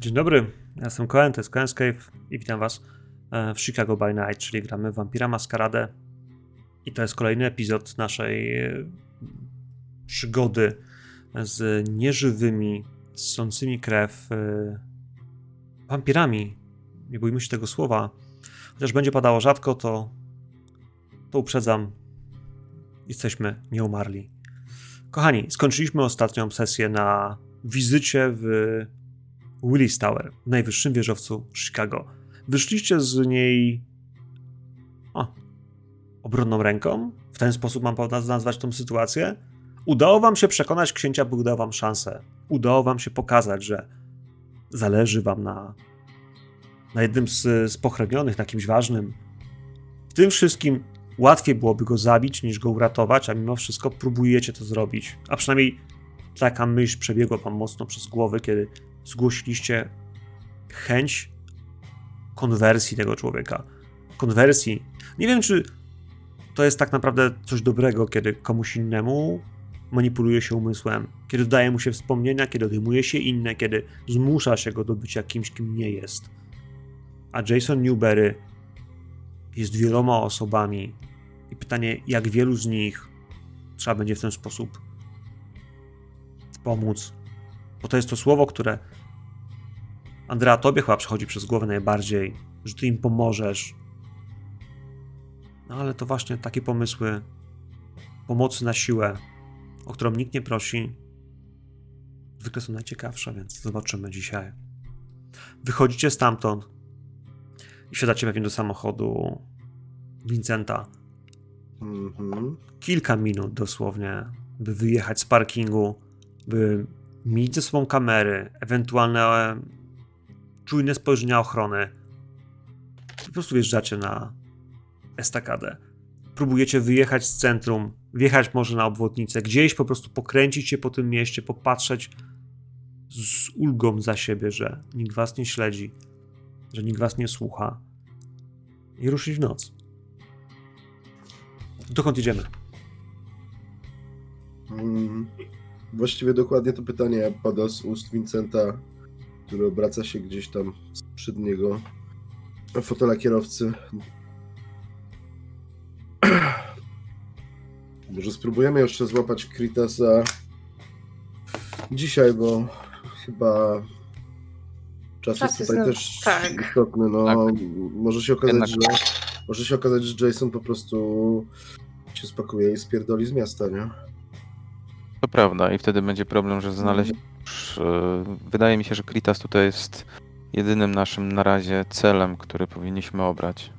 Dzień dobry, ja jestem Cohen, to jest Cohen's Cave i witam was e, w Chicago by Night, czyli gramy Vampira Maskaradę i to jest kolejny epizod naszej e, przygody z nieżywymi, ssącymi krew e, wampirami. Nie bójmy się tego słowa. Chociaż będzie padało rzadko, to, to uprzedzam. Jesteśmy nieumarli. Kochani, skończyliśmy ostatnią sesję na wizycie w Willis Tower, najwyższym wieżowcu Chicago. Wyszliście z niej o, obronną ręką. W ten sposób mam nazwać tą sytuację. Udało wam się przekonać księcia, by dał wam szansę. Udało wam się pokazać, że zależy wam na, na jednym z, z na kimś ważnym. W tym wszystkim łatwiej byłoby go zabić, niż go uratować, a mimo wszystko próbujecie to zrobić. A przynajmniej taka myśl przebiegła wam mocno przez głowę, kiedy zgłosiliście chęć konwersji tego człowieka. Konwersji. Nie wiem, czy to jest tak naprawdę coś dobrego, kiedy komuś innemu manipuluje się umysłem, kiedy daje mu się wspomnienia, kiedy odejmuje się inne, kiedy zmusza się go do bycia kimś, kim nie jest. A Jason Newberry jest wieloma osobami i pytanie, jak wielu z nich trzeba będzie w ten sposób pomóc. Bo to jest to słowo, które Andrea, tobie chyba przechodzi przez głowę najbardziej, że ty im pomożesz. No ale to właśnie takie pomysły pomocy na siłę, o którą nikt nie prosi, zwykle są najciekawsze, więc zobaczymy dzisiaj. Wychodzicie stamtąd i wsiadacie pewnie do samochodu Vincenta. Mm-hmm. Kilka minut dosłownie, by wyjechać z parkingu, by mieć ze sobą kamery, ewentualne czujne spojrzenia ochrony. Po prostu wjeżdżacie na estakadę. Próbujecie wyjechać z centrum, wjechać może na obwodnicę, gdzieś po prostu pokręcić się po tym mieście, popatrzeć z ulgą za siebie, że nikt was nie śledzi, że nikt was nie słucha i ruszyć w noc. Dokąd idziemy? Hmm, właściwie dokładnie to pytanie pada z ust Vincenta który obraca się gdzieś tam z przedniego fotela kierowcy. Może spróbujemy jeszcze złapać Kritasa dzisiaj, bo chyba czas, czas jest tutaj jest też tak. istotny. No, tak. Może się okazać, Jednak... że może się okazać, że Jason po prostu się spakuje i spierdoli z miasta, nie? To prawda i wtedy będzie problem, że znaleźć E, wydaje mi się, że Kritas tutaj jest jedynym naszym na razie celem, który powinniśmy obrać.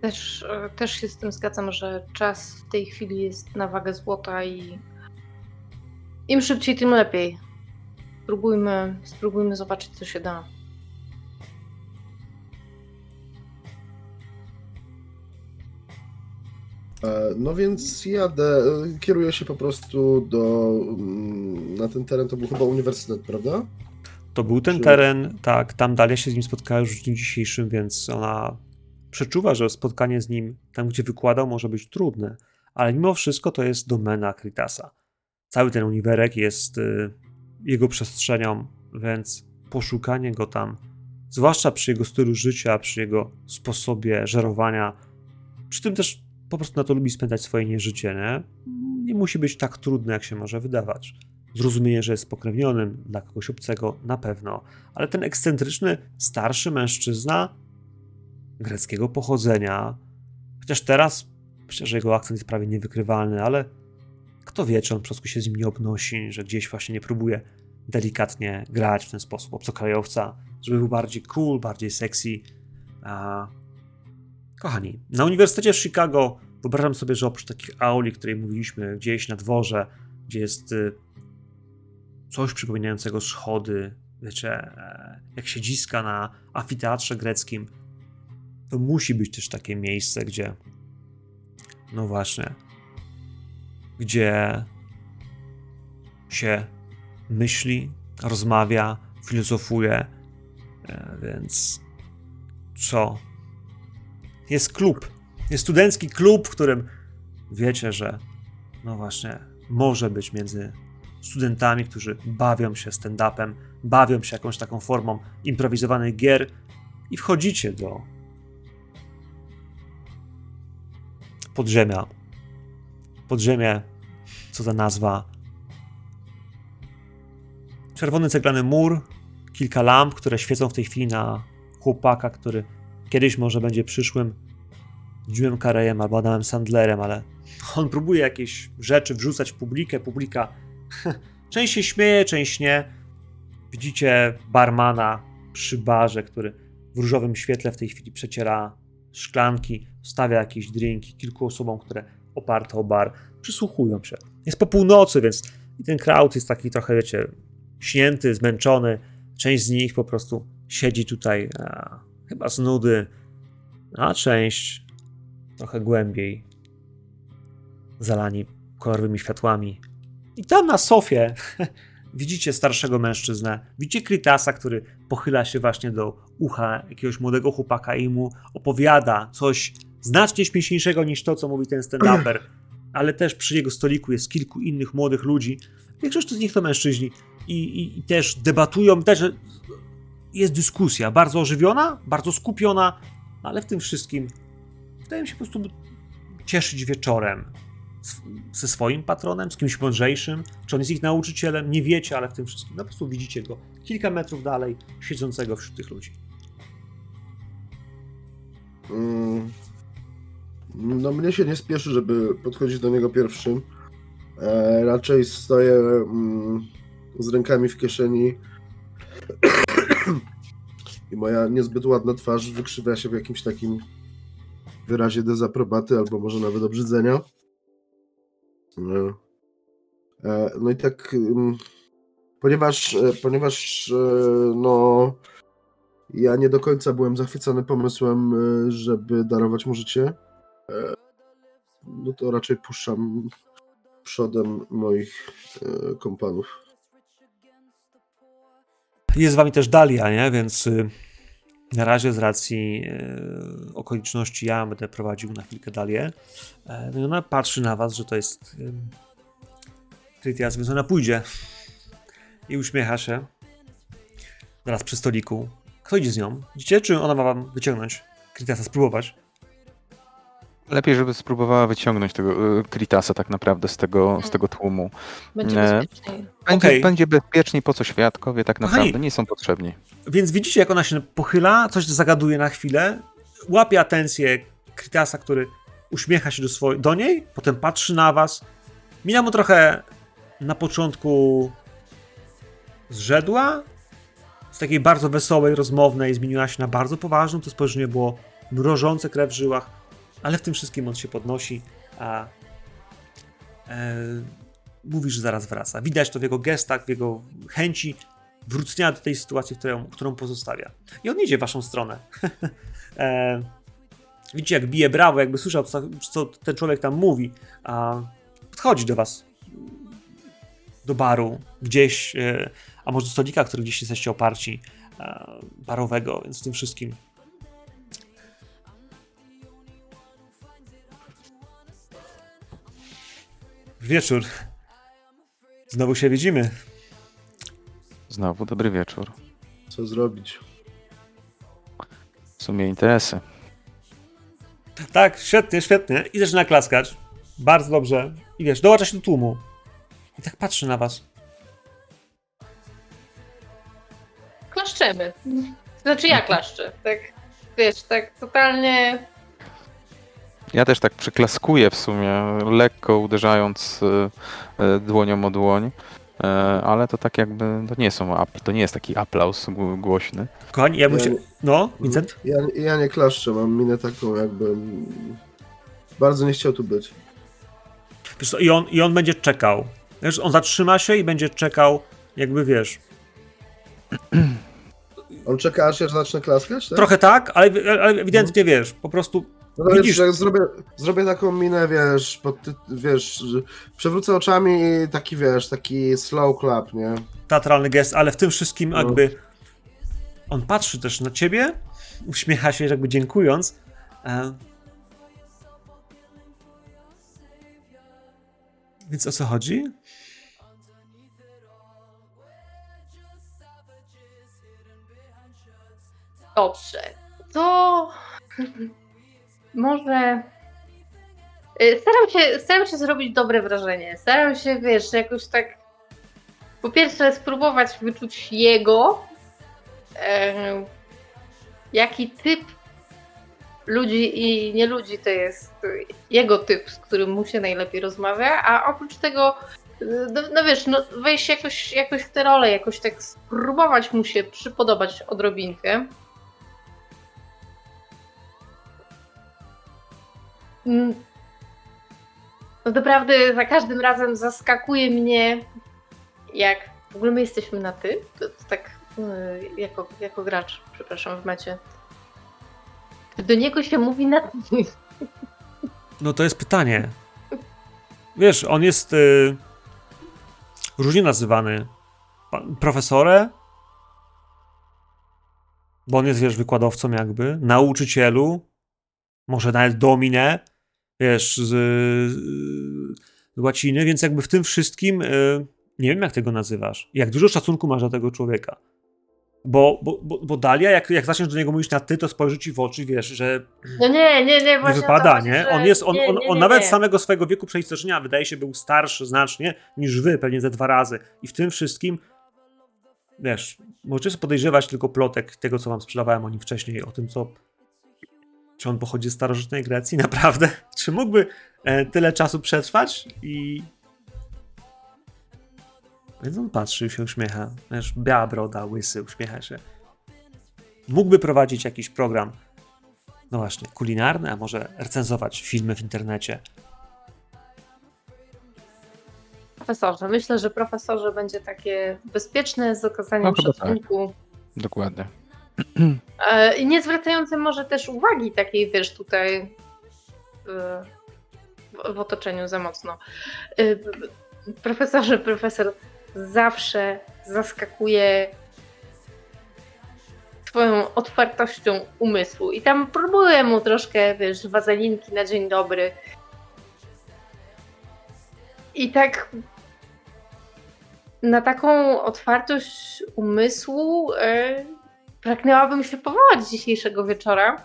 Też, e, też się z tym zgadzam, że czas w tej chwili jest na wagę złota i im szybciej, tym lepiej. Spróbujmy, spróbujmy zobaczyć, co się da. No więc jadę, e, kieruję się po prostu do, mm, na ten teren, to był chyba uniwersytet, prawda? To był ten Czy... teren, tak, tam Dalia się z nim spotkała już w dniu dzisiejszym, więc ona przeczuwa, że spotkanie z nim tam, gdzie wykładał, może być trudne, ale mimo wszystko to jest domena Kritasa. Cały ten uniwerek jest y, jego przestrzenią, więc poszukanie go tam, zwłaszcza przy jego stylu życia, przy jego sposobie żerowania, przy tym też po prostu na to lubi spędzać swoje nieżycie, nie? Nie musi być tak trudne, jak się może wydawać. Zrozumienie, że jest pokrewnionym dla kogoś obcego, na pewno, ale ten ekscentryczny, starszy mężczyzna greckiego pochodzenia, chociaż teraz myślę, że jego akcent jest prawie niewykrywalny, ale kto wie, czy on po prostu się z nim nie obnosi, że gdzieś właśnie nie próbuje delikatnie grać w ten sposób obcokrajowca, żeby był bardziej cool, bardziej sexy. A Kochani, na Uniwersytecie w Chicago wyobrażam sobie, że oprócz takich auli, o której mówiliśmy, gdzieś na dworze, gdzie jest y, coś przypominającego schody, wiecie, e, jak siedziska na amfiteatrze greckim, to musi być też takie miejsce, gdzie, no właśnie, gdzie się myśli, rozmawia, filozofuje, e, więc co jest klub. Jest studencki klub, w którym wiecie, że no właśnie, może być między studentami, którzy bawią się stand-upem, bawią się jakąś taką formą improwizowanych gier i wchodzicie do podziemia. Podziemie, co za nazwa. Czerwony ceglany mur, kilka lamp, które świecą w tej chwili na chłopaka, który kiedyś może będzie przyszłym Jimem Carreyem albo Adamem Sandlerem, ale on próbuje jakieś rzeczy wrzucać w publikę. Publika część się śmieje, część nie. Widzicie barmana przy barze, który w różowym świetle w tej chwili przeciera szklanki, stawia jakieś drinki kilku osobom, które oparte o bar, przysłuchują się. Jest po północy, więc ten crowd jest taki trochę, wiecie, śnięty, zmęczony. Część z nich po prostu siedzi tutaj a, chyba z nudy, a część trochę głębiej, zalani kolorowymi światłami. I tam na sofie widzicie starszego mężczyznę, widzicie Kritasa, który pochyla się właśnie do ucha jakiegoś młodego chłopaka i mu opowiada coś znacznie śmieszniejszego niż to, co mówi ten stand-uper, ale też przy jego stoliku jest kilku innych młodych ludzi. Większość z nich to mężczyźni i, i, i też debatują, też jest dyskusja bardzo ożywiona, bardzo skupiona, ale w tym wszystkim wydaje mi się po prostu cieszyć wieczorem ze swoim patronem, z kimś mądrzejszym, czy on jest ich nauczycielem, nie wiecie, ale w tym wszystkim no po prostu widzicie go kilka metrów dalej, siedzącego wśród tych ludzi. Mm. No mnie się nie spieszy, żeby podchodzić do niego pierwszym. E, raczej stoję mm, z rękami w kieszeni i moja niezbyt ładna twarz wykrzywia się w jakimś takim wyrazie dezaprobaty albo może nawet obrzydzenia. No, e, no i tak, mm, ponieważ, e, ponieważ e, no, ja nie do końca byłem zachwycony pomysłem, żeby darować mu życie, no to raczej puszczam przodem moich kompanów. Jest z wami też Dalia, nie? Więc y, na razie z racji y, okoliczności ja będę prowadził na chwilkę Dalię. E, no i ona patrzy na was, że to jest Trytias, więc ona pójdzie i uśmiecha się. Zaraz przy stoliku. Kto idzie z nią? Widzicie, czy ona ma wam wyciągnąć? Krytiasa spróbować? Lepiej, żeby spróbowała wyciągnąć tego y, Kritasa tak naprawdę z tego, z tego tłumu. Będzie bezpieczniej. Będzie, okay. będzie bezpieczniej, po co świadkowie tak naprawdę Kochani, nie są potrzebni. Więc widzicie, jak ona się pochyla, coś zagaduje na chwilę, łapie atencję Kritasa, który uśmiecha się do, swojej, do niej, potem patrzy na was. Mina mu trochę na początku zrzedła, z takiej bardzo wesołej, rozmownej, zmieniła się na bardzo poważną, to spojrzenie było mrożące krew w żyłach ale w tym wszystkim on się podnosi, a e, mówi, że zaraz wraca. Widać to w jego gestach, w jego chęci wrócenia do tej sytuacji, którą, którą pozostawia. I on idzie w waszą stronę. e, widzicie, jak bije brawo, jakby słyszał, co, co ten człowiek tam mówi, a podchodzi do was do baru, gdzieś, e, a może do stolika, który gdzieś jesteście oparci, e, barowego, więc w tym wszystkim Wieczór. Znowu się widzimy. Znowu dobry wieczór. Co zrobić? W sumie interesy. Tak, świetnie, świetnie. I zaczyna klaskać. Bardzo dobrze. I wiesz, dołącza się do tłumu. I tak patrzy na was. Klaszczemy. Znaczy ja klaszczę. Tak, wiesz, tak totalnie ja też tak przyklaskuję w sumie, lekko uderzając e, e, dłonią o dłoń. E, ale to tak jakby, to nie są, to nie jest taki aplauz głośny. Kochani, ja bym się... No, Vincent? Ja, ja nie klaszczę, mam minę taką jakby... Bardzo nie chciał tu być. Wiesz co, i on, i on będzie czekał. Wiesz, on zatrzyma się i będzie czekał, jakby wiesz... On czeka, aż ja zacznę klaskać, tak? Trochę tak, ale, ale ewidentnie, wiesz, po prostu no Widzisz? Zrobię, zrobię taką minę, wiesz, pod, wiesz, przewrócę oczami i taki, wiesz, taki slow clap, nie? Teatralny gest, ale w tym wszystkim no. jakby on patrzy też na ciebie, uśmiecha się jakby dziękując. E, więc o co chodzi? Dobrze. To może. Y, staram się, staram się zrobić dobre wrażenie. Staram się, wiesz, jakoś tak. Po pierwsze, spróbować wyczuć jego. E, jaki typ ludzi i nie ludzi to jest jego typ, z którym mu się najlepiej rozmawia, a oprócz tego no, no wiesz, no wejść jakoś, jakoś w tę rolę, jakoś tak spróbować mu się przypodobać odrobinkę. No naprawdę za każdym razem zaskakuje mnie, jak w ogóle my jesteśmy na ty, to, to tak y, jako, jako gracz, przepraszam, w mecie. Do niego się mówi na ty. No to jest pytanie. Wiesz, on jest y, różnie nazywany. Profesorze? Bo on jest, wiesz, wykładowcą jakby, nauczycielu, może nawet domine, wiesz, z, z łaciny, więc jakby w tym wszystkim y, nie wiem, jak tego nazywasz. Jak dużo szacunku masz do tego człowieka. Bo, bo, bo, bo Dalia, jak, jak zaczniesz do niego mówić na ty, to spojrzy ci w oczy, wiesz, że. No nie, nie, nie, właśnie. Nie wypada, nie? On jest, on, on, on nawet z samego swojego wieku przeistoczenia wydaje się był starszy znacznie niż wy, pewnie ze dwa razy. I w tym wszystkim, wiesz, możecie podejrzewać tylko plotek tego, co wam sprzedawałem o nim wcześniej, o tym, co. Czy on pochodzi z starożytnej Grecji, naprawdę? Czy mógłby e, tyle czasu przetrwać i więc on patrzy i się uśmiecha. Wiesz, biała broda, łysy, uśmiecha się. Mógłby prowadzić jakiś program, no właśnie, kulinarny, a może recenzować filmy w internecie. Profesorze, myślę, że profesorze będzie takie bezpieczne z okazaniem no, szacunku. Tak. Dokładnie. E, I nie zwracające może też uwagi takiej, wiesz, tutaj w, w otoczeniu za mocno. E, profesorze, profesor zawsze zaskakuje swoją otwartością umysłu. I tam próbuję mu troszkę, wiesz, wazelinki na dzień dobry. I tak na taką otwartość umysłu yy, pragnęłabym się powołać dzisiejszego wieczora.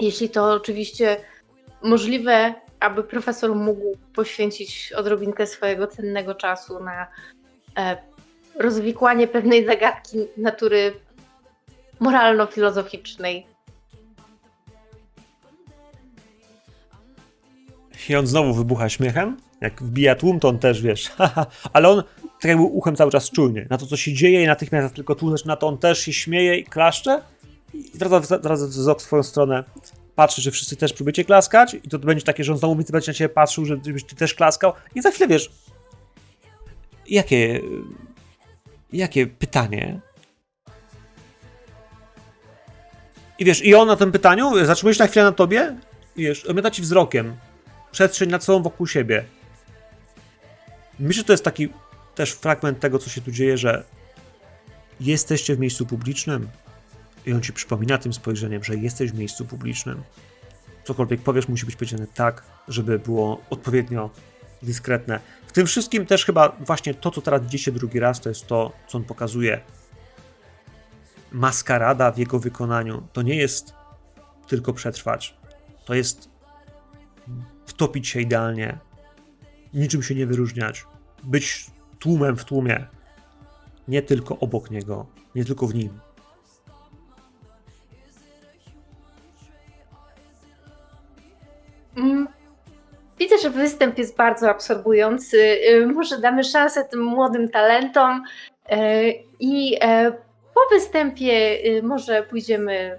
Jeśli to oczywiście możliwe, aby profesor mógł poświęcić odrobinkę swojego cennego czasu na E, rozwikłanie pewnej zagadki natury moralno-filozoficznej. I on znowu wybucha śmiechem. Jak wbija tłum, to on też wiesz. Ale on tak jakby uchem cały czas czujnie na to, co się dzieje, i natychmiast tylko tłum na to on też się śmieje i klaszcze. I zwraca, zwraca wzrok w swoją stronę. Patrzy, że wszyscy też próbujecie klaskać, i to będzie takie, że on znowu będzie na ciebie patrzył, żebyś ty też klaskał. I za chwilę wiesz, Jakie, jakie pytanie? I wiesz, i on na tym pytaniu zatrzymuje się na chwilę na tobie i wiesz, omiata ci wzrokiem przestrzeń nad sobą wokół siebie. Myślę, że to jest taki też fragment tego, co się tu dzieje, że jesteście w miejscu publicznym i on ci przypomina tym spojrzeniem, że jesteś w miejscu publicznym. Cokolwiek powiesz, musi być powiedziane tak, żeby było odpowiednio dyskretne. W tym wszystkim też chyba właśnie to, co teraz widzicie drugi raz, to jest to, co on pokazuje. Maskarada w jego wykonaniu to nie jest tylko przetrwać. To jest wtopić się idealnie, niczym się nie wyróżniać, być tłumem w tłumie, nie tylko obok niego, nie tylko w nim. Mm, Widzę, że występ jest bardzo absorbujący. Y, może damy szansę tym młodym talentom y, i e, po występie y, może pójdziemy.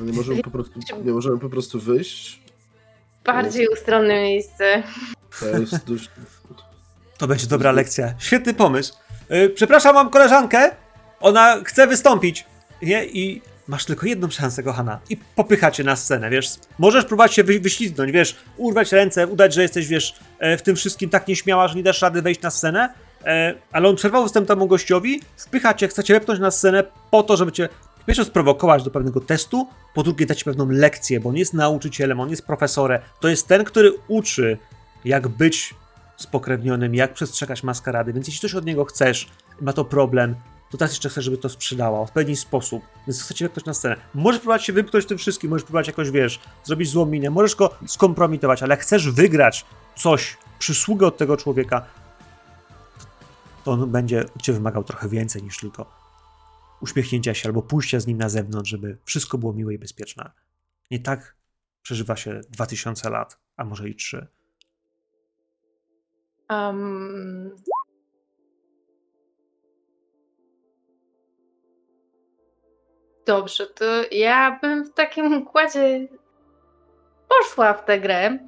Nie możemy po prostu, nie możemy po prostu wyjść. Bardziej ustronne miejsce. To jest dość... To będzie dobra lekcja. Świetny pomysł. Przepraszam, mam koleżankę. Ona chce wystąpić. Nie? I masz tylko jedną szansę, kochana, i popycha cię na scenę, wiesz. Możesz próbować się wy wyślizgnąć, wiesz, urwać ręce, udać, że jesteś, wiesz, e, w tym wszystkim tak nieśmiała, że nie dasz rady wejść na scenę, e, ale on przerwał występ temu gościowi, wpycha cię, chce cię wepchnąć na scenę po to, żeby cię po pierwsze sprowokować do pewnego testu, po drugie dać pewną lekcję, bo on jest nauczycielem, on jest profesorem, to jest ten, który uczy, jak być spokrewnionym, jak przestrzegać maskarady, więc jeśli coś od niego chcesz, ma to problem, to teraz jeszcze chcesz, żeby to sprzedała w pewien sposób, więc chcecie wepchnąć na scenę. Możesz próbować się wymknąć tym wszystkim, możesz próbować jakoś, wiesz, zrobić złą minę, możesz go skompromitować, ale chcesz wygrać coś, przysługę od tego człowieka, to on będzie od ciebie wymagał trochę więcej niż tylko uśmiechnięcia się albo pójścia z nim na zewnątrz, żeby wszystko było miłe i bezpieczne. Nie tak przeżywa się 2000 lat, a może i 3. Um, Dobrze, to ja bym w takim układzie poszła w tę grę.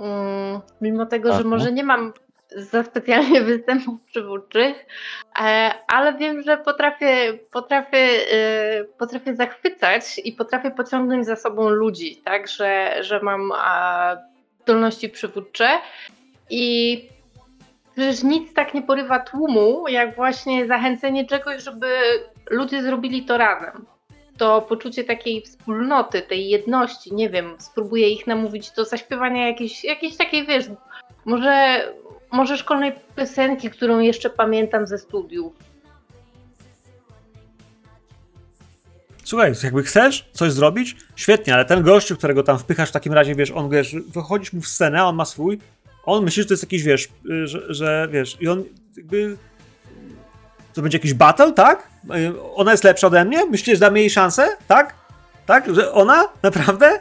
Mm, mimo tego, że może nie mam za specjalnie występów przywódczych, e, ale wiem, że potrafię, potrafię, e, potrafię zachwycać i potrafię pociągnąć za sobą ludzi, tak, że, że mam zdolności przywódcze i przecież nic tak nie porywa tłumu, jak właśnie zachęcenie czegoś, żeby ludzie zrobili to razem. To poczucie takiej wspólnoty, tej jedności, nie wiem, spróbuję ich namówić do zaśpiewania jakiejś, jakiejś takiej, wiesz, może, może szkolnej piosenki, którą jeszcze pamiętam ze studiów. Słuchaj, jakby chcesz coś zrobić, świetnie, ale ten gościu, którego tam wpychasz w takim razie, wiesz, on, wiesz, wychodzisz mu w scenę, on ma swój, on myśli, że to jest jakiś, wiesz, y, że, że wiesz, i on jakby to będzie jakiś battle, tak? Ona jest lepsza ode mnie? Myślisz, że damy jej szansę? Tak? Tak? Że ona? Naprawdę?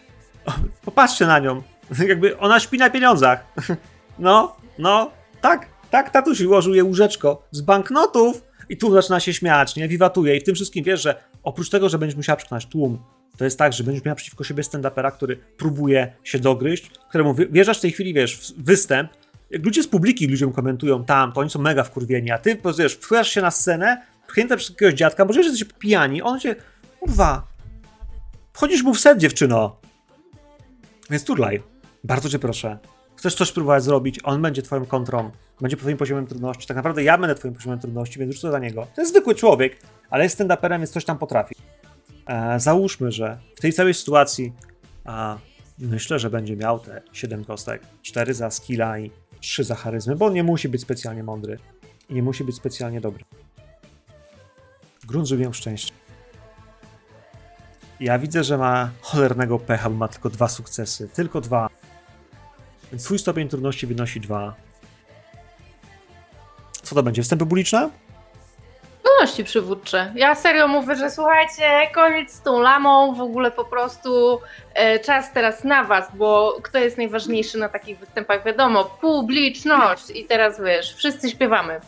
Popatrzcie na nią. Jakby ona śpi na pieniądzach. No, no, tak, tak, tatuś ułożył jej łóżeczko z banknotów i tu zaczyna się śmiać, nie? Wiwatuje i w tym wszystkim wiesz, że oprócz tego, że będziesz musiała przekonać tłum, to jest tak, że będziesz miała przeciwko siebie stand-upera, który próbuje się dogryźć, któremu wierzasz w tej chwili, wiesz, w występ, jak ludzie z publiki ludziom komentują tam, to oni są mega wkurwieni, a ty, wiesz, wpływasz się na scenę, pchnięta przez jakiegoś dziadka, może że jesteś pijani, on cię, kurwa, wchodzisz mu w set, dziewczyno. Więc turlaj, bardzo cię proszę. Chcesz coś próbować zrobić, on będzie twoją kontrą, będzie twoim poziomem trudności, tak naprawdę ja będę twoim poziomem trudności, więc co za niego. To jest zwykły człowiek, ale jest stand-uperem, więc coś tam potrafi. E, załóżmy, że w tej całej sytuacji a, myślę, że będzie miał te 7 kostek, 4 za skilla i 3 za charyzmy, bo nie musi być specjalnie mądry i nie musi być specjalnie dobry. Grunt, miał szczęście. Ja widzę, że ma cholernego pecha, bo ma tylko dwa sukcesy. Tylko dwa. Więc swój stopień trudności wynosi dwa. Co to będzie? Wstępy publiczne? Zdolności przywódcze. Ja serio mówię, że słuchajcie, koniec z tą lamą, w ogóle po prostu e, czas teraz na was, bo kto jest najważniejszy na takich występach? Wiadomo, publiczność. I teraz wiesz, wszyscy śpiewamy.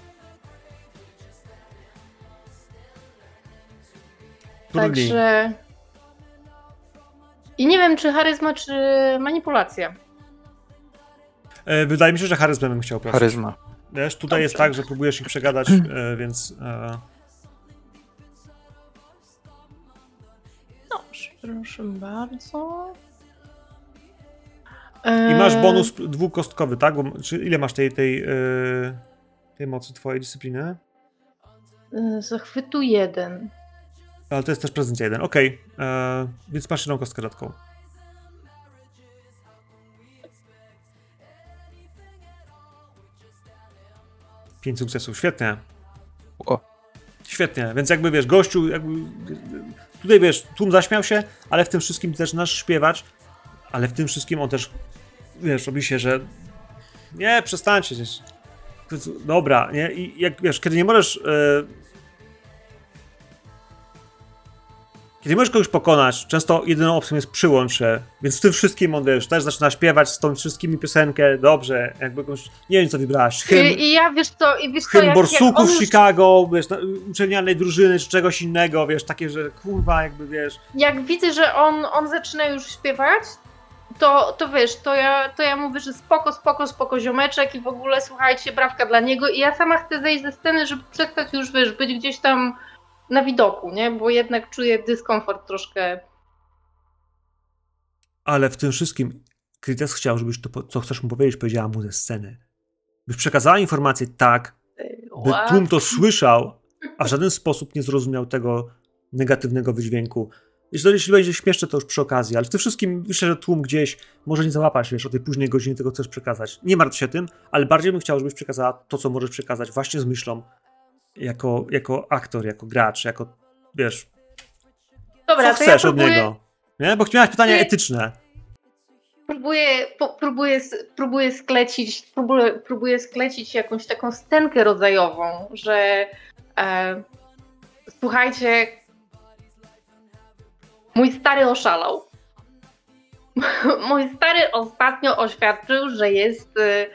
Także. I nie wiem, czy charyzma, czy manipulacja. E, wydaje mi się, że charyzmę bym chciał prosić. Charyzma. Wiesz, tutaj Dobrze. jest tak, że próbujesz ich przegadać, e, więc. E... Dobrze, proszę bardzo. I masz e, bonus dwukostkowy, tak? Bo, czy ile masz tej, tej, e, tej mocy twojej dyscypliny? Zachwytu jeden. Ale to jest też prezencja jeden. Okej, okay. Więc masz jedną kostkę dodatkową. Pięć sukcesów, świetnie. O. Świetnie, więc jakby wiesz, gościu, jakby, tutaj wiesz, tłum zaśmiał się, ale w tym wszystkim też nasz śpiewać, ale w tym wszystkim on też, wiesz, robi się, że nie, przestańcie, dobra, nie, i jak wiesz, kiedy nie możesz yy, Kiedy możesz kogoś pokonać, często jedyną opcją jest przyłącze, więc w tym wszystkim on wiesz, też zaczyna śpiewać z tą wszystkimi piosenkę, dobrze, jakby jakąś, nie wiem co wybrałaś, hymn, I, I, ja wiesz co, i wiesz hymn co, jak, Borsuków jak Chicago, wiesz, uczelnianej drużyny, czy czegoś innego, wiesz, takie, że kurwa, jakby wiesz. Jak widzę, że on, on zaczyna już śpiewać, to, to wiesz, to ja, to ja mówię, że spoko, spoko, spoko ziomeczek i w ogóle słuchajcie, brawka dla niego i ja sama chcę zejść ze sceny, żeby przestać już, wiesz, być gdzieś tam na widoku, nie? Bo jednak czuję dyskomfort troszkę. Ale w tym wszystkim Krytes chciał, żebyś to, co chcesz mu powiedzieć, powiedziała mu ze sceny. Byś przekazała informację tak, by tłum to słyszał, a w żaden sposób nie zrozumiał tego negatywnego wydźwięku. Jeśli, jeśli będzie śmieszne, to już przy okazji, ale w tym wszystkim myślę, że tłum gdzieś może nie załapać, wiesz, o tej późnej godzinie tego chcesz przekazać. Nie martw się tym, ale bardziej bym chciał, żebyś przekazała to, co możesz przekazać właśnie z myślą, jako, jako aktor, jako gracz, jako, wiesz, Dobra, co chcesz ja próbuję... od niego? Nie? Bo miałeś pytania etyczne. Próbuję, po, próbuję, próbuję sklecić, próbuję, próbuję sklecić jakąś taką scenkę rodzajową, że e, słuchajcie, mój stary oszalał. mój stary ostatnio oświadczył, że jest e,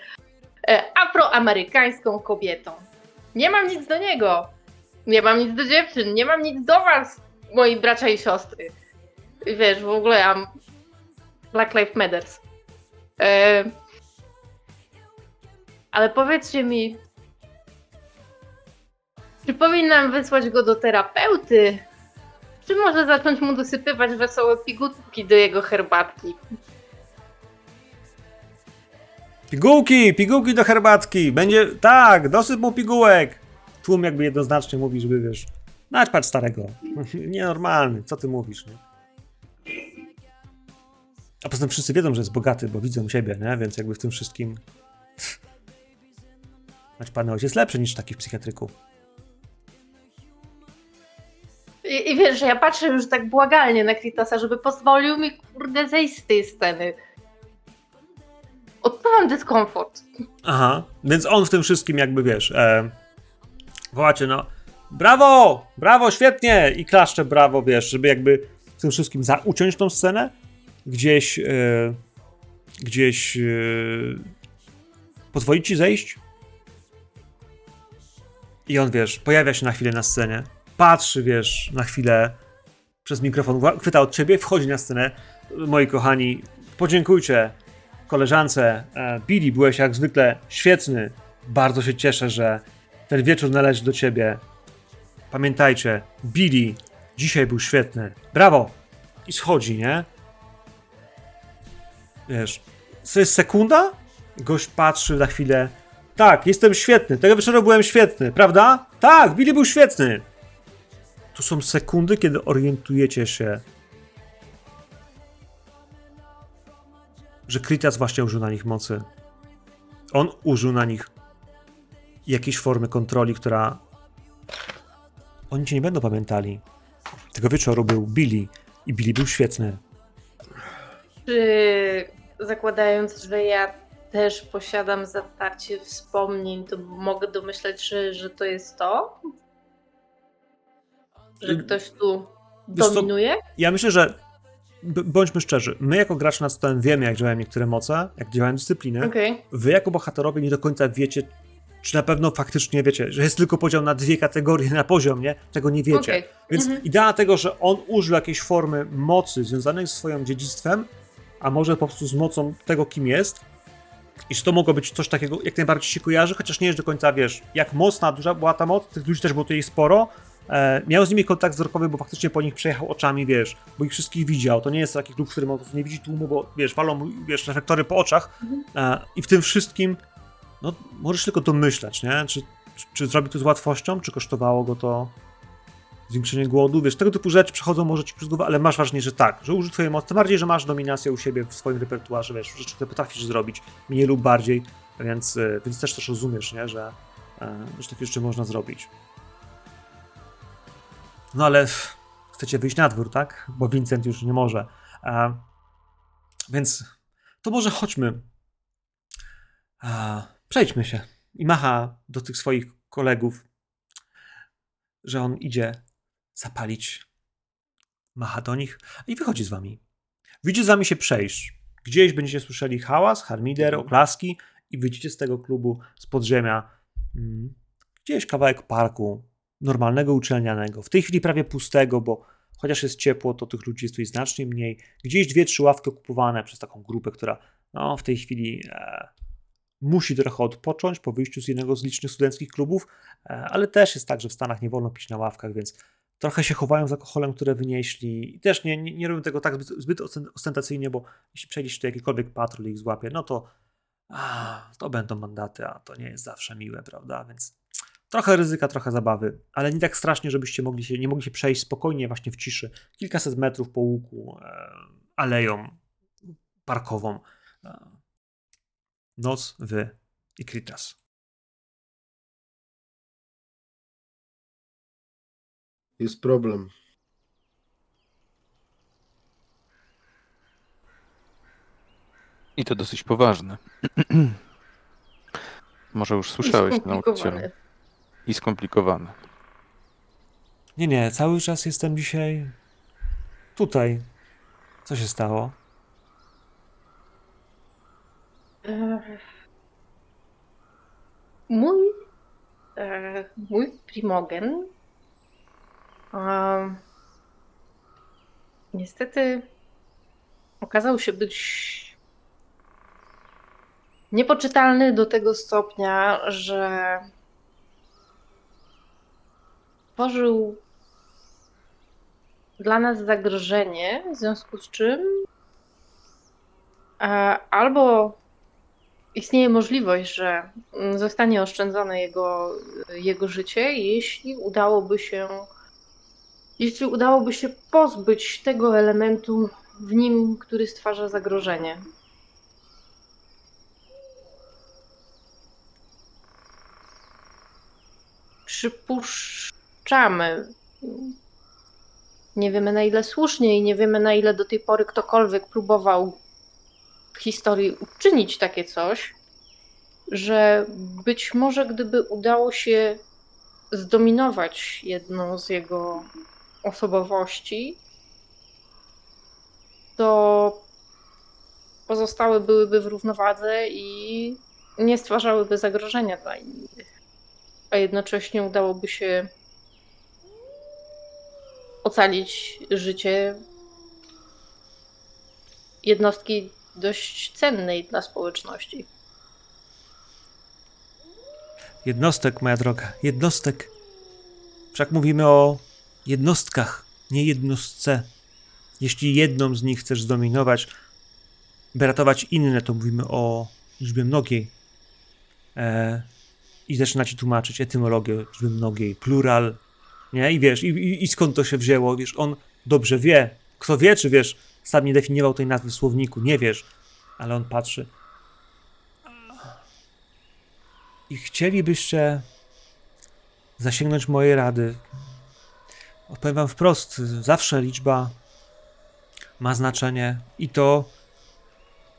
e, afroamerykańską kobietą. Nie mam nic do niego. Nie mam nic do dziewczyn, nie mam nic do was, moi bracia i siostry. Wiesz, w ogóle ja Black Lives Matters. E... Ale powiedzcie mi, czy powinnam wysłać go do terapeuty? Czy może zacząć mu dosypywać wesołe pigułki do jego herbatki? Pigułki, pigułki do herbatki. Będzie, tak, dosyp mu pigułek. Tłum jakby jednoznacznie mówi, żeby wiesz, patrz starego. Nienormalny, co ty mówisz, nie? A poza tym wszyscy wiedzą, że jest bogaty, bo widzą siebie, nie? Więc jakby w tym wszystkim... Znaczy, pan ojciec lepszy niż taki w psychiatryku. I, I, wiesz, że ja patrzę już tak błagalnie na Kritasa, żeby pozwolił mi, kurde, zejść z tej sceny. Odczuwam dyskomfort. Aha, więc on w tym wszystkim jakby, wiesz, e, wołacie, no, brawo, brawo, świetnie i klaszcze brawo, wiesz, żeby jakby w tym wszystkim zauciąć tą scenę, gdzieś e, gdzieś e, pozwolić ci zejść i on, wiesz, pojawia się na chwilę na scenie, patrzy, wiesz, na chwilę przez mikrofon, chwyta od ciebie, wchodzi na scenę. Moi kochani, podziękujcie koleżance e, Billy, byłeś jak zwykle świetny. Bardzo się cieszę, że ten wieczór należy do ciebie. Pamiętajcie, Billy dzisiaj był świetny. Brawo! I schodzi, nie? Wiesz, co jest sekunda? Gość patrzy na chwilę. Tak, jestem świetny. Tego wieczoru byłem świetny, prawda? Tak, Billy był świetny. To są sekundy, kiedy orientujecie się, że Kritas właśnie użył na nich mocy. On użył na nich jakiejś formy kontroli, która oni cię nie będą pamiętali. Tego wieczoru był Billy i Billy był świetny. Czy zakładając, że ja też posiadam zatarcie wspomnień, to mogę domyśleć, że, że to jest to? Że ktoś tu dominuje? ja myślę, że bądźmy szczerzy, my jako gracze na stołem wiemy, jak działają niektóre moce, jak działają dyscypliny. Okay. Wy jako bohaterowie nie do końca wiecie, czy na pewno faktycznie wiecie, że jest tylko podział na dwie kategorie na poziom, nie? Tego nie wiecie. Okay. Więc mhm. idea tego, że on użył jakiejś formy mocy związanej z swoim dziedzictwem, a może po prostu z mocą tego, kim jest, i że to mogło być coś takiego, jak najbardziej się kojarzy, chociaż nie jest do końca, wiesz, jak mocna, duża była ta moc, tych ludzi też było tutaj sporo, E, miał z nimi kontakt wzrokowy, bo faktycznie po nich przejechał oczami, wiesz, bo ich wszystkich widział. To nie jest taki klub, w którym on nie widzi tłumu, bo wiesz, walą, wiesz, reflektory po oczach e, i w tym wszystkim, no, możesz tylko domyślać, nie? Czy, czy, czy zrobi to z łatwością, czy kosztowało go to zwiększenie głodu, wiesz, tego typu rzeczy przechodzą może ci przez głowę, ale masz ważnie, że tak, że użyj twojej mocy, tym bardziej, że masz dominację u siebie w swoim repertuarze, wiesz, rzeczy, które potrafisz zrobić, mniej lub bardziej, więc, e, więc też też rozumiesz, nie, że, że takie rzeczy można zrobić. No ale chcecie wyjść na dwór, tak? Bo Vincent już nie może. A, więc to może chodźmy. A, przejdźmy się. I macha do tych swoich kolegów, że on idzie zapalić. Macha do nich i wychodzi z wami. Widzicie z wami się przejść. Gdzieś będziecie słyszeli hałas, harmider, oklaski i wyjdziecie z tego klubu z podziemia. Mm, gdzieś kawałek parku, normalnego uczelnianego, w tej chwili prawie pustego, bo chociaż jest ciepło, to tych ludzi jest tutaj znacznie mniej. Gdzieś dwie, trzy ławki okupowane przez taką grupę, która no, w tej chwili e, musi trochę odpocząć po wyjściu z jednego z licznych studenckich klubów, e, ale też jest tak, że w Stanach nie wolno pić na ławkach, więc trochę się chowają z alkoholem, które wynieśli. I też nie, nie, nie robią tego tak zbyt, zbyt ostentacyjnie, bo jeśli przejdziesz tu jakikolwiek patrol i ich złapie, no to a, to będą mandaty, a to nie jest zawsze miłe, prawda, więc Trochę ryzyka, trochę zabawy, ale nie tak strasznie, żebyście mogli się, nie mogli się przejść spokojnie właśnie w ciszy. Kilkaset metrów po łuku, e, aleją parkową. E, noc, wy i Kritas. Jest problem. I to dosyć poważne. Może już słyszałeś nauczycielu. I skomplikowane. Nie, nie, cały czas jestem dzisiaj tutaj. Co się stało? Mój, e, mój primogen e, niestety okazał się być niepoczytalny do tego stopnia, że tworzył dla nas zagrożenie, w związku z czym e, albo istnieje możliwość, że zostanie oszczędzone jego, jego życie, jeśli udałoby się jeśli udałoby się pozbyć tego elementu w nim, który stwarza zagrożenie. Przypuszczamy, nie wiemy na ile słusznie i nie wiemy na ile do tej pory ktokolwiek próbował w historii uczynić takie coś, że być może gdyby udało się zdominować jedną z jego osobowości, to pozostałe byłyby w równowadze i nie stwarzałyby zagrożenia dla innych. A jednocześnie udałoby się ocalić życie jednostki dość cennej dla społeczności. Jednostek, moja droga, jednostek. Wszak mówimy o jednostkach, nie jednostce. Jeśli jedną z nich chcesz zdominować, by ratować inne, to mówimy o liczbie mnogiej. E, I zaczyna ci tłumaczyć etymologię liczby mnogiej, plural, nie? I wiesz, i, i, skąd to się wzięło, wiesz, on dobrze wie. Kto wie, czy wiesz, sam nie definiował tej nazwy w słowniku, nie wiesz, ale on patrzy. I chcielibyście zasięgnąć mojej rady. Odpowiem wam wprost, zawsze liczba ma znaczenie i to,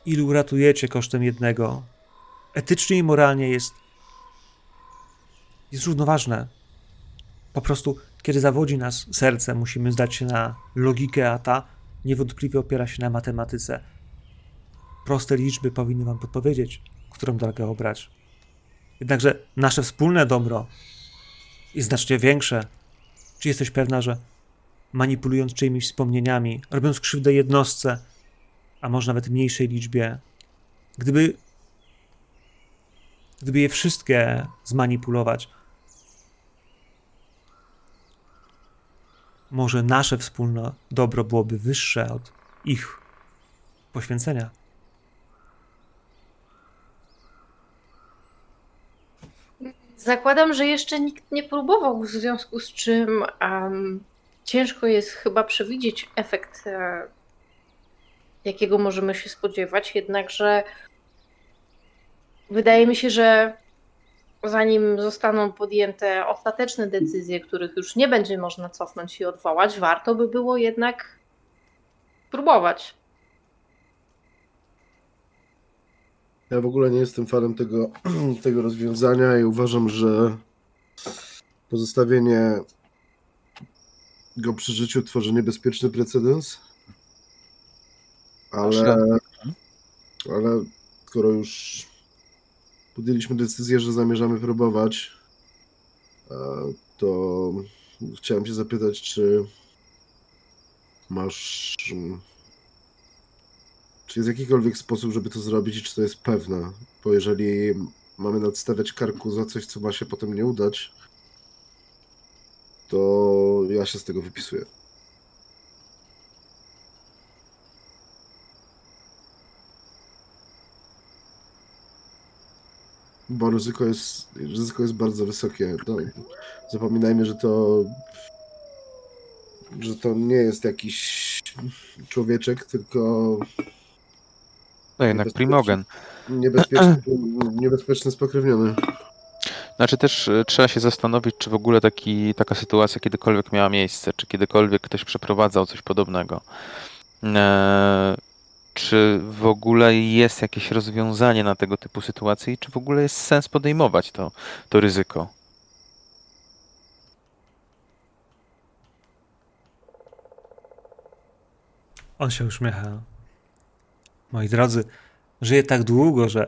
ilu uratujecie kosztem jednego, etycznie i moralnie jest, jest równoważne. Po prostu, kiedy zawodzi nas serce, musimy zdać się na logikę, a ta niewątpliwie opiera się na matematyce. Proste liczby powinny wam podpowiedzieć, którą drogę obrać. Jednakże nasze wspólne dobro jest znacznie większe. Czy jesteś pewna, że manipulując czyimiś wspomnieniami, robiąc krzywdę jednostce, a może nawet mniejszej liczbie, gdyby, gdyby je wszystkie zmanipulować, może nasze wspólne dobro byłoby wyższe od ich poświęcenia. Zakładam, że jeszcze nikt nie próbował, w związku z czym um, ciężko jest chyba przewidzieć efekt, e, jakiego możemy się spodziewać. Jednakże wydaje mi się, że zanim zostaną podjęte ostateczne decyzje, których już nie będzie można cofnąć i odwołać, warto by było jednak próbować. Ja w ogóle nie jestem fanem tego, tego rozwiązania i uważam, że pozostawienie go przy życiu tworzy niebezpieczny precedens. Ale, ale skoro już podjęliśmy decyzję, że zamierzamy próbować, e, to chciałem się zapytać, czy masz. Czy jest jakikolwiek sposób, żeby to zrobić i czy to jest pewne? Bo jeżeli mamy nadstawiać karku za coś, co ma się potem nie udać, to ja się z tego wypisuję. Bo ryzyko jest, ryzyko jest bardzo wysokie. No, zapominajmy, że to że to nie jest jakiś człowieczek, tylko no jednak primogen. Niebezpieczny, niebezpieczny spokrewniony. Znaczy też e, trzeba się zastanowić, czy w ogóle taki, taka sytuacja kiedykolwiek miała miejsce, czy kiedykolwiek ktoś przeprowadzał coś podobnego. E, czy w ogóle jest jakieś rozwiązanie na tego typu sytuacje i czy w ogóle jest sens podejmować to, to ryzyko? On się uśmiecha. Moi drodzy, żyję tak długo, że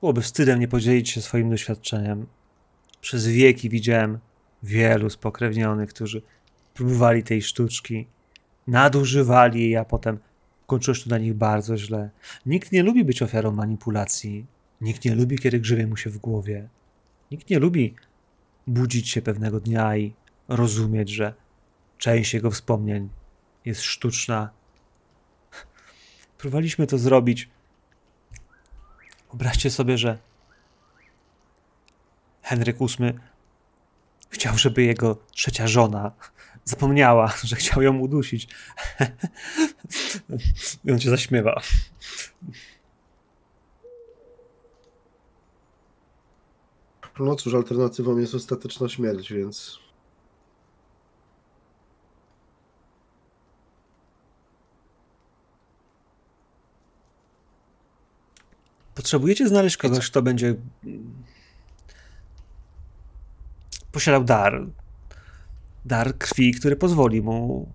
byłoby wstydem nie podzielić się swoim doświadczeniem. Przez wieki widziałem wielu spokrewnionych, którzy próbowali tej sztuczki, nadużywali jej, a potem kończyło się to dla nich bardzo źle. Nikt nie lubi być ofiarą manipulacji. Nikt nie lubi, kiedy grzewie mu się w głowie. Nikt nie lubi budzić się pewnego dnia i rozumieć, że część jego wspomnień jest sztuczna. Próbowaliśmy to zrobić. Wyobraźcie sobie, że Henryk VIII chciał, żeby jego trzecia żona zapomniała, że chciał ją udusić. I on się zaśmiewa. No cóż, alternatywą jest ostateczna śmierć, więc Potrzebujecie znaleźć kogoś, kto będzie posiadał dar. Dar krwi, który pozwoli mu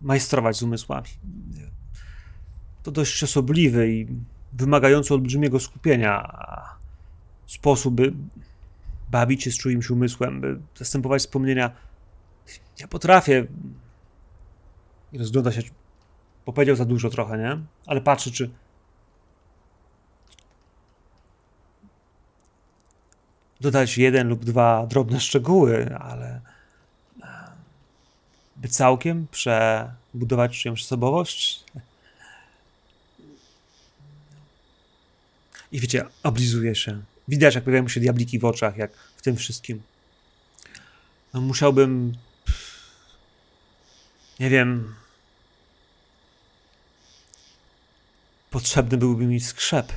majstrować z umysłami. To dość osobliwy i wymagający olbrzymiego skupienia sposób, by bawić się z czyimś umysłem, by zastępować wspomnienia. Ja potrafię. I rozgląda się, powiedział za dużo trochę, nie? Ale patrzy, czy dodać jeden lub dwa drobne szczegóły, ale by całkiem przebudować czyjąś osobowość. I wiecie, oblizuje się. Widać, jak pojawiają się diabliki w oczach, jak w tym wszystkim. No, musiałbym. Nie wiem. Potrzebny byłby mi skrzep.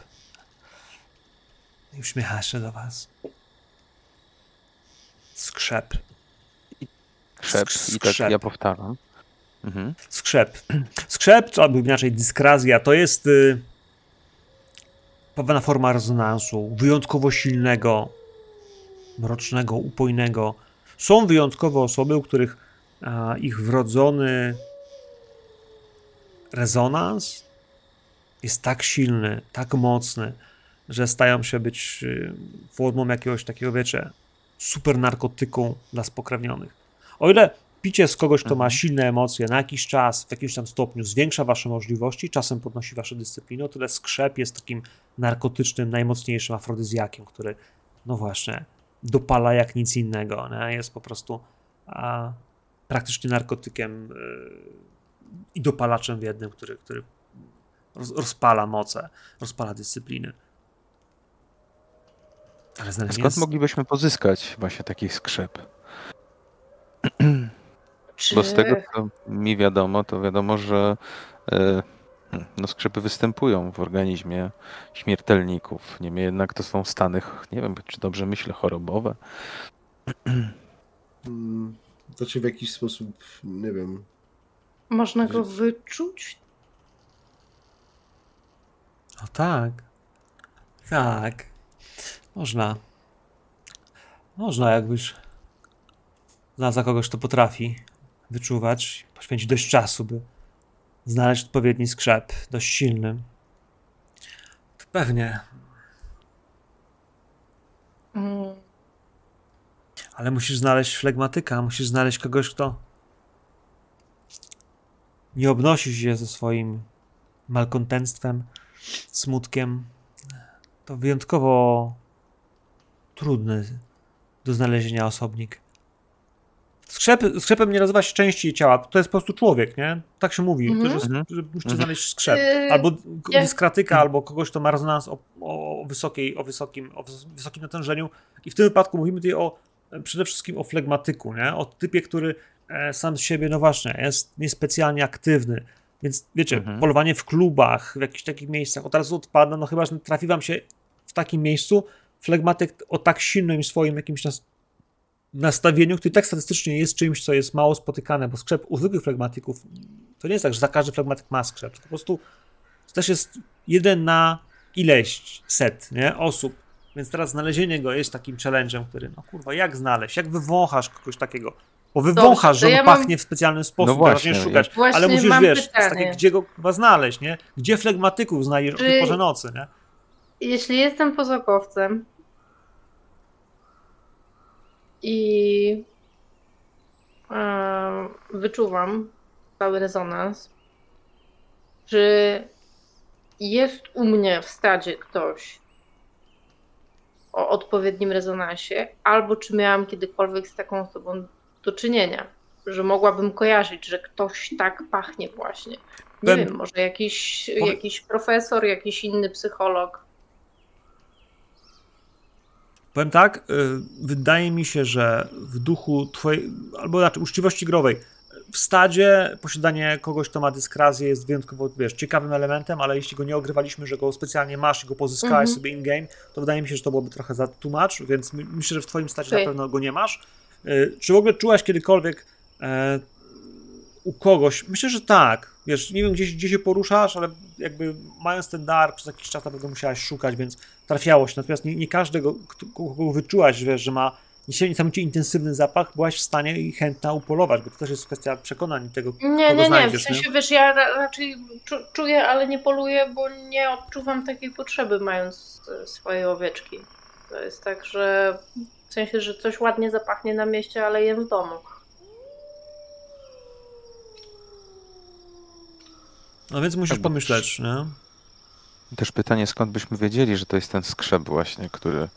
I uśmiecha się do was. Skrzep. Skrzep, i tak ja powtarzam. Mhm. Skrzep. Skrzep, albo inaczej dyskrazja, to jest y, pewna forma rezonansu, wyjątkowo silnego, mrocznego, upojnego. Są wyjątkowe osoby, u których a, ich wrodzony rezonans jest tak silny, tak mocny, że stają się być y, formą jakiegoś takiego, wiecie, super narkotyką dla spokrewnionych. O ile picie z kogoś, kto ma mhm. silne emocje na jakiś czas, w jakimś tam stopniu zwiększa wasze możliwości, czasem podnosi wasze dyscypliny, o tyle skrzep jest takim narkotycznym, najmocniejszym afrodyzjakiem, który, no właśnie, dopala jak nic innego. Nie? Jest po prostu a, praktycznie narkotykiem yy, i dopalaczem w jednym, który, który rozpala moce, rozpala dyscypliny. Ale Skąd jest... moglibyśmy pozyskać właśnie taki skrzep? Czy... Bo z tego, co mi wiadomo, to wiadomo, że e, no, skrzepy występują w organizmie śmiertelników. Niemniej jednak to są stany, nie wiem, czy dobrze myślę, chorobowe. Hmm, to czy w jakiś sposób, nie wiem. Można go wyczuć? O tak. Tak. Można. Można, jakbyś znalazł kogoś, kto potrafi wyczuwać, poświęcić dość czasu, by znaleźć odpowiedni skrzep, dość silny. To pewnie. Mm. Ale musisz znaleźć flegmatyka, musisz znaleźć kogoś, kto nie obnosi się ze swoim malkontentstwem, smutkiem. To wyjątkowo trudny do znalezienia osobnik. Skrzep, skrzepem nie nazywa się części ciała, to jest po prostu człowiek, nie? Tak się mówi, mm -hmm. że, że, musicie znaleźć skrzep. Yy, albo dyskratyka, yeah. albo kogoś, kto ma rezonans o, o, wysokiej, o, wysokim, o wysokim natężeniu. I w tym wypadku mówimy tutaj o, przede wszystkim o flegmatyku, nie? O typie, który e, sam z siebie, no właśnie, jest niespecjalnie aktywny. Więc wiecie, -hmm. polowanie w klubach, w jakichś takich miejscach od razu odpada, no chyba, że trafi wam się w takim miejscu, flegmatyk o tak silnym swoim jakimś nas nastawieniu, który tak statystycznie jest czymś, co jest mało spotykane, bo skrzep u zwykłych flegmatyków to nie jest tak, że za każdy flegmatyk ma skrzep. To po prostu to też jest jeden na ileś set nie? osób. Więc teraz znalezienie go jest takim challenge'em, który, no kurwa, jak znaleźć? Jak wywąchasz kogoś takiego? Bo wywąchasz, że on ja pachnie mam... w specjalny sposób, no właśnie, szukać, właśnie ale musisz, wiesz, takie, gdzie go chyba znaleźć, nie? Gdzie flegmatyków znajdziesz Czy... o tej porze nocy, nie? Jeśli jestem pozakowcem i e, wyczuwam cały rezonans, czy jest u mnie w stadzie ktoś o odpowiednim rezonansie, albo czy miałam kiedykolwiek z taką osobą do czynienia, że mogłabym kojarzyć, że ktoś tak pachnie właśnie. Nie wiem, może jakiś, jakiś profesor, jakiś inny psycholog. Powiem tak, y, wydaje mi się, że w duchu twojej, albo raczej uczciwości growej, w stadzie posiadanie kogoś, kto ma dyskrazję jest wyjątkowo, wiesz, ciekawym elementem, ale jeśli go nie ogrywaliśmy, że go specjalnie masz i go pozyskałeś mm -hmm. sobie in-game, to wydaje mi się, że to byłoby trochę za tłumacz, więc myślę, że w twoim stadzie okay. na pewno go nie masz. Y, czy w ogóle czułaś kiedykolwiek e, u kogoś? Myślę, że tak. Wiesz, nie wiem, gdzie, gdzie się poruszasz, ale jakby mając ten dar, przez jakiś czas na pewno musiałaś szukać, więc trafiało się. Natomiast nie, nie każdego, kogo wyczułaś, wiesz, że ma niesamowicie intensywny zapach, byłaś w stanie i chętna upolować, bo to też jest kwestia przekonań tego, Nie, nie, nie, w sensie, nie? wiesz, ja raczej czuję, ale nie poluję, bo nie odczuwam takiej potrzeby, mając e, swoje owieczki. To jest tak, że w sensie, że coś ładnie zapachnie na mieście, ale jem w domu. No więc musisz pomyśleć, nie? Też pytanie, skąd byśmy wiedzieli, że to jest ten skrzep właśnie, który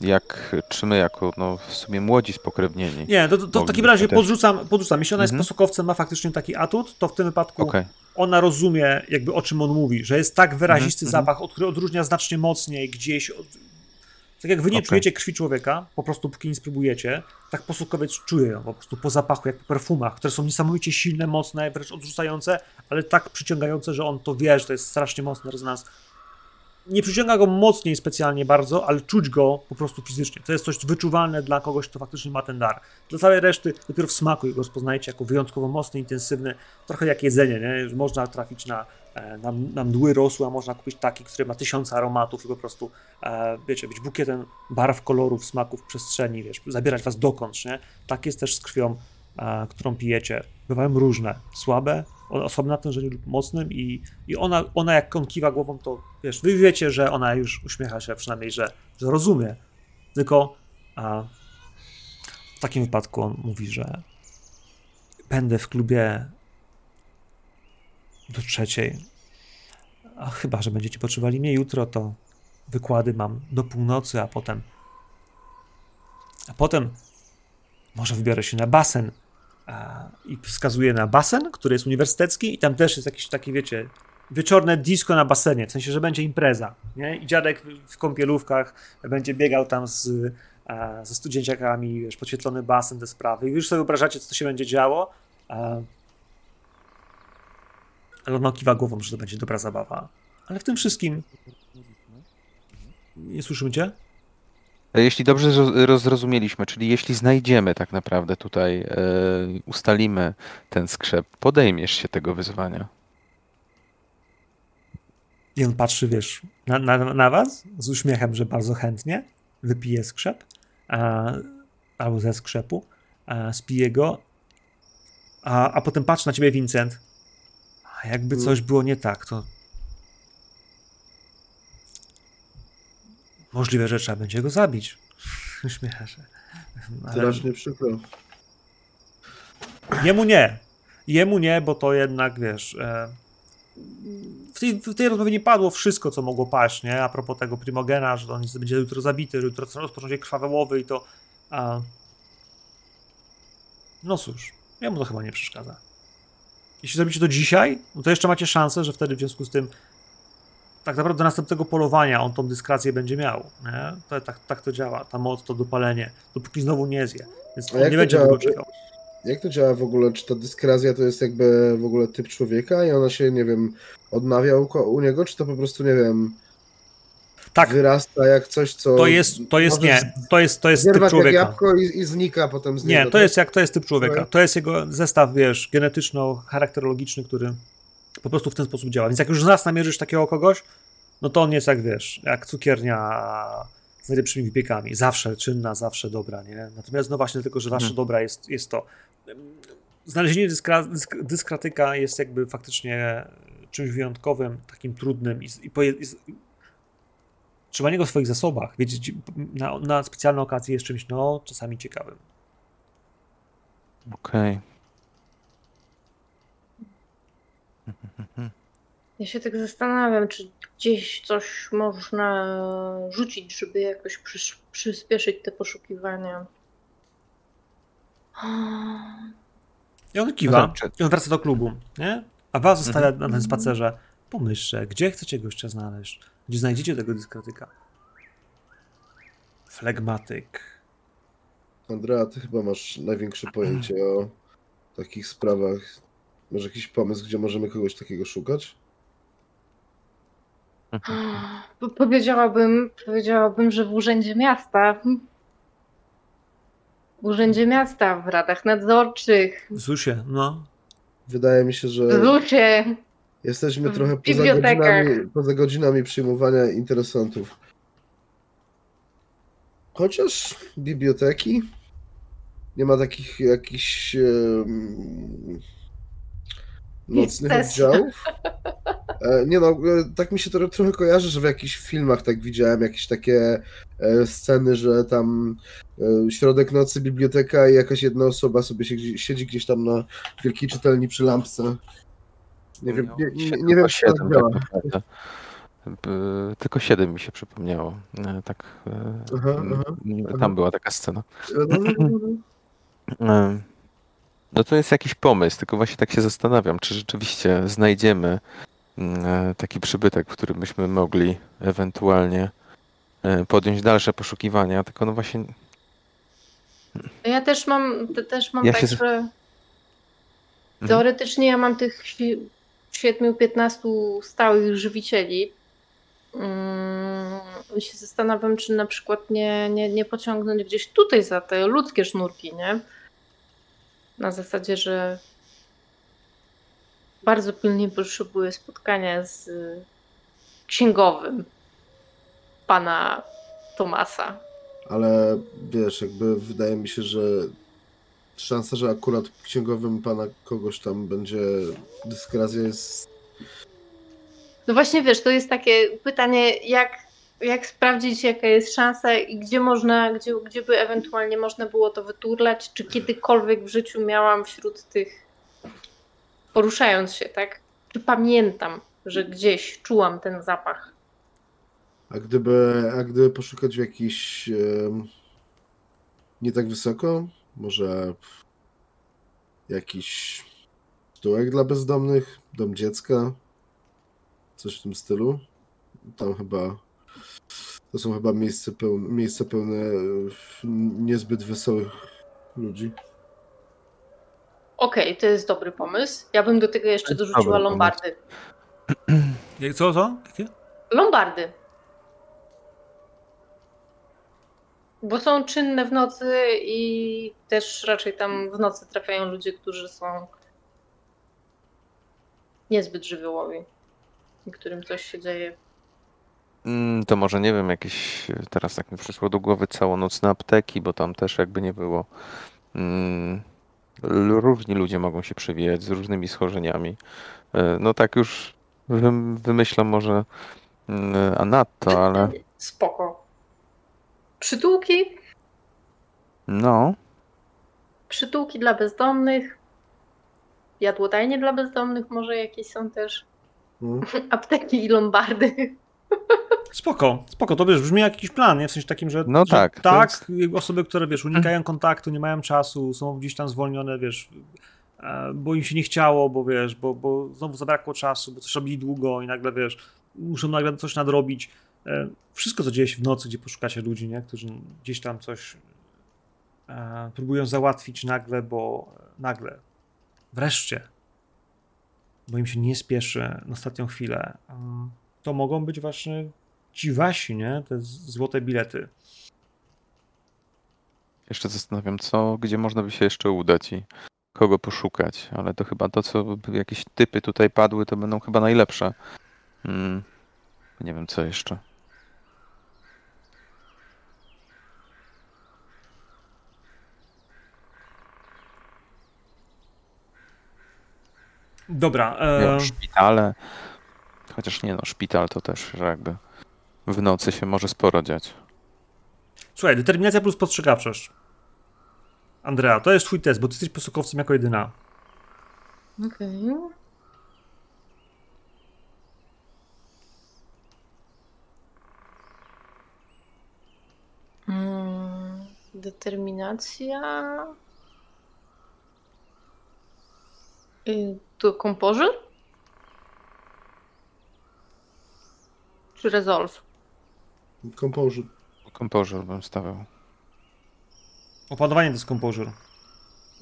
jak, czy my jako no, w sumie młodzi spokrewnieni. Nie, to, to, to w takim razie podrzucam, podrzucam. Jeśli ona jest mhm. posokowcem, ma faktycznie taki atut, to w tym wypadku okay. ona rozumie jakby o czym on mówi, że jest tak wyrazisty mhm. zapach, od, który odróżnia znacznie mocniej gdzieś od, tak jak wy nie okay. czujecie krwi człowieka, po prostu póki nie spróbujecie, tak posukowiec czuje ją po prostu po zapachu, jak po perfumach, które są niesamowicie silne, mocne, wręcz odrzucające, ale tak przyciągające, że on to wie, że to jest strasznie mocny rezonans nie przyciąga go mocniej specjalnie bardzo, ale czuć go po prostu fizycznie. To jest coś wyczuwalne dla kogoś, kto faktycznie ma ten dar. Dla całej reszty dopiero w smaku go rozpoznajecie jako wyjątkowo mocny, intensywny, trochę jak jedzenie, nie? Można trafić na, e, na, na mdły rosły, a można kupić taki, który ma tysiące aromatów i po prostu, e, wiecie, być bukietem barw, kolorów, smaków, przestrzeni, wiesz, zabierać was dokądś, nie? Tak jest też z krwią, którą pijecie. Bywają różne, słabe, osobna natężeniu lub mocnym i, i ona, ona jak on kiwa głową, to wiesz, wy wiecie, że ona już uśmiecha się przynajmniej, że, że rozumie. Tylko a, w takim wypadku on mówi, że będę w klubie do trzeciej. A chyba, że będziecie potrzebowali mnie jutro, to wykłady mam do północy, a potem a potem może wybiorę się na basen i wskazuje na basen, który jest uniwersytecki i tam też jest jakieś takie, wiecie, wieczorne disco na basenie, w sensie, że będzie impreza, nie? I dziadek w kąpielówkach będzie biegał tam z, ze studenciakami, wiesz, podświetlony basen, te sprawy i już sobie wyobrażacie, co to się będzie działo, ale on kiwa głową, że to będzie dobra zabawa. Ale w tym wszystkim nie słyszymy cię? Jeśli dobrze zrozumieliśmy, czyli jeśli znajdziemy tak naprawdę tutaj, e, ustalimy ten skrzep, podejmiesz się tego wyzwania. I on patrzy, wiesz, na, na, na was z uśmiechem, że bardzo chętnie wypije skrzep, a, albo ze skrzepu, a, spije go, a, a potem patrzy na ciebie, Vincent. A jakby mm. coś było nie tak, to Możliwe, że trzeba będzie go zabić. Śmiecha się. Ale... Strasznie przykro. Jemu nie. Jemu nie, bo to jednak, wiesz... E... W tej, w tej rozmowie nie padło wszystko, co mogło paść, nie? A propos tego Primogena, że on będzie jutro zabity, jutro rozpoczną się krwawe łowy i to... A... No cóż, jemu to chyba nie przeszkadza. Jeśli zrobicie to dzisiaj, no to jeszcze macie szansę, że wtedy w związku z tym tak naprawdę do następnego polowania on tą dyskrację będzie miał. Nie? To, tak, tak to działa, ta moc, to dopalenie, dopóki znowu nie zje. Więc on nie będzie działa, czekał. Jak to działa w ogóle? Czy ta dyskrazja to jest jakby w ogóle typ człowieka i ona się, nie wiem, odnawia u, u niego, czy to po prostu, nie wiem... tak. wyrasta jak coś, co. To jest, to jest nie, to jest, to jest typ człowieka. Jabłko i, i znika potem z Nie, to tak? jest jak to jest typ człowieka. To jest jego zestaw, wiesz, genetyczno-charakterologiczny, który po prostu w ten sposób działa. Więc jak już raz namierzysz takiego kogoś, no to on jest jak wiesz, jak cukiernia z najlepszymi wypiekami. Zawsze czynna, zawsze dobra, nie? Natomiast no właśnie tylko, że zawsze hmm. dobra jest, jest to. Znalezienie dyskra, dysk, dyskratyka jest jakby faktycznie czymś wyjątkowym, takim trudnym i, i, i trzymanie go w swoich zasobach, wiedzieć na, na specjalne okazje jest czymś, no, czasami ciekawym. Okej. Okay. Ja się tak zastanawiam, czy gdzieś coś można rzucić, żeby jakoś przysz, przyspieszyć te poszukiwania. I on kiwa. I on wraca do klubu, nie? A was zostawia mhm. na tym spacerze. Pomyślcie, gdzie chcecie gościa znaleźć? Gdzie znajdziecie tego dyskretyka? Flegmatyk. Andrea, ty chyba masz największe pojęcie o takich sprawach. Masz jakiś pomysł, gdzie możemy kogoś takiego szukać? Powiedziałabym, powiedziałabym, że w Urzędzie Miasta. W Urzędzie Miasta, w radach nadzorczych. Zusie, no. Wydaje mi się, że. Zusie. Jesteśmy trochę poza godzinami, poza godzinami przyjmowania interesantów. Chociaż biblioteki nie ma takich jakichś nocnych oddziałów. E, nie no, e, tak mi się to trochę kojarzy, że w jakichś filmach tak widziałem jakieś takie e, sceny, że tam środek nocy, biblioteka i jakaś jedna osoba sobie siedzi, siedzi gdzieś tam na wielkiej czytelni przy lampce. Nie wiem, nie, nie, nie wiem, czy to działa. Tak tylko 7 mi się przypomniało. Tak, aha, aha, tam aha. była taka scena. No, no, no, no to jest jakiś pomysł, tylko właśnie tak się zastanawiam, czy rzeczywiście znajdziemy mm, taki przybytek, w którym byśmy mogli ewentualnie podjąć dalsze poszukiwania, tylko no właśnie... Ja też mam, też mam ja tak, się... że mhm. teoretycznie ja mam tych 7-15 stałych żywicieli. Mm, I się zastanawiam, czy na przykład nie, nie, nie pociągnąć gdzieś tutaj za te ludzkie sznurki, nie? Na zasadzie, że bardzo pilnie potrzebuję spotkania z księgowym pana Tomasa. Ale wiesz, jakby wydaje mi się, że szansa, że akurat księgowym pana kogoś tam będzie dyskrazja jest. No właśnie wiesz, to jest takie pytanie, jak, jak sprawdzić, jaka jest szansa i gdzie można, gdzie, gdzie by ewentualnie można było to wyturlać, czy kiedykolwiek w życiu miałam wśród tych poruszając się, tak? Czy pamiętam, że gdzieś czułam ten zapach. A gdyby, a gdyby poszukać w jakiś nie tak wysoko, może jakiś stołek dla bezdomnych, dom dziecka, coś w tym stylu. Tam chyba to są chyba miejsca pełne, miejsca pełne niezbyt wesołych ludzi. Okej, okay, to jest dobry pomysł. Ja bym do tego jeszcze dorzuciła lombardy. Co, co? Jakie? Lombardy. Bo są czynne w nocy i też raczej tam w nocy trafiają ludzie, którzy są niezbyt żywiołowi którym coś się dzieje. Mm, to może nie wiem, jakieś teraz tak mi przyszło do głowy całonocne apteki, bo tam też jakby nie było. Mm, różni ludzie mogą się przewijać z różnymi schorzeniami. E, no tak już wymyślam może mm, a nadto, ale. Spoko. Przytułki? No. Przytułki dla bezdomnych. Jadłodajnie dla bezdomnych może jakieś są też. Hmm. Apteki i lombardy. Spoko, spoko, to wiesz, brzmi jak jakiś plan, nie? W sensie takim, że, no że tak, tak jest... osoby, które wiesz, unikają kontaktu, nie mają czasu, są gdzieś tam zwolnione, wiesz, e, bo im się nie chciało, bo wiesz, bo, bo znowu zabrakło czasu, bo coś robili długo i nagle wiesz, muszą nagle coś nadrobić. E, wszystko, co dzieje się w nocy, gdzie poszukacie ludzi, nie? którzy gdzieś tam coś e, próbują załatwić nagle, bo nagle, wreszcie, bo im się nie spieszy na ostatnią chwilę, to mogą być właśnie ci wasi, nie? Te złote bilety. Jeszcze zastanawiam, co, gdzie można by się jeszcze udać i kogo poszukać, ale to chyba to, co jakieś typy tutaj padły, to będą chyba najlepsze. Hmm. Nie wiem, co jeszcze. Dobra. E... szpitale. Chociaż nie no, szpital to też, że jakby w nocy się może sporo dziać. Słuchaj, determinacja plus postrzegawczość. Andrea, to jest twój test, bo ty jesteś posokowcem jako jedyna. Okej. Okay. Hmm, determinacja. Y, to kompozyt? Czy resolve? Composure. Composure bym stawiał. Opanowanie to jest composure.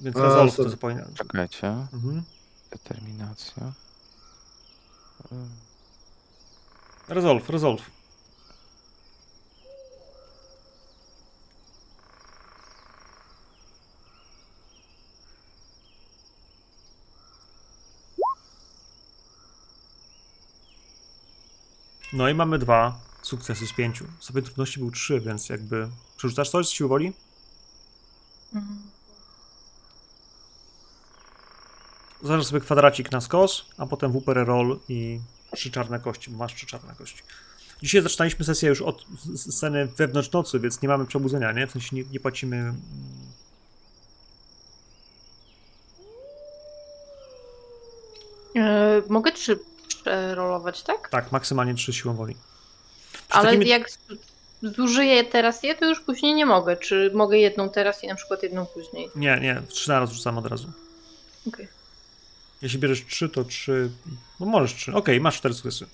Więc A, resolve to zupełnie. Czekajcie. Mhm. Determinacja. Resolve, resolve. No i mamy dwa sukcesy z pięciu. Sobie trudności był trzy, więc jakby... Przerzucasz coś z siły woli? Mhm. Zaraz sobie kwadracik na skos, a potem WPR roll i trzy czarne kości, bo masz trzy czarne kości. Dzisiaj zaczynaliśmy sesję już od sceny wewnątrz nocy, więc nie mamy przebudzenia, nie? W sensie nie, nie płacimy... Yy, mogę trzy przerolować, tak? Tak, maksymalnie trzy siłą woli. Przy Ale takimi... jak zużyję teraz je, to już później nie mogę. Czy mogę jedną teraz i na przykład jedną później? Nie, nie, trzy na raz rzucam od razu. Okej. Okay. Jeśli bierzesz trzy, to trzy. No możesz trzy. Okej, okay, masz cztery sukcesy.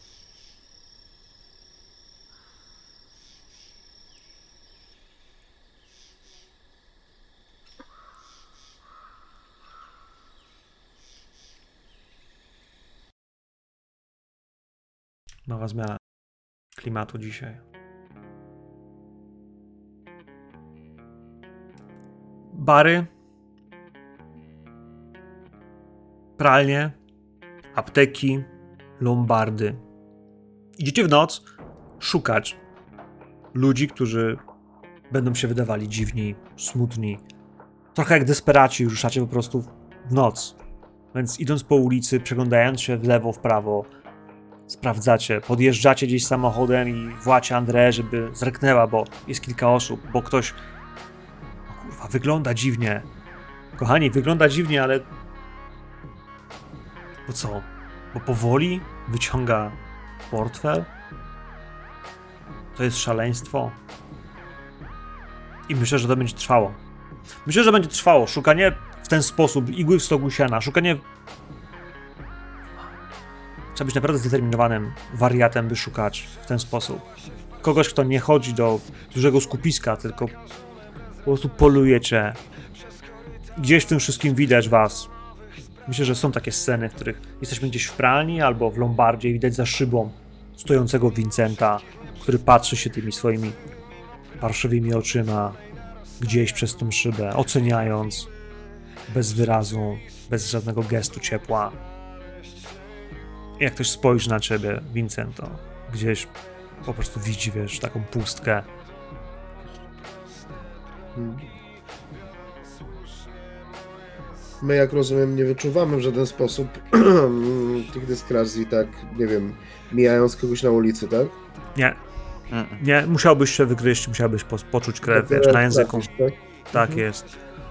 Nowa zmiana klimatu dzisiaj. Bary, pralnie, apteki, lombardy. Idziecie w noc szukać ludzi, którzy będą się wydawali dziwni, smutni. Trochę jak desperaci, ruszacie po prostu w noc. Więc idąc po ulicy, przeglądając się w lewo, w prawo, sprawdzacie, podjeżdżacie gdzieś samochodem i wołacie Andrę, żeby zreknęła, bo jest kilka osób, bo ktoś kurwa, wygląda dziwnie. Kochani, wygląda dziwnie, ale bo co? Bo powoli wyciąga portfel? To jest szaleństwo. I myślę, że to będzie trwało. Myślę, że będzie trwało. Szukanie w ten sposób igły w stogu siana, szukanie Trzeba być naprawdę zdeterminowanym wariatem, by szukać w ten sposób. Kogoś, kto nie chodzi do dużego skupiska, tylko po prostu polujecie. Gdzieś w tym wszystkim widać was. Myślę, że są takie sceny, w których jesteśmy gdzieś w pralni albo w lombardzie i widać za szybą stojącego Vincenta, który patrzy się tymi swoimi parszywymi oczyma gdzieś przez tą szybę, oceniając bez wyrazu, bez żadnego gestu ciepła jak ktoś spojrzy na ciebie, Vincento, gdzieś po prostu widzi, wiesz, taką pustkę. Hmm. My, jak rozumiem, nie wyczuwamy w żaden sposób tych dyskrazji, tak, nie wiem, mijając kogoś na ulicy, tak? Nie. Nie, musiałbyś się wygryźć, musiałbyś po, poczuć krew, tak, wiesz, na języku. tak, tak mhm. jest.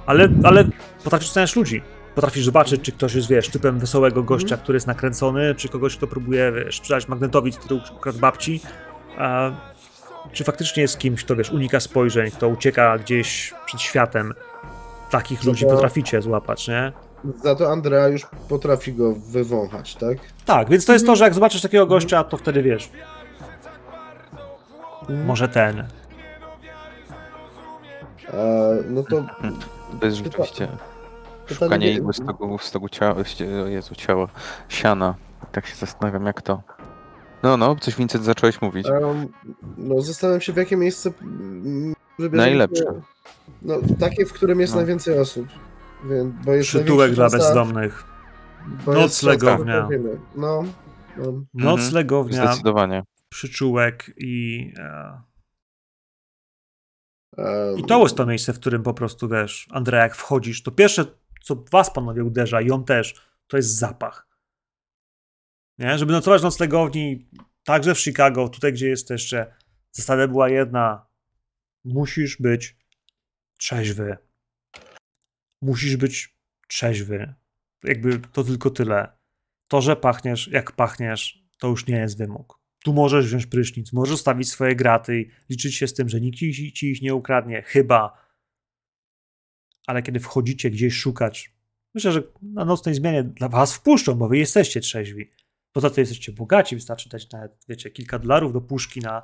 Ale, ale potrafisz oceniać ludzi potrafisz zobaczyć, czy ktoś jest, wiesz, typem wesołego gościa, który jest nakręcony, czy kogoś, kto próbuje, wiesz, sprzedać magnetowi, który ukradł babci, a czy faktycznie jest kimś, kto, wiesz, unika spojrzeń, kto ucieka gdzieś przed światem. Takich ludzi potraficie złapać, nie? Za to Andrea już potrafi go wywąchać, tak? Tak, więc to jest to, że jak zobaczysz takiego gościa, to wtedy wiesz. Mhm. Może ten. E, no to. To jest rzeczywiście. Szukanie igły stogu, stogu ciała, Jezu, ciała, siana. Tak się zastanawiam, jak to No, no, coś Vincent zacząłeś mówić. Um, no, zastanawiam się, w jakie miejsce Najlepsze. No, takie, w którym jest no. najwięcej osób. Więc, bo jest Przytułek dla bezdomnych. Noclegownia. No, no. Noclegownia. Mhm. Zdecydowanie. Przyczółek i... E... I to jest to miejsce, w którym po prostu, wiesz, Andrea, jak wchodzisz, to pierwsze, co was panowie uderza i on też, to jest zapach. Nie? Żeby nocować w noclegowni, także w Chicago, tutaj gdzie jesteście, zasada była jedna. Musisz być trzeźwy. Musisz być trzeźwy. Jakby to tylko tyle. To, że pachniesz jak pachniesz, to już nie jest wymóg. Tu możesz wziąć prysznic, możesz stawić swoje graty i liczyć się z tym, że nikt ci, ci ich nie ukradnie, chyba. Ale kiedy wchodzicie gdzieś szukać, myślę, że na nocnej zmianie dla was wpuszczą, bo wy jesteście trzeźwi. Poza tym jesteście bogaci, wystarczy dać nawet, wiecie, kilka dolarów do puszki na,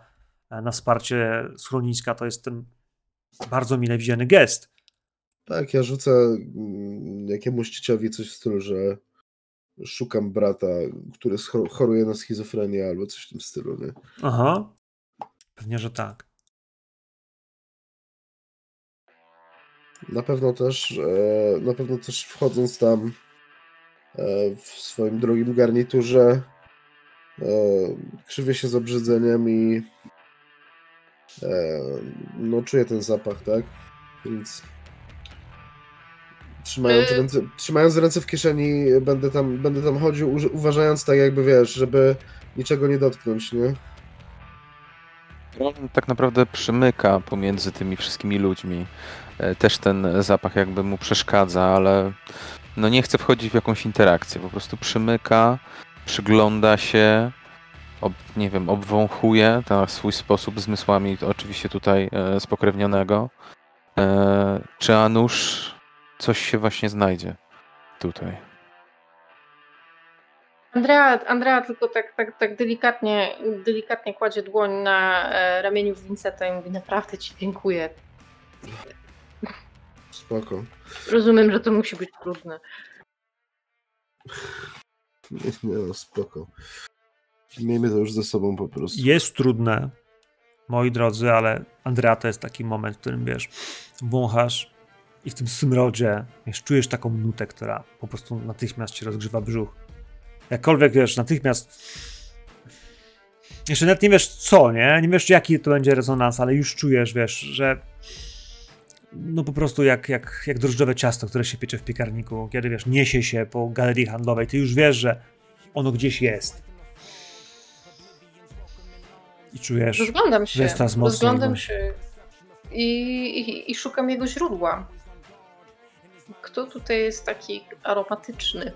na wsparcie schroniska. To jest ten bardzo mile widziany gest. Tak, ja rzucę mm, jakiemuś dzieciowi coś w stylu, że szukam brata, który choruje na schizofrenię albo coś w tym stylu, nie? Aha, pewnie, że tak. Na pewno też, e, na pewno też wchodząc tam e, w swoim drogim garniturze e, krzywię się z obrzydzeniem i no czuję ten zapach, tak? Więc Trzymając, y- ręce, trzymając ręce w kieszeni, będę tam, będę tam chodził, uważając tak jakby, wiesz, żeby niczego nie dotknąć, nie? On tak naprawdę przymyka pomiędzy tymi wszystkimi ludźmi. E, też ten zapach jakby mu przeszkadza, ale no nie chce wchodzić w jakąś interakcję. Po prostu przymyka, przygląda się, ob, nie wiem, obwąchuje na swój sposób zmysłami, oczywiście tutaj e, spokrewnionego. E, czy Anusz coś się właśnie znajdzie tutaj. Andrea, Andrea tylko tak, tak, tak delikatnie, delikatnie kładzie dłoń na e, ramieniu Vincenta i mówi naprawdę ci dziękuję. Spoko. Rozumiem, że to musi być trudne. Nie, nie no, spoko. Miejmy to już ze sobą po prostu. Jest trudne, moi drodzy, ale Andrea to jest taki moment, w którym wiesz, wąchasz i w tym smrodzie wiesz, czujesz taką nutę, która po prostu natychmiast ci rozgrzewa brzuch. Jakkolwiek wiesz, natychmiast. Jeszcze nawet nie wiesz co, nie? Nie wiesz jaki to będzie rezonans, ale już czujesz, wiesz, że. No po prostu jak, jak, jak drożdżowe ciasto, które się piecze w piekarniku, kiedy wiesz, niesie się po galerii handlowej, ty już wiesz, że ono gdzieś jest. I czujesz. Rozglądam się. Rozglądam się i, i, i szukam jego źródła. Kto tutaj jest taki aromatyczny?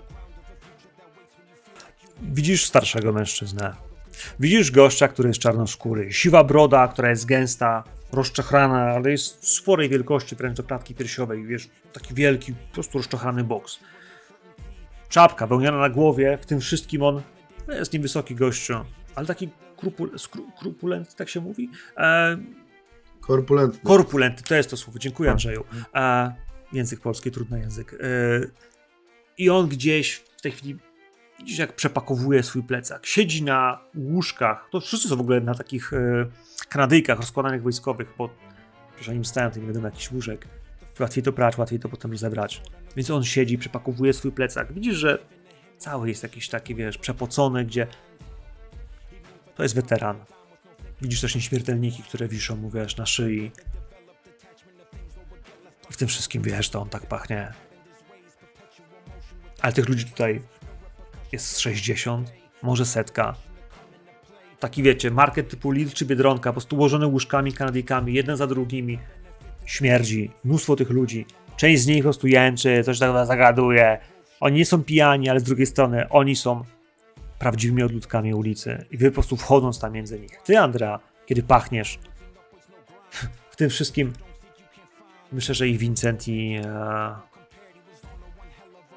Widzisz starszego mężczyznę. Widzisz gościa, który jest czarnoskóry. Siwa broda, która jest gęsta, rozczochrana, ale jest sporej wielkości, wręcz do klatki piersiowej. Wiesz, taki wielki, po prostu rozczochrany boks. Czapka wełniana na głowie, w tym wszystkim on no jest niewysoki gościu, ale taki krupul, skru, krupulentny, tak się mówi? E, korpulentny. Korpulentny, to jest to słowo. Dziękuję Andrzeju. E, Język polski, trudny język. E, I on gdzieś w tej chwili, widzisz jak przepakowuje swój plecak. Siedzi na łóżkach, to wszyscy są w ogóle na takich e, kanadyjkach rozkładanych wojskowych, bo przecież stają, to nie wiadomo, jakiś łóżek. Łatwiej to brać, łatwiej to potem zebrać. Więc on siedzi, przepakowuje swój plecak. Widzisz, że cały jest jakiś taki, wiesz, przepocony, gdzie to jest weteran. Widzisz też nieśmiertelniki, które wiszą mu, wiesz, na szyi. W tym wszystkim wiesz, to on tak pachnie. Ale tych ludzi tutaj jest 60, może setka. Taki wiecie, market typu Lidl czy Biedronka, po prostu ułożone łóżkami, kanadyjkami, jeden za drugimi. Śmierdzi, mnóstwo tych ludzi. Część z nich po prostu jęczy, coś tak zagaduje. Oni nie są pijani, ale z drugiej strony oni są prawdziwymi odludkami ulicy. I wy po prostu wchodząc tam między nich. Ty, Andrea, kiedy pachniesz w tym wszystkim myślę, że i Vincent i, e,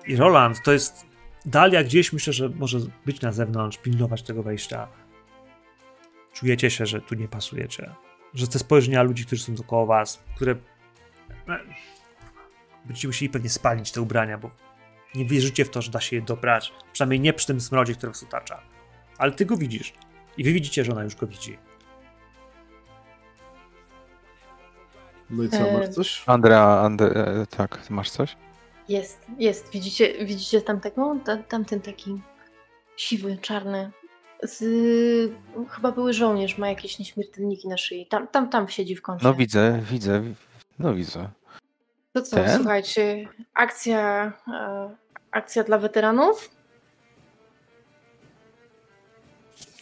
i Roland to jest Dalia gdzieś myślę, że może być na zewnątrz, pilnować tego wejścia. Czujecie się, że tu nie pasujecie. Że te spojrzenia ludzi, którzy są dookoła was, które e, będziecie musieli pewnie spalić te ubrania, bo nie wierzycie w to, że da się je dobrać. Przynajmniej nie przy tym smrodzie, który was otacza. Ale ty go widzisz. I wy widzicie, że ona już go widzi. No i co, masz coś? Andrea, Andre, e, tak, masz coś? Jest, jest. Widzicie, widzicie tamtego? Ta, tamten taki siwy, czarny. Z, chyba były żołnierz, ma jakieś nieśmiertelniki na szyi. Tam, tam, tam siedzi w kącie. No widzę, widzę, no widzę. To co, Ten? słuchajcie, akcja, e, akcja dla weteranów?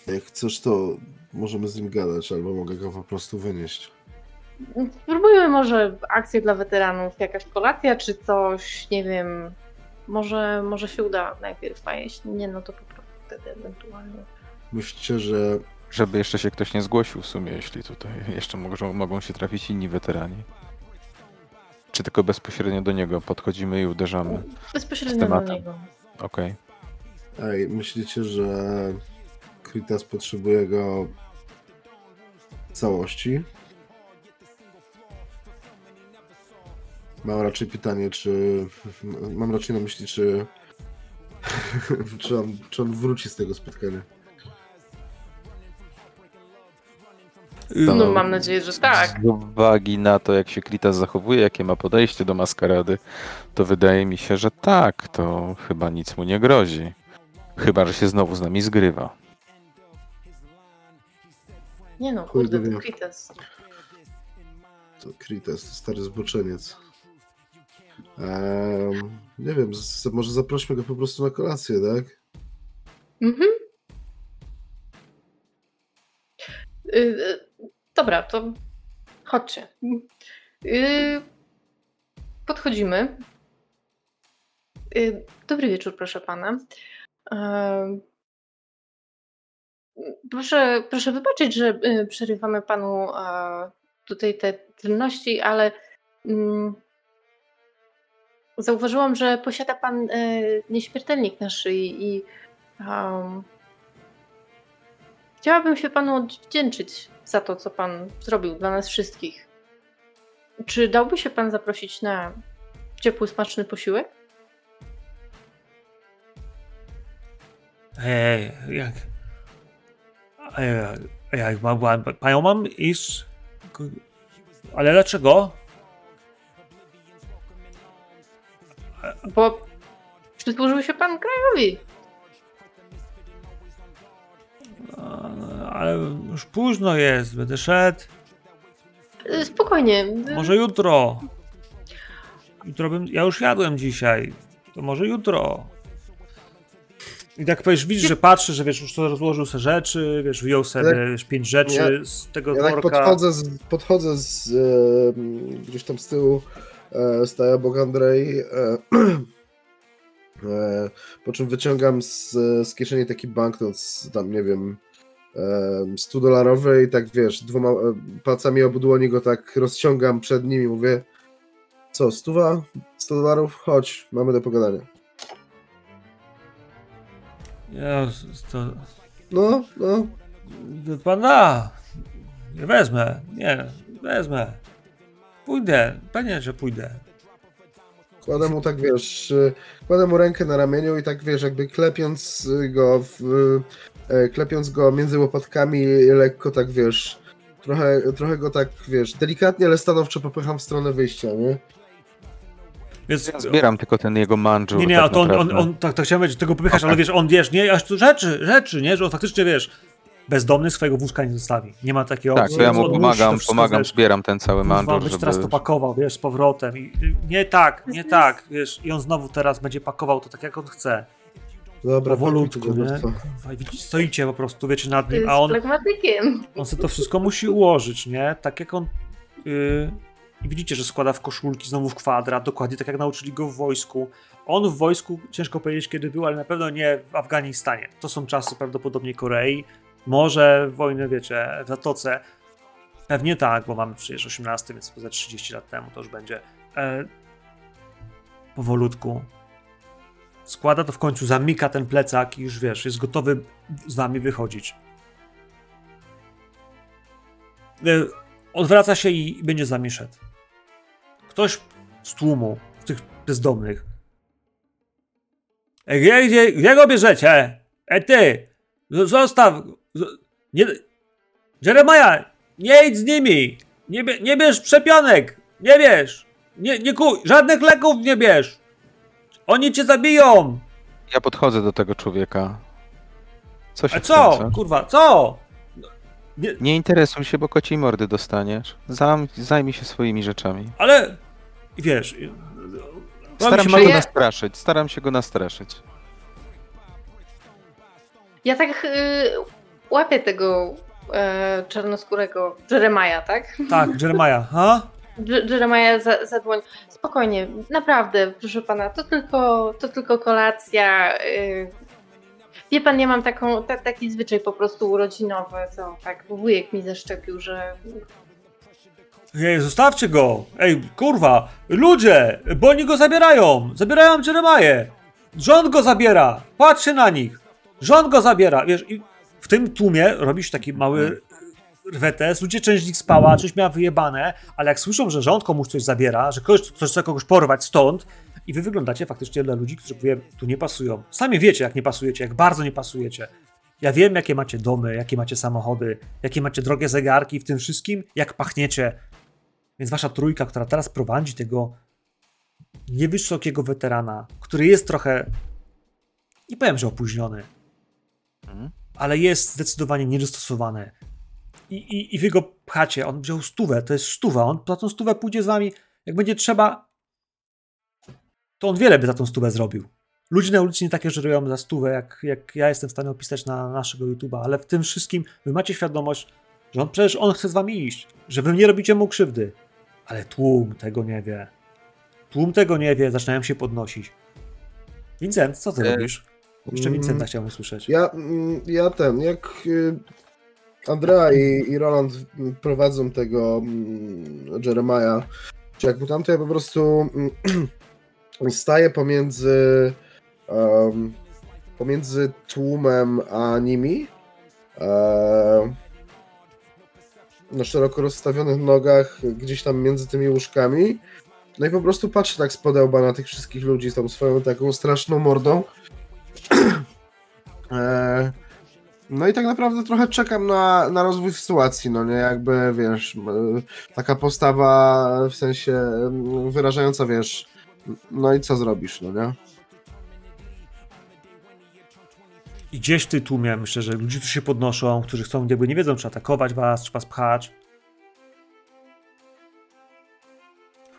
Jak chcesz, to możemy z nim gadać, albo mogę go po prostu wynieść. Spróbujmy może akcję dla weteranów, jakaś kolacja czy coś, nie wiem. Może, może się uda najpierw, a jeśli nie, no to po prostu wtedy ewentualnie. Myślicie, że Żeby jeszcze się ktoś nie zgłosił w sumie, jeśli tutaj jeszcze mogą, mogą się trafić inni weterani. Czy tylko bezpośrednio do niego podchodzimy i uderzamy? Bezpośrednio do niego. Okej. Ej, myślicie, że Kritas potrzebuje go w całości? Mam raczej pytanie, czy. Mam raczej na myśli, czy. czy, on, czy on wróci z tego spotkania? To No mam nadzieję, że tak. Z uwagi na to, jak się Kritas zachowuje, jakie ma podejście do maskarady, to wydaje mi się, że tak, to chyba nic mu nie grozi. Chyba, że się znowu z nami zgrywa. Nie no, Kurde, kurde, to wiem. Krites. To Kritas, to stary zboczeniec. Ehm, nie wiem, z, może zaprośmy go po prostu na kolację, tak? Mhm. Y, y, dobra, to chodźcie. Y, podchodzimy. Y, dobry wieczór, proszę pana. Em, proszę, proszę wybaczyć, że y, przerywamy panu tutaj te czynności, ale mm, zauważyłam, że posiada pan e, nieśmiertelnik na szyi i em, chciałabym się panu odwdzięczyć za to, co pan zrobił dla nas wszystkich. Czy dałby się pan zaprosić na ciepły, smaczny posiłek? Ej, jak. Ej, jak mam, mam, panią mam iść. Ale dlaczego? Bo przysłużył się pan krajowi. Ale już późno jest, będę szedł. Y, Spokojnie. Może jutro. Jutro bym. Ja już jadłem dzisiaj. To może jutro. I tak powiesz, widzisz, że patrzy, że wiesz, już to rozłożył sobie rzeczy, wiesz, wyjął sobie Tak. wiesz, pięć rzeczy Ja- z tego Ja tak podchodzę z, podchodzę z e, gdzieś tam z tyłu, e, staje obok Andrzej, e, e, po czym wyciągam z, z kieszeni taki banknot, z, tam nie wiem, e, 100 dolarowy i tak wiesz, dwoma e, palcami obu dłoni go tak rozciągam przed nim i mówię, co, stuwa, 100 dolarów, chodź, mamy do pogadania. Ja, to, No, no, to pan da. Nie wezmę. Nie, wezmę. Pójdę. Pewnie, że pójdę. Kładę mu tak, wiesz, y, kładę mu rękę na ramieniu i tak, wiesz, jakby klepiąc go w, e, klepiąc go między łopatkami lekko tak, wiesz, trochę, trochę go tak, wiesz, delikatnie, ale stanowczo popycham w stronę wyjścia, nie? Więc Ja zbieram tylko ten jego mandżur. Nie, nie, tak a to on, on, on tak, tak chciałem powiedzieć, tego popychasz, Okej. ale wiesz, on wiesz, nie, aż tu rzeczy, rzeczy, nie, że on faktycznie wiesz, bezdomny swojego wózka nie zostawi. Nie ma takiego Tak, to ja mu pomagam, pomagam, wiesz, zbieram ten cały byś żeby... teraz to pakował, wiesz, z powrotem. I, i- nie tak, nie tak, wiesz, i on znowu teraz będzie pakował to tak, jak on chce. Dobra, Powolutku, nie? widzicie, stoicie po prostu, wiecie, nad nim, a on, pragmatykiem. on sobie to wszystko musi ułożyć, nie? Tak jak on. Yy, I widzicie, że składa w koszulki znowu w kwadrat, dokładnie tak jak nauczyli go w wojsku. On w wojsku, ciężko powiedzieć kiedy był, ale na pewno nie w Afganistanie. To są czasy prawdopodobnie Korei. Może wojny, wiecie, w Zatoce. Pewnie tak, bo mamy przecież 18, więc poza 30 lat temu to już będzie. E, powolutku. Składa to w końcu, zamyka ten plecak i już wiesz, jest gotowy z wami wychodzić. E, Odwraca się i będzie z nami szedł. Ktoś z tłumu, z tych bezdomnych. E, Gdzie, gdzie, gdzie go bierzecie? E ty! Zostaw! Nie... Jeremiah, nie idź z nimi! Nie, nie bierz przepionek! Nie bierz! Nie, nie kuj! Żadnych leków nie bierz! Oni cię zabiją! Ja podchodzę do tego człowieka. Co się A co? Kurwa, co? Nie... nie interesuj się, bo kociej mordy dostaniesz. Zam, zajmij się swoimi rzeczami. Ale wiesz. Staram się, się go nastraszyć. Staram się go nastraszyć. Ja tak yy, łapię tego yy, czarnoskórego Jeremiah, tak? Tak, Jeremiah, ha? Jeremiah za, za dłoń. Spokojnie, naprawdę, proszę pana, to tylko, to tylko kolacja. Yy, Wie pan, ja mam taką, ta, taki zwyczaj po prostu urodzinowy, co tak wujek mi zaszczepił, że... Ej, zostawcie go! Ej, kurwa! Ludzie! Bo oni go zabierają! Zabierają Jeremiah! Rząd go zabiera! Patrzcie na nich! Rząd go zabiera! Wiesz, i w tym tłumie robisz taki mały rwetes, ludzie część z nich spała, coś miała wyjebane, ale jak słyszą, że rząd komuś coś zabiera, że ktoś, ktoś chce kogoś porwać stąd, i wy wyglądacie faktycznie dla ludzi, którzy powiem, tu nie pasują. Sami wiecie, jak nie pasujecie, jak bardzo nie pasujecie. Ja wiem, jakie macie domy, jakie macie samochody, jakie macie drogie zegarki w tym wszystkim, jak pachniecie. Więc wasza trójka, która teraz prowadzi tego niewysokiego weterana, który jest trochę, nie powiem, że opóźniony, mhm. ale jest zdecydowanie niedostosowany. I, i, I wy go pchacie, on wziął stówę, to jest stuwa, on za tą stówę pójdzie z wami, jak będzie trzeba, to on wiele by za tą stówę zrobił. Ludzie na ulicy nie takie żerują za stówę, jak, jak ja jestem w stanie opisać na naszego YouTube'a, ale w tym wszystkim wy macie świadomość, że on przecież on chce z wami iść, że wy nie robicie mu krzywdy. Ale tłum tego nie wie. Tłum tego nie wie, zaczynają się podnosić. Vincent, co ty e... robisz? Jeszcze mm, Vincenta chciałem usłyszeć. Ja, mm, ja ten, jak y, Andrea i, i Roland prowadzą tego mm, Jeremiah, czy jak mu tam, to ja po prostu staje pomiędzy um, pomiędzy tłumem a nimi. Um, na szeroko rozstawionych nogach, gdzieś tam między tymi łóżkami. No i po prostu patrzę tak z podełba na tych wszystkich ludzi z tą swoją taką straszną mordą. e, no i tak naprawdę trochę czekam na, na rozwój sytuacji, no nie, jakby, wiesz, taka postawa w sensie wyrażająca, wiesz, no i co zrobisz, no nie? I gdzieś w tłumie, myślę, że ludzie tu się podnoszą, którzy chcą, jakby nie wiedzą, czy atakować was, czy was pchać.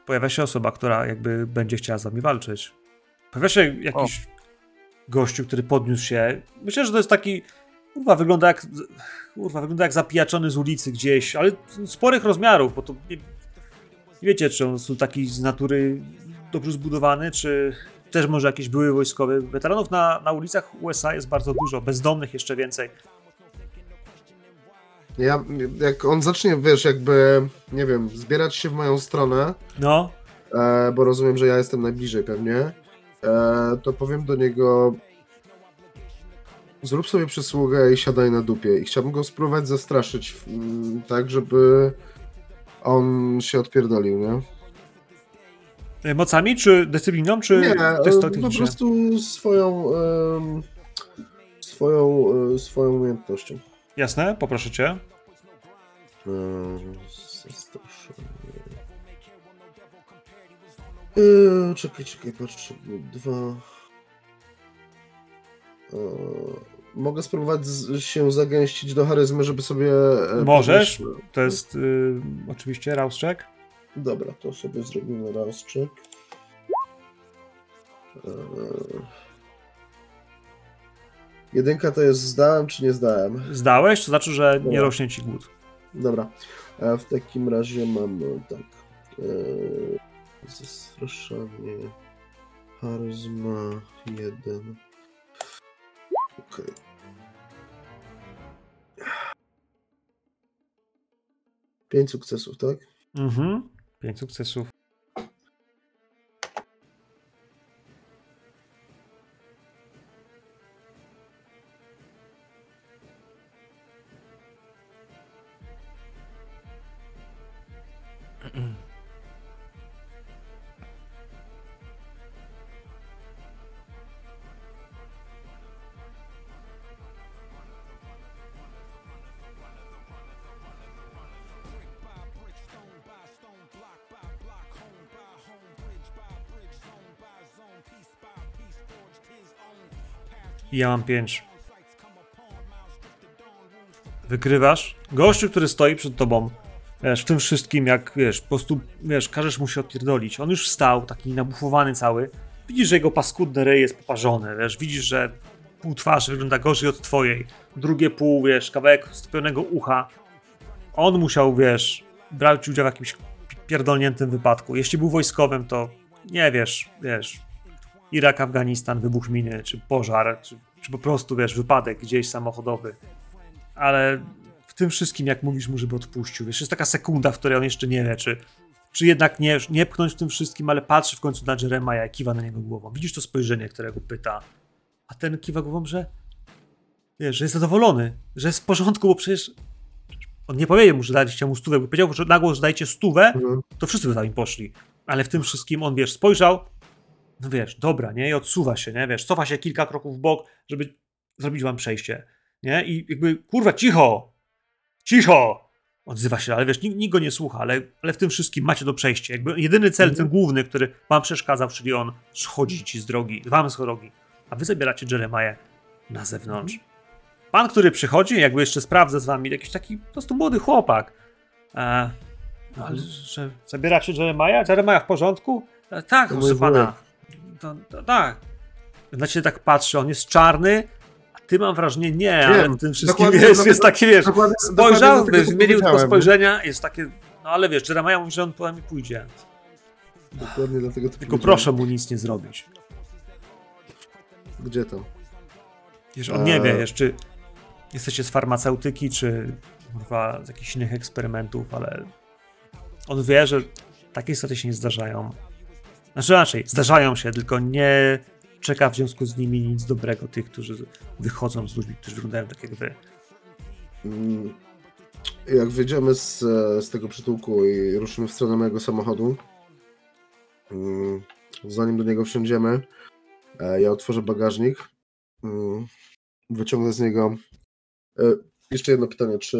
Pojawia się osoba, która jakby będzie chciała z wami walczyć. Pojawia się jakiś o. gościu, który podniósł się. Myślę, że to jest taki. Kurwa, wygląda jak. Kurwa, wygląda jak zapijaczony z ulicy gdzieś, ale sporych rozmiarów, bo to. Nie, nie wiecie, czy on jest taki z natury dobrze zbudowany, czy też może jakiś były wojskowy. Weteranów na, na ulicach USA jest bardzo dużo, bezdomnych jeszcze więcej. Ja, jak on zacznie, wiesz, jakby, nie wiem, zbierać się w moją stronę, no. E, bo rozumiem, że ja jestem najbliżej pewnie, e, to powiem do niego, zrób sobie przysługę i siadaj na dupie. I chciałbym go spróbować zastraszyć, m, tak, żeby on się odpierdolił, nie? E, mocami, czy dyscypliną, czy Nie, e, po prostu swoją swoją, e, swoją umiejętnością. Jasne, poproszę cię. Eee, czekaj, czekaj, patrzę. Dwa. Mogę spróbować się zagęścić do charyzmy, żeby sobie. Możesz. To jest y, oczywiście Rauszczek. Dobra, to sobie zrobimy rozczyk. Eee... Jedynka to jest zdałem czy nie zdałem? Zdałeś, to znaczy, że Dobra. nie rośnie ci głód. Dobra. A w takim razie mam tak. Eee, zastraszanie. Charyzma jeden. Okej. Okay. Pięć sukcesów, tak? Mhm. Pięć sukcesów. I ja mam 5. Wygrywasz. Gościu, który stoi przed tobą, wiesz, w tym wszystkim, jak, wiesz, po prostu, wiesz, każesz mu się odpierdolić. On już wstał, taki nabufowany cały. Widzisz, że jego paskudny rej jest poparzony, wiesz, widzisz, że pół twarzy wygląda gorzej od twojej. Drugie pół, wiesz, kawałek stopionego ucha. On musiał, wiesz, brać udział w jakimś pierdolniętym wypadku. Jeśli był wojskowym, to nie wiesz, wiesz, Irak, Afganistan, wybuch miny, czy pożar, czy, czy po prostu, wiesz, wypadek gdzieś samochodowy. Ale w tym wszystkim, jak mówisz mu, żeby odpuścił, wiesz, jest taka sekunda, w której on jeszcze nie wie, czy, czy jednak nie, nie pchnąć w tym wszystkim, ale patrzy w końcu na Jeremiah i kiwa na niego głową. Widzisz to spojrzenie, którego pyta, a ten kiwa głową, że wiesz, że jest zadowolony, że jest w porządku, bo przecież on nie powiedział mu, że daliście mu stówę, bo powiedział, że na głos, że dajcie stówę, mhm. to wszyscy by tam im poszli. Ale w tym wszystkim on, wiesz, spojrzał, no wiesz, dobra, nie? I odsuwa się, nie? Wiesz, cofa się kilka kroków w bok, żeby zrobić wam przejście, nie? I jakby, kurwa, cicho! Cicho! Odzywa się, ale wiesz, nikt, nikt go nie słucha, ale, ale w tym wszystkim macie do przejścia. Jakby jedyny cel, mhm. ten główny, który wam przeszkadzał, czyli on schodzi ci z drogi, wam z drogi, a wy zabieracie Jeremiah na zewnątrz. Mhm. Pan, który przychodzi, jakby jeszcze sprawdza z wami, jakiś taki po prostu młody chłopak. E, no, ale że zabieracie Jeremiah? Jeremiah w porządku? E, tak, proszę pana. To, to, tak. Znaczy tak patrzy, on jest czarny, a ty mam wrażenie nie, Wiem, ale w tym wszystkim jest, jest taki, wiesz, spojrzał, zmienił tylko spojrzenia, jest takie, no ale wiesz, Jeremiah mówi, że on po nami pójdzie. Dokładnie dlatego to Tylko proszę mu nic nie zrobić. Gdzie to? Wiesz, on nie wie jeszcze, jesteście z farmaceutyki, czy kurwa, z jakichś innych eksperymentów, ale on wie, że takie istoty się nie zdarzają. Znaczy raczej, zdarzają się, tylko nie czeka w związku z nimi nic dobrego tych, którzy wychodzą z ludźmi, którzy wyglądają tak jak wy. Mm, jak wyjdziemy z, z tego przytułku i ruszymy w stronę mojego samochodu, mm, zanim do niego wsiądziemy, e, ja otworzę bagażnik, mm, wyciągnę z niego E, jeszcze jedno pytanie, czy,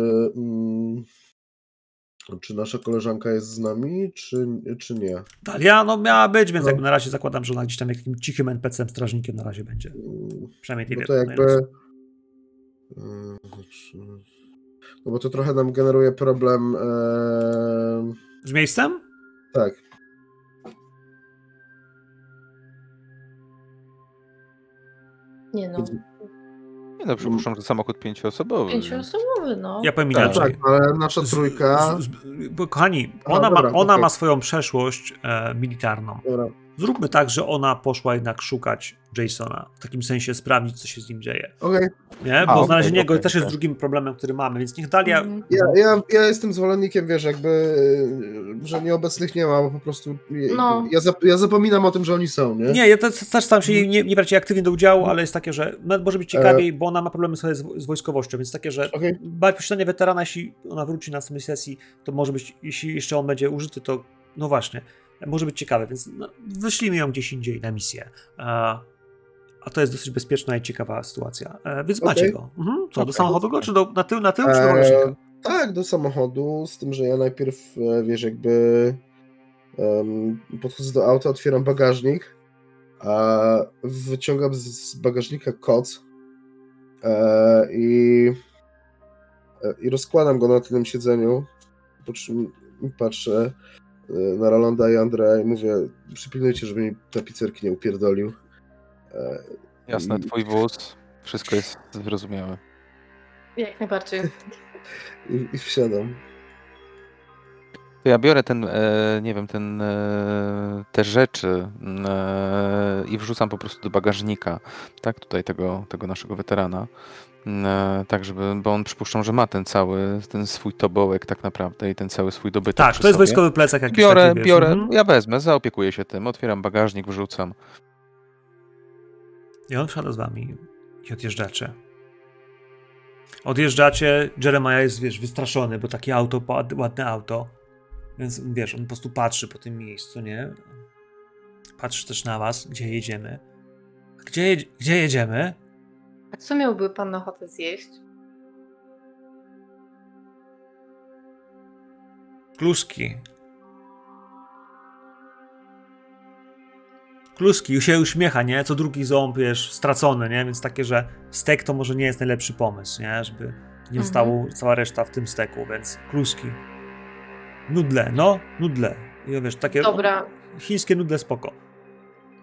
czy nasza koleżanka jest z nami, czy, czy nie? Dalia, no miała być, więc no. jakby na razie zakładam, że ona gdzieś tam jakimś cichym NPC-em, strażnikiem na razie będzie. Mm, Przynajmniej tej no to jakby... E, no bo to trochę nam generuje problem. E... Z miejscem? Tak. Nie no. Nie no, przypuszczam, że samochód pięcioosobowy. Pięcioosobowy, no. Ja powiem tak, inaczej. Tak, ale nasza trójka... Z, z, bo kochani, ona, dobra, ma, ona okay. ma swoją przeszłość e, militarną. Dobra. Zróbmy tak, że ona poszła jednak szukać Jasona. W takim sensie sprawdzić, co się z nim dzieje. Okej. Okay. Nie? Bo A, znalezienie okay, go też jest drugim problemem, który mamy, więc niech Dalia... Mhm. Ja, ja, ja jestem zwolennikiem, wiesz, jakby, że nieobecnych nie ma, bo po prostu no. ja, ja zapominam o tym, że oni są, nie? Nie, ja też staram się nie, nie brać aktywnie do udziału, ale jest takie, że może być ciekawiej, e... bo ona ma problemy sobie z, z wojskowością, więc takie, że okay. posiadanie weterana, jeśli ona wróci na następnej sesji, to może być, jeśli jeszcze on będzie użyty, to no właśnie może być ciekawe, więc no, wyślijmy ją gdzieś indziej na misję. A, a to jest dosyć bezpieczna i ciekawa sytuacja. E, więc okay. macie go. Mhm. Co, okay. do samochodu go, czy do, na tył, na tył, czy do bagażnika? tak, do samochodu, z tym, że ja najpierw, e, wiesz, jakby um, podchodzę do auta, otwieram bagażnik, a wyciągam z, z bagażnika koc e, i, e, i rozkładam go na tylnym siedzeniu, po czym patrzę, na Rolanda i Andrea i mówię, przypilnujcie, żeby mi te pizzerki nie upierdolił. E, Jasne, I... twój wóz, wszystko jest zrozumiałe. Jak najbardziej. I, I wsiadam. To ja biorę ten, e, nie wiem, ten, e, te rzeczy e, i wrzucam po prostu do bagażnika, tak, tutaj tego, tego naszego weterana. E, tak, żeby, bo on przypuszczam, że ma ten cały, ten swój tobołek tak naprawdę i ten cały swój dobytek Tak, to jest sobie. wojskowy plecak jakiś Biorę, taki, biorę, mhm. ja wezmę, zaopiekuję się tym, otwieram bagażnik, wrzucam. I on wsiada z wami i odjeżdżacie. Odjeżdżacie, Jeremiah jest, wiesz, wystraszony, bo takie auto, ładne auto, więc wiesz, on po prostu patrzy po tym miejscu, nie? Patrzy też na was, gdzie jedziemy. Gdzie, gdzie jedziemy? A co miałby pan ochotę zjeść? Kluski. kluski się uśmiecha, nie? Co drugi ząb, wiesz, stracony, nie? Więc takie, że stek to może nie jest najlepszy pomysł, nie? Żeby nie mhm. stało cała reszta w tym steku, więc kluski. Nudle, no, nudle. I wiesz, takie Dobra. chińskie nudle spoko.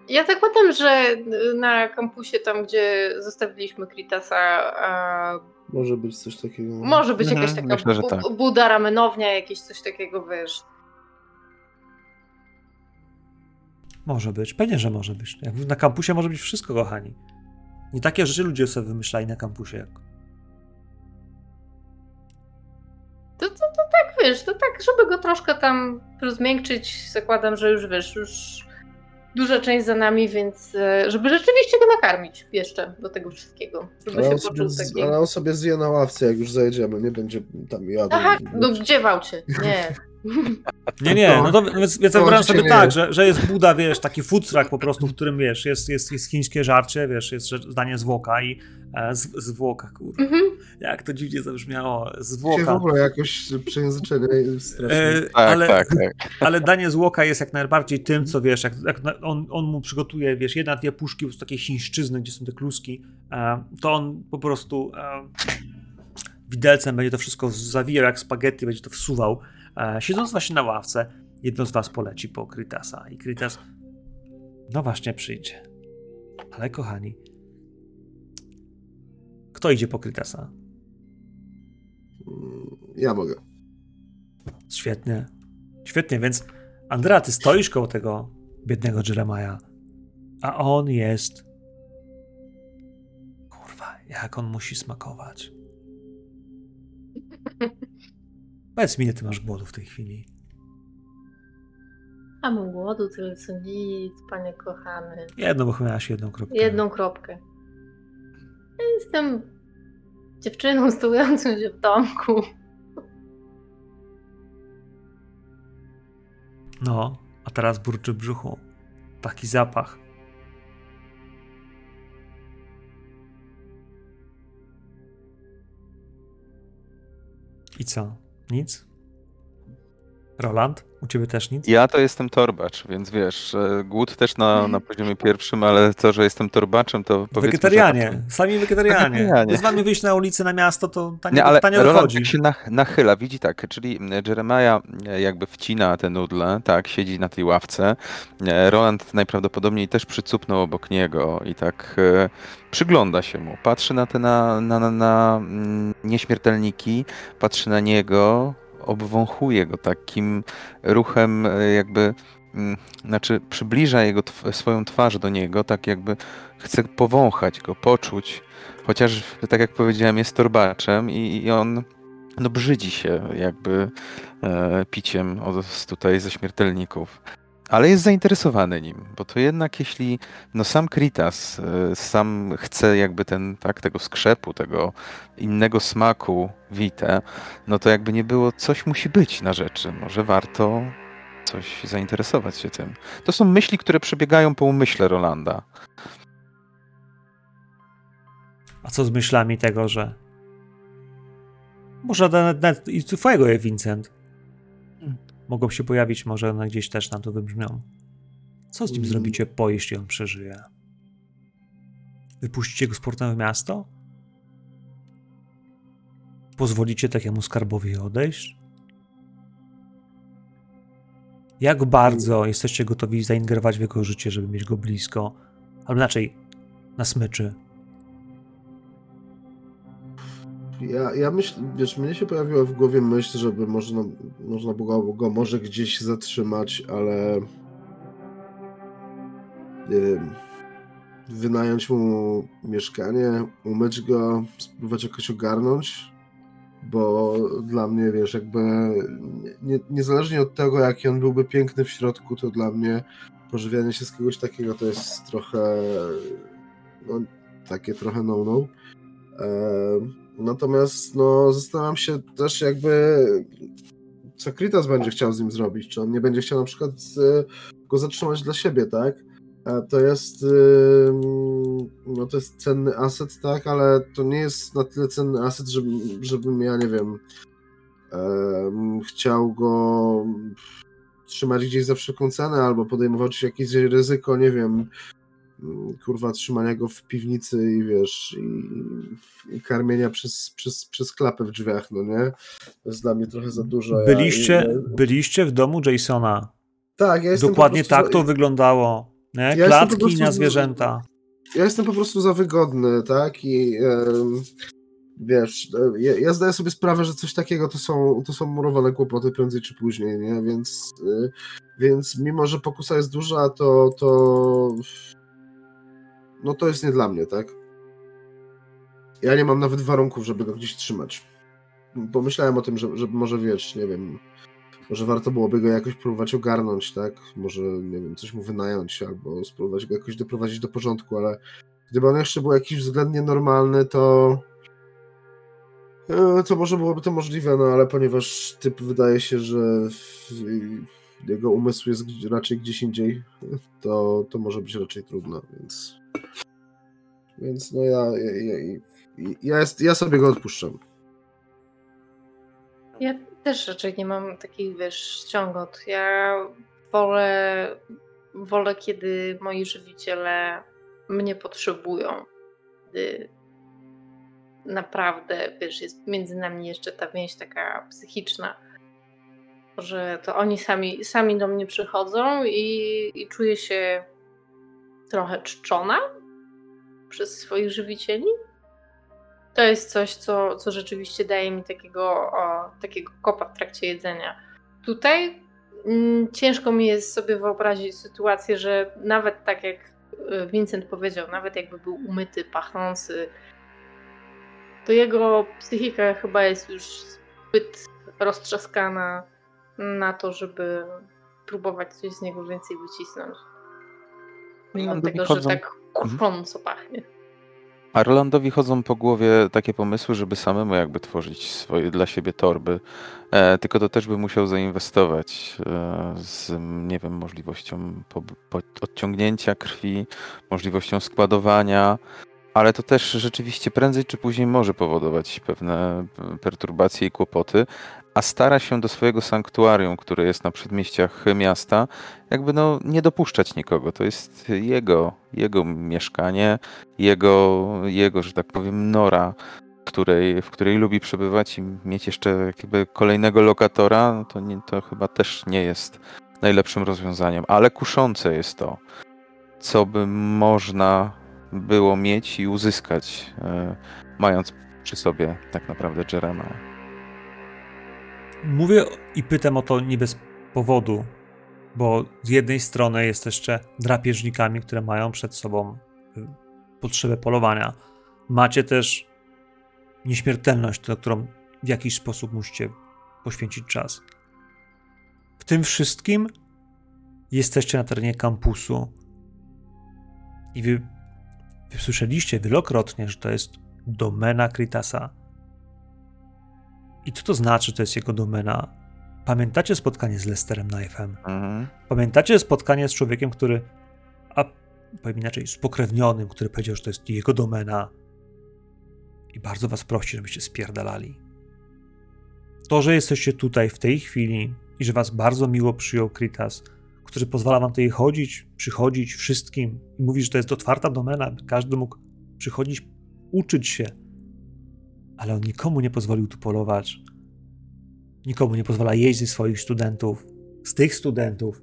Ja zakładam, że na kampusie, tam gdzie zostawiliśmy Kritasa, a... może być coś takiego. Może być mhm, jakaś taka myślę, bu tak. buda ramenownia, jakieś coś takiego, wiesz. Może być, pewnie, że może być. Na kampusie może być wszystko, kochani. Nie takie rzeczy ludzie sobie wymyślali na kampusie. Jak... To, to, to tak, wiesz, to tak, żeby go troszkę tam rozmiękczyć, zakładam, że już, wiesz, już duża część za nami, więc e, żeby rzeczywiście go nakarmić jeszcze do tego wszystkiego. Żeby ale, się poczuł taki... ale on sobie zje na ławce, jak już zajedziemy, nie będzie tam jadł. Aha, no gdzie wałcie? Nie. Nie, nie, no to więc, więc wyobrażam sobie tak, że, że jest Buda, wiesz, taki truck po prostu, w którym, wiesz, jest, jest, jest chińskie żarcie, wiesz, jest zdanie zwłoka i e, z, zwłoka, kurde. Mhm. Jak to dziwnie zabrzmiało, zwłoka. w ogóle jakoś przejęzyczenie strasznie. E, tak, ale, tak, tak. ale danie zwłoka jest jak najbardziej tym, co, wiesz, jak, jak on, on mu przygotuje, wiesz, jedna, dwie puszki z takiej chińszczyzny, gdzie są te kluski, e, to on po prostu e, widelcem będzie to wszystko zawijał jak spaghetti, będzie to wsuwał siedząc właśnie na ławce, jedno z was poleci po Krytasa i Krytas no właśnie przyjdzie. Ale kochani, kto idzie po Krytasa? Ja mogę. Świetnie. Świetnie, więc Andrea, ty stoisz koło tego biednego Jeremiah, a on jest... Kurwa, jak on musi smakować. Powiedz mi, ile ty masz głodu w tej chwili? Mam głodu tyle co nic, panie kochany. Jedną, bo miałaś jedną kropkę. Jedną kropkę. Ja jestem dziewczyną stojącą się w domku. No, a teraz burczy brzuchu. Taki zapach. I co? Nic? Roland? U ciebie też nic? Ja to jestem torbacz, więc wiesz, głód też na, na poziomie pierwszym, ale to, że jestem torbaczem, to powiedzmy... Wegetarianie, że... sami wegetarianie. wegetarianie. Z wami wyjść na ulicę, na miasto, to tanie, Nie, ale tanie Roland się nachyla, widzi tak, czyli Jeremiah jakby wcina te nudle, tak, siedzi na tej ławce. Roland najprawdopodobniej też przycupnął obok niego i tak e, przygląda się mu, patrzy na te na, na, na, na mm, nieśmiertelniki, patrzy na niego, obwąchuje go takim ruchem, e, jakby, mm, znaczy przybliża jego swoją twarz do niego, tak jakby chce powąchać go, poczuć. Chociaż, tak jak powiedziałem, jest torbaczem i, i on no, brzydzi się jakby e, piciem od, tutaj ze śmiertelników ale jest zainteresowany nim, bo to jednak jeśli no sam Kritas y, sam chce jakby ten, tak, tego skrzepu, tego innego smaku wite, no to jakby nie było, coś musi być na rzeczy. Może warto coś zainteresować się tym. To są myśli, które przebiegają po umyśle Rolanda. A co z myślami tego, że może nawet i twojego je Vincent? Mogą się pojawić, może one gdzieś też nam to wybrzmią. Co z nim mm. zrobicie po, jeśli on przeżyje? Wypuścicie go z portem w miasto? Pozwolicie takiemu skarbowi odejść? Jak bardzo jesteście gotowi zaingerować w jego życie, żeby mieć go blisko? Albo inaczej, na smyczy. Ja, ja myślę, wiesz, mnie się pojawiła w głowie myśl, żeby można, można było go może gdzieś zatrzymać, ale wiem, wynająć mu mieszkanie, umyć go, spróbować jakoś ogarnąć, bo dla mnie, wiesz, jakby nie, niezależnie od tego, jaki on byłby piękny w środku, to dla mnie pożywianie się z kogoś takiego to jest trochę no, takie trochę no-no. Eee, Natomiast no, zastanawiam się też jakby co Kritas będzie chciał z nim zrobić, czy on nie będzie chciał na przykład e, go zatrzymać dla siebie, tak? To jest no to jest cenny aset, tak, ale to nie jest na tyle cenny aset, żeby, żebym ja, nie wiem, chciał go trzymać gdzieś za wszelką cenę, albo podejmować jakieś ryzyko, nie wiem, kurwa, trzymania go w piwnicy i wiesz, i, i karmienia przez, przez, przez klapę w drzwiach, no nie? To jest dla mnie trochę za dużo. Byliście, ja, byliście w domu Jasona. Tak, ja jestem Dokładnie tak to wyglądało. Nie? Ja Klatki na zwierzęta. Ja jestem po prostu za wygodny, tak? I wiesz, ja, ja, zdaję sobie sprawę, że coś takiego to są, to są murowane kłopoty prędzej czy później, nie? Więc, y, więc mimo, że pokusa jest duża, to, to no to jest nie dla mnie, tak? Ja nie mam nawet warunków, żeby go gdzieś trzymać. Pomyślałem o tym, że, że może wiesz, nie wiem, może warto byłoby go jakoś próbować ogarnąć, tak? Może, nie wiem, coś mu wynająć albo spróbować go jakoś doprowadzić do porządku, ale gdyby on jeszcze był jakiś względnie normalny, to to może byłoby to możliwe, no ale ponieważ typ wydaje się, że jego umysł jest raczej gdzieś indziej, to, to może być raczej trudno, więc więc no ja ja, ja, ja, jest, ja sobie go odpuszczam. Ja też raczej nie mam takich, wiesz, ściągot. Ja wolę, wolę, kiedy moi żywiciele mnie potrzebują. Gdy naprawdę, wiesz, jest między nami jeszcze ta więź taka psychiczna, że to oni sami, sami do mnie przychodzą i, i czuję się trochę czczona przez swoich żywicieli. To jest coś, co, co rzeczywiście daje mi takiego, o, takiego kopa w trakcie jedzenia. Tutaj mm, ciężko mi jest sobie wyobrazić sytuację, że nawet tak jak y, Vincent powiedział, nawet jakby był umyty, pachnący, to jego psychika chyba jest już zbyt roztrzaskana na to, żeby próbować coś z niego więcej wycisnąć. Mimo tego, że tak kurcząco pachnie. Arlandowi chodzą po głowie takie pomysły, żeby samemu jakby tworzyć swoje dla siebie torby. E, tylko to też by musiał zainwestować e, z, nie wiem, możliwością po, po odciągnięcia krwi, możliwością składowania, ale to też rzeczywiście prędzej czy później może powodować pewne perturbacje i kłopoty, a stara się do swojego sanktuarium, które jest na przedmieściach miasta, jakby no nie dopuszczać nikogo. To jest jego, jego mieszkanie, jego, jego, że tak powiem, nora, której, w której lubi przebywać i mieć jeszcze jakby kolejnego lokatora, no to, nie, to chyba też nie jest najlepszym rozwiązaniem, ale kuszące jest to, co by można było mieć i uzyskać, e, mając przy sobie tak naprawdę Jerema. Mówię i pytam o to nie bez powodu, bo z jednej strony jesteście drapieżnikami, które mają przed sobą y, potrzebę polowania. Macie też nieśmiertelność, na którą w jakiś sposób musicie poświęcić czas. W tym wszystkim jesteście na terenie kampusu i wy Słyszeliście wielokrotnie, że to jest domena Kritasa. I co to znaczy, że to jest jego domena? Pamiętacie spotkanie z Lesterem Knife'em? Mhm. Pamiętacie spotkanie z człowiekiem, który, a powiem inaczej, spokrewnionym, który powiedział, że to jest jego domena i bardzo was prosi, żebyście spierdalali. To, że jesteście tutaj w tej chwili i że was bardzo miło przyjął Kritas, który pozwala wam tutaj chodzić, przychodzić wszystkim i mówi, że to jest otwarta domena, by każdy mógł przychodzić, uczyć się. Ale on nikomu nie pozwolił tu polować. Nikomu nie pozwala ze swoich studentów. Z tych studentów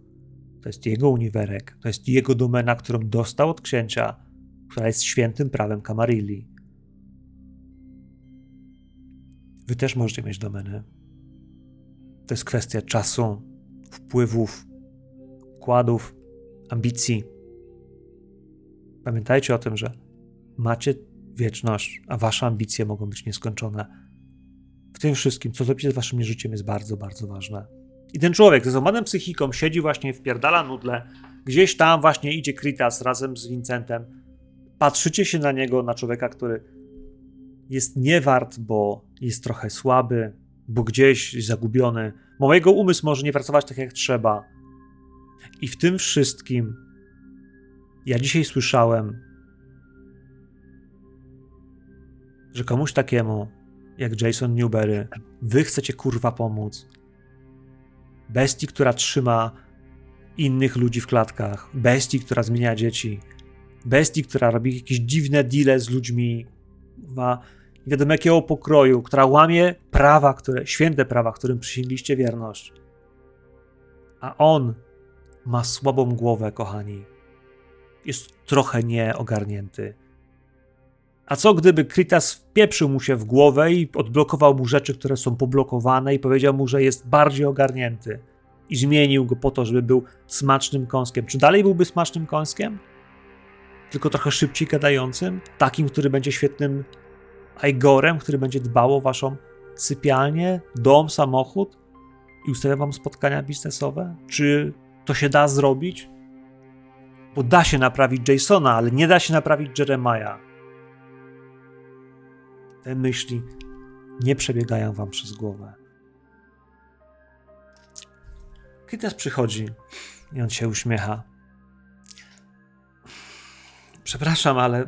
to jest jego uniwerek, to jest jego domena, którą dostał od księcia, która jest świętym prawem Kamarilli. Wy też możecie mieć domenę. To jest kwestia czasu, wpływów, wkładów, ambicji. Pamiętajcie o tym, że macie wieczność, a wasze ambicje mogą być nieskończone. W tym wszystkim, co zrobicie z waszym życiem, jest bardzo, bardzo ważne. I ten człowiek ze złamaną psychiką siedzi właśnie, wpierdala nudle. Gdzieś tam właśnie idzie Kritas razem z Vincentem. Patrzycie się na niego, na człowieka, który jest niewart, bo jest trochę słaby, bo gdzieś zagubiony. Bo jego umysł może nie pracować tak jak trzeba. I w tym wszystkim ja dzisiaj słyszałem, że komuś takiemu jak Jason Newberry, wy chcecie kurwa pomóc. bestii, która trzyma innych ludzi w klatkach, bestii, która zmienia dzieci, bestii, która robi jakieś dziwne deale z ludźmi, ma nie wiadomo jakiego pokroju, która łamie prawa, które, święte prawa, którym przysięgliście wierność. A on ma słabą głowę, kochani. Jest trochę nieogarnięty. A co gdyby Kritas wpieprzył mu się w głowę i odblokował mu rzeczy, które są poblokowane i powiedział mu, że jest bardziej ogarnięty i zmienił go po to, żeby był smacznym kąskiem. Czy dalej byłby smacznym kąskiem? Tylko trochę szybciej gadającym? Takim, który będzie świetnym Igorem, który będzie dbał o waszą sypialnię, dom, samochód i ustawia wam spotkania biznesowe? Czy to się da zrobić? Bo da się naprawić Jasona, ale nie da się naprawić Jeremiah. Te myśli nie przebiegają wam przez głowę. Kites przychodzi i on się uśmiecha. Przepraszam, ale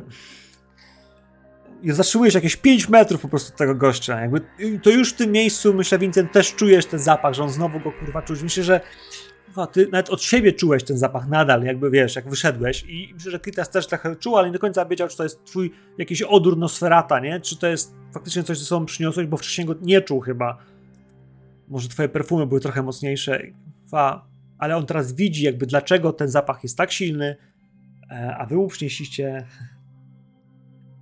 zatrzymujesz jakieś 5 metrów po prostu tego gościa. Jakby to już w tym miejscu, myślę, Vincent, też czujesz ten zapach, że on znowu go kurwa czuć. Myślę, że kurwa, ty nawet od siebie czułeś ten zapach nadal, jakby wiesz, jak wyszedłeś. I myślę, że Kitas też trochę czuł, ale nie do końca wiedział, czy to jest twój jakiś odór Nosferata, nie? Czy to jest faktycznie coś, co sobą przyniosłeś, bo wcześniej go nie czuł chyba. Może twoje perfumy były trochę mocniejsze, kurwa, ale on teraz widzi jakby dlaczego ten zapach jest tak silny, e, a wy mu przynieśliście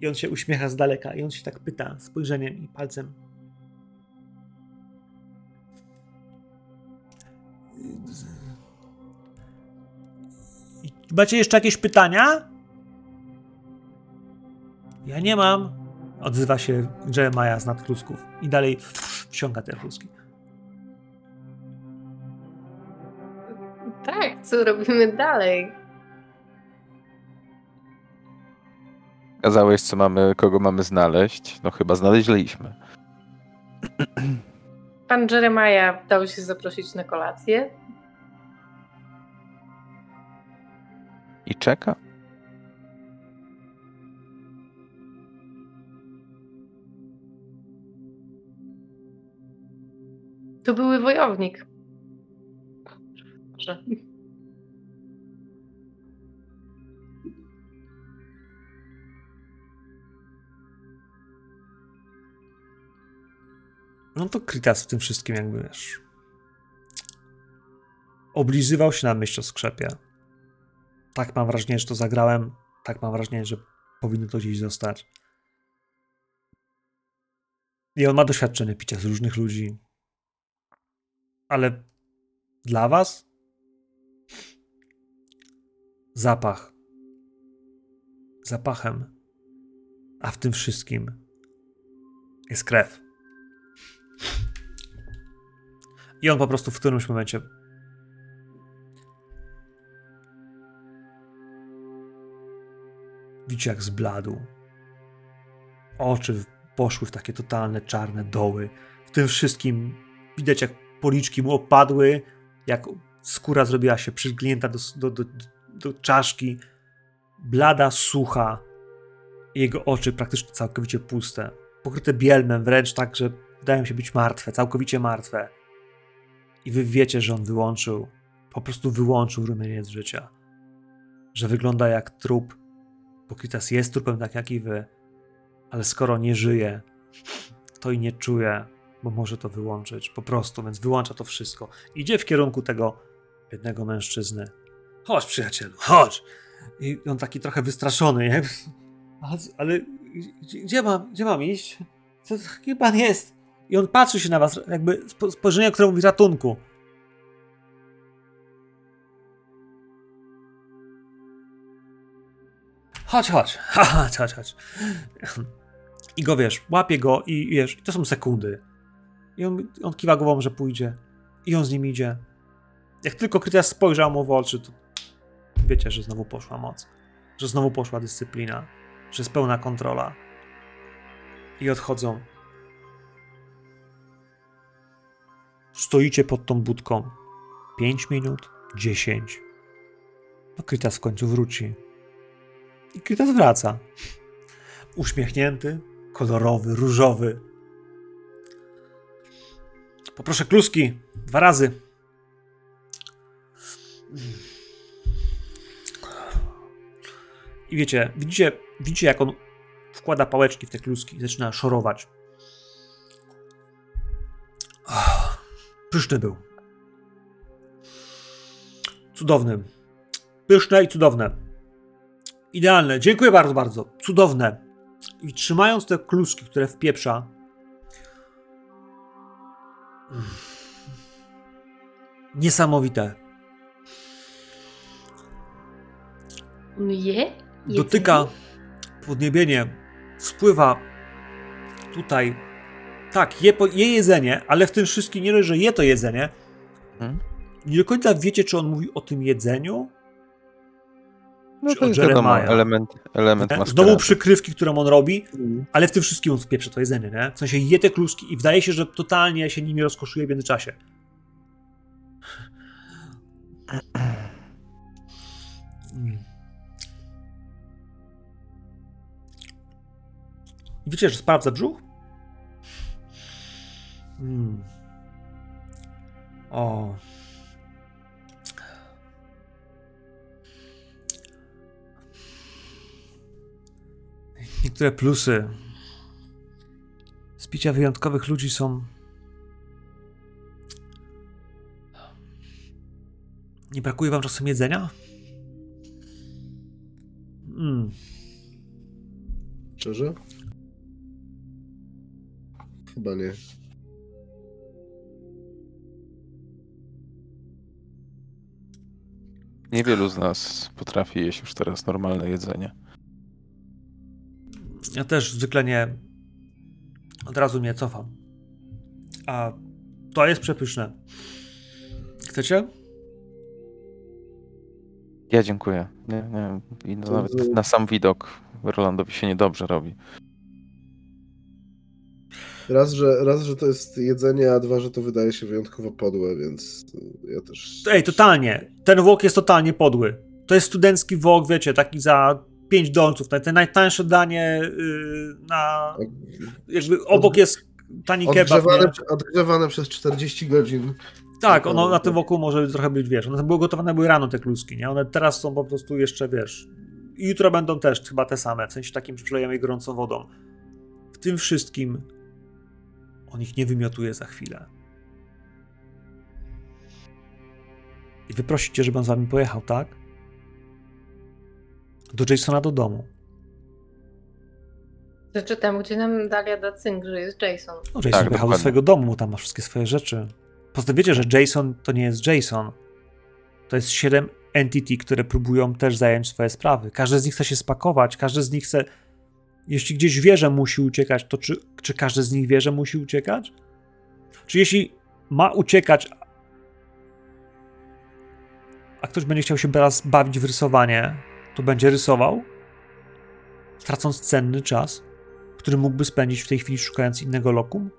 i on się uśmiecha z daleka i on się tak pyta spojrzeniem i palcem. Macie jeszcze jakieś pytania? Ja nie mam. Odzywa się Jeremiah z nadklusków i dalej wciąga te kluski. Tak, co robimy dalej? Kazałeś, co mamy, kogo mamy znaleźć. No chyba znaleźliśmy. Pan Jeremiah dał się zaprosić na kolację. I czeka. To były wojownik. Proszę. No to Kritas w tym wszystkim jakby, wiesz, oblizywał się na myśl o skrzepie. Tak mam wrażenie, że to zagrałem, tak mam wrażenie, że powinno to gdzieś zostać. I on ma doświadczenie picia z różnych ludzi. Ale dla was zapach. Zapachem. A w tym wszystkim jest krew. I on po prostu w którymś momencie widzicie jak zbladł. Oczy poszły w takie totalne czarne doły. W tym wszystkim widać jak policzki mu opadły, jak skóra zrobiła się przyglnięta do, do, do, do czaszki. Blada, sucha. Jego oczy praktycznie całkowicie puste. Pokryte bielmem wręcz tak, że wydają się być martwe, całkowicie martwe. I wy wiecie, że on wyłączył, po prostu wyłączył rumieniec życia. Że wygląda jak trup. Pokritas jest trupem tak jak i wy, ale skoro nie żyje, to i nie czuje, bo może to wyłączyć. Po prostu, więc wyłącza to wszystko. Idzie w kierunku tego jednego mężczyzny. Chodź, przyjacielu, chodź! I on taki trochę wystraszony, nie? Ale, ale gdzie, mam, gdzie mam iść? Co, kim pan jest? I on patrzy się na was, jakby spojrzenie, które mówi ratunku. Chodź, chodź, chodź, chodź, chodź. I go wiesz, łapie go i wiesz, to są sekundy. I on, on kiwa głową, że pójdzie. I on z nim idzie. Jak tylko Krytias spojrzał mu w oczy, to wiecie, że znowu poszła moc. Że znowu poszła dyscyplina. Że jest pełna kontrola. I odchodzą. Stoicie pod tą budką 5 minut, 10. No Krytas w końcu wróci. I Krytas wraca. Uśmiechnięty, kolorowy, różowy. Poproszę kluski. Dwa razy. I wiecie, widzicie, widzicie jak on wkłada pałeczki w te kluski i zaczyna szorować. Pyszny był. Cudowny. Pyszne i cudowne. Idealne. Dziękuję bardzo, bardzo. Cudowne. I trzymając te kluski, które wpieprza. Niesamowite. Je? Dotyka podniebienie, spływa tutaj. Tak, je, je jedzenie, ale w tym wszystkim nie dość, że je to jedzenie. Hmm? Nie do końca wiecie, czy on mówi o tym jedzeniu, no to jest wiadomo, element, element Znowu przykrywki, którą on robi, mm. ale w tym wszystkim on wpieprze to jedzenie, nie? W sensie je te kluski i wydaje się, że totalnie się nimi rozkoszuje w międzyczasie. I wiecie, że sprawdza brzuch? Mm. O. Niektóre plusy z picia wyjątkowych ludzi są. Nie brakuje wam czasem jedzenia? Mm. Szczerze? Chyba nie. Niewielu z nas potrafi jeść już teraz normalne jedzenie. Ja też zwykle nie. Od razu mnie cofam. A to jest przepyszne. Chcecie? Ja dziękuję. Nie, nie. I no, nawet na sam widok Rolandowi się niedobrze robi. Raz że, raz, że to jest jedzenie, a dwa, że to wydaje się wyjątkowo podłe, więc ja też. Ej, totalnie. Ten wok jest totalnie podły. To jest studencki wok, wiecie, taki za 5 dolców. Te najtańsze danie yy, na. Jakby obok jest tani kebab. Odgrzewane przez 40 godzin. Tak, ono na tym wokół może trochę być, wiesz, one były gotowane były rano te kluski, nie? One teraz są po prostu jeszcze, wiesz, i jutro będą też chyba te same, w sensie takim przylejemy gorącą wodą. W tym wszystkim on ich nie wymiotuje za chwilę. I wy prosicie, żeby on z wami pojechał, tak? Do Jasona do domu. Rzeczy tam, gdzie nam Dalia da cynk, że jest Jason. No, Jason tak, pojechał do swojego domu, tam ma wszystkie swoje rzeczy. Poza wiecie, że Jason to nie jest Jason. To jest siedem entity, które próbują też zająć swoje sprawy. Każdy z nich chce się spakować, każdy z nich chce. Jeśli gdzieś wie, że musi uciekać, to czy, czy każdy z nich wie, że musi uciekać? Czy jeśli ma uciekać, a ktoś będzie chciał się teraz bawić w rysowanie, to będzie rysował, tracąc cenny czas, który mógłby spędzić w tej chwili szukając innego lokum?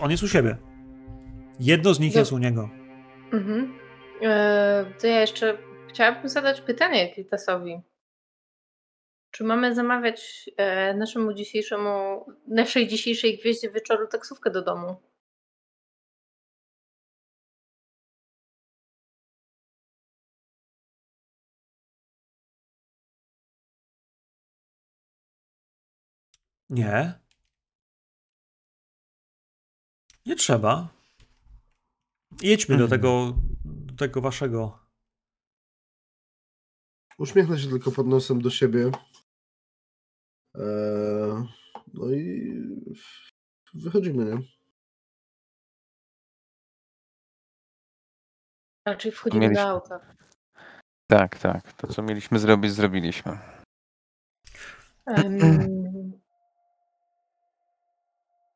On jest u siebie. Jedno z nich Do... jest u niego. Mhm. Eee, to ja jeszcze chciałabym zadać pytanie Kiltasowi. Czy mamy zamawiać e, naszemu dzisiejszemu, naszej dzisiejszej gwieździe wieczoru taksówkę do domu? Nie. Nie trzeba. Jedźmy do mhm. tego, do tego waszego. Uśmiechnę się tylko pod nosem do siebie. Eee, no i wychodzimy, nie? Raczej wchodzimy mieliśmy... do auta. Tak, tak. To, co mieliśmy zrobić, zrobiliśmy. Um,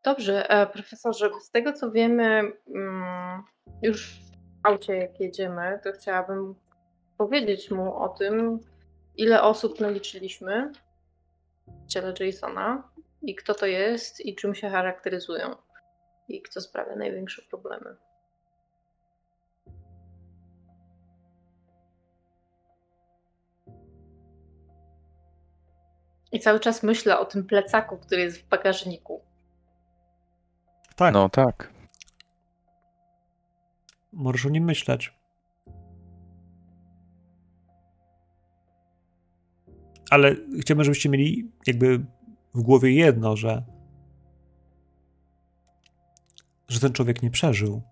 Dobrze, e, profesorze, z tego co wiemy, mm, już w aucie jak jedziemy, to chciałabym powiedzieć mu o tym, ile osób naliczyliśmy w ciele Jasona i kto to jest i czym się charakteryzują i kto sprawia największe problemy. I cały czas myślę o tym plecaku, który jest w bagażniku. Tak. No tak. możesz o nim myśleć. Ale chciałbym, żebyście mieli jakby w głowie jedno, że że ten człowiek nie przeżył.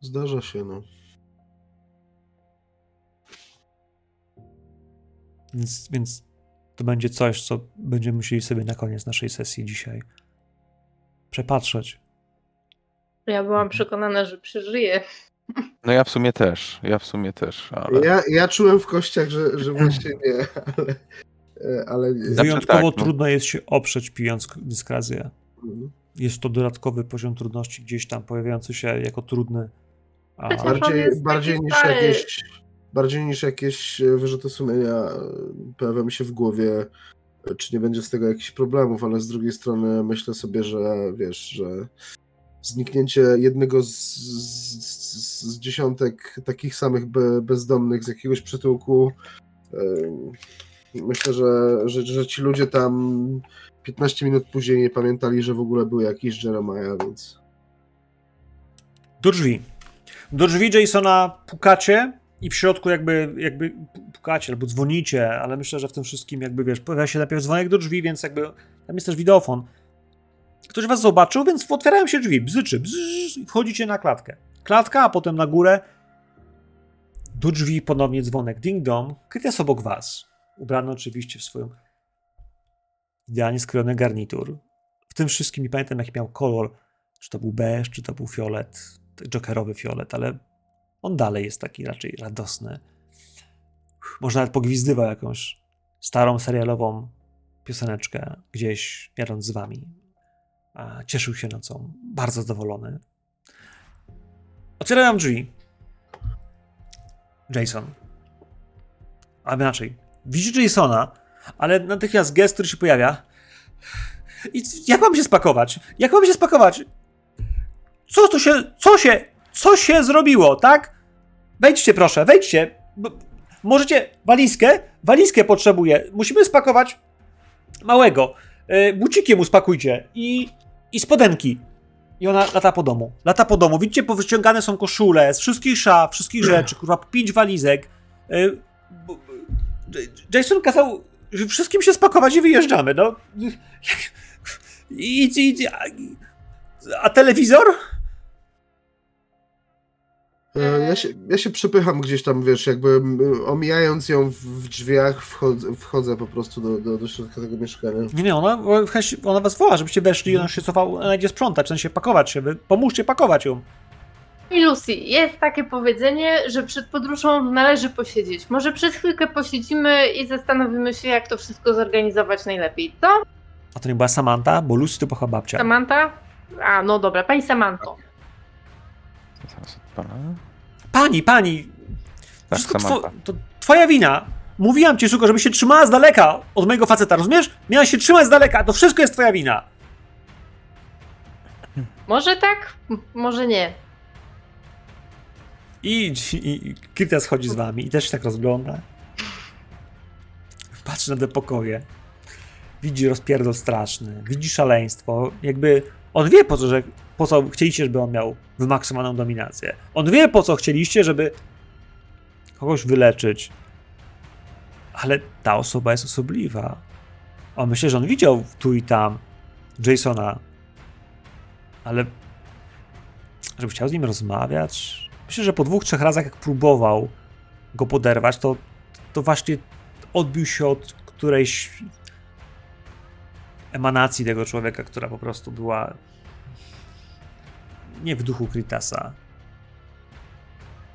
Zdarza się, no. Więc, więc to będzie coś, co będziemy musieli sobie na koniec naszej sesji dzisiaj przepatrzeć. Ja byłam przekonana, że przeżyje. No ja w sumie też, ja w sumie też. Ale... Ja, ja czułem w kościach, że, że właśnie nie, ale... ale nie. Wyjątkowo tak, no. trudno jest się oprzeć pijąc dyskrazję. Mhm. Jest to dodatkowy poziom trudności gdzieś tam pojawiający się jako trudny. A... Bardziej, bardziej niż jakieś bardziej niż jakieś wyrzuty sumienia pojawia mi się w głowie, czy nie będzie z tego jakichś problemów, ale z drugiej strony myślę sobie, że wiesz, że zniknięcie jednego z, z, z dziesiątek takich samych be, bezdomnych z jakiegoś przytułku. Myślę, że, że, że ci ludzie tam 15 minut później nie pamiętali, że w ogóle był jakiś Jeremiah, więc. Do drzwi. Do drzwi Jasona pukacie i w środku jakby, jakby pukacie albo dzwonicie, ale myślę, że w tym wszystkim jakby wiesz, pojawia się najpierw dzwonek do drzwi, więc jakby tam jest też wideofon. Ktoś was zobaczył, więc otwierają się drzwi, bzyczy, bzz, i wchodzicie na klatkę. Klatka, a potem na górę. Do drzwi ponownie dzwonek ding-dong. Krytes obok was. Ubrany oczywiście w swoją idealnie skrojony garnitur. W tym wszystkim nie pamiętam, jaki miał kolor. Czy to był beż, czy to był fiolet, jokerowy fiolet, ale on dalej jest taki raczej radosny. Może nawet pogwizdywał jakąś starą serialową pioseneczkę gdzieś jadąc z wami. A cieszył się nocą. Bardzo zadowolony. Otwierają drzwi. Jason. A inaczej. Widzi Jasona, ale natychmiast gest, który się pojawia. I jak mam się spakować? Jak mam się spakować? Co to się, co się, co się zrobiło, tak? Wejdźcie proszę, wejdźcie. Możecie, walizkę, walizkę potrzebuję. Musimy spakować małego. Yy, bucikiem uspakujcie i, i spodenki. I ona lata po domu. Lata po domu. Widzicie, powyciągane są koszule z wszystkich szaf, wszystkich rzeczy, kurwa, pięć walizek. Yy, Jason kazał wszystkim się spakować i wyjeżdżamy, no. I, i, i, a, a telewizor? E, ja się, ja się przepycham gdzieś tam, wiesz, jakby omijając ją w drzwiach, wchodzę, wchodzę po prostu do, do, do środka tego mieszkania. Nie, nie, ona, ona was woła, żebyście weszli i ona się cofała, ona idzie sprzątać, w sensie pakować się, wy pomóżcie pakować ją. I Lucy, jest takie powiedzenie, że przed podróżą należy posiedzieć. Może przez chwilkę posiedzimy i zastanowimy się, jak to wszystko zorganizować najlepiej, co? A to nie była Samanta? Bo Lucy to była babcia. Samanta? A, no dobra, pani Samanto. Pani, pani! Tak, Wszystko to twoja wina. Mówiłam ci, Szuko, żebyś się trzymała z daleka od mojego faceta, rozumiesz? Miałaś się trzymać z daleka, to wszystko jest twoja wina. Może tak, może nie. I, i, i schodzi z wami i też się tak rozgląda. Patrzy na te pokoje. Widzi rozpierdol straszny, widzi szaleństwo. Jakby on wie po co, że, po co chcieliście, żeby on miał wymaksymowaną dominację. On wie po co chcieliście, żeby kogoś wyleczyć. Ale ta osoba jest osobliwa. On myślę, że on widział tu i tam Jasona, ale żeby chciał z nim rozmawiać, Myślę, że po dwóch, trzech razach, jak próbował go poderwać, to, to właśnie odbił się od którejś emanacji tego człowieka, która po prostu była nie w duchu Kritasa.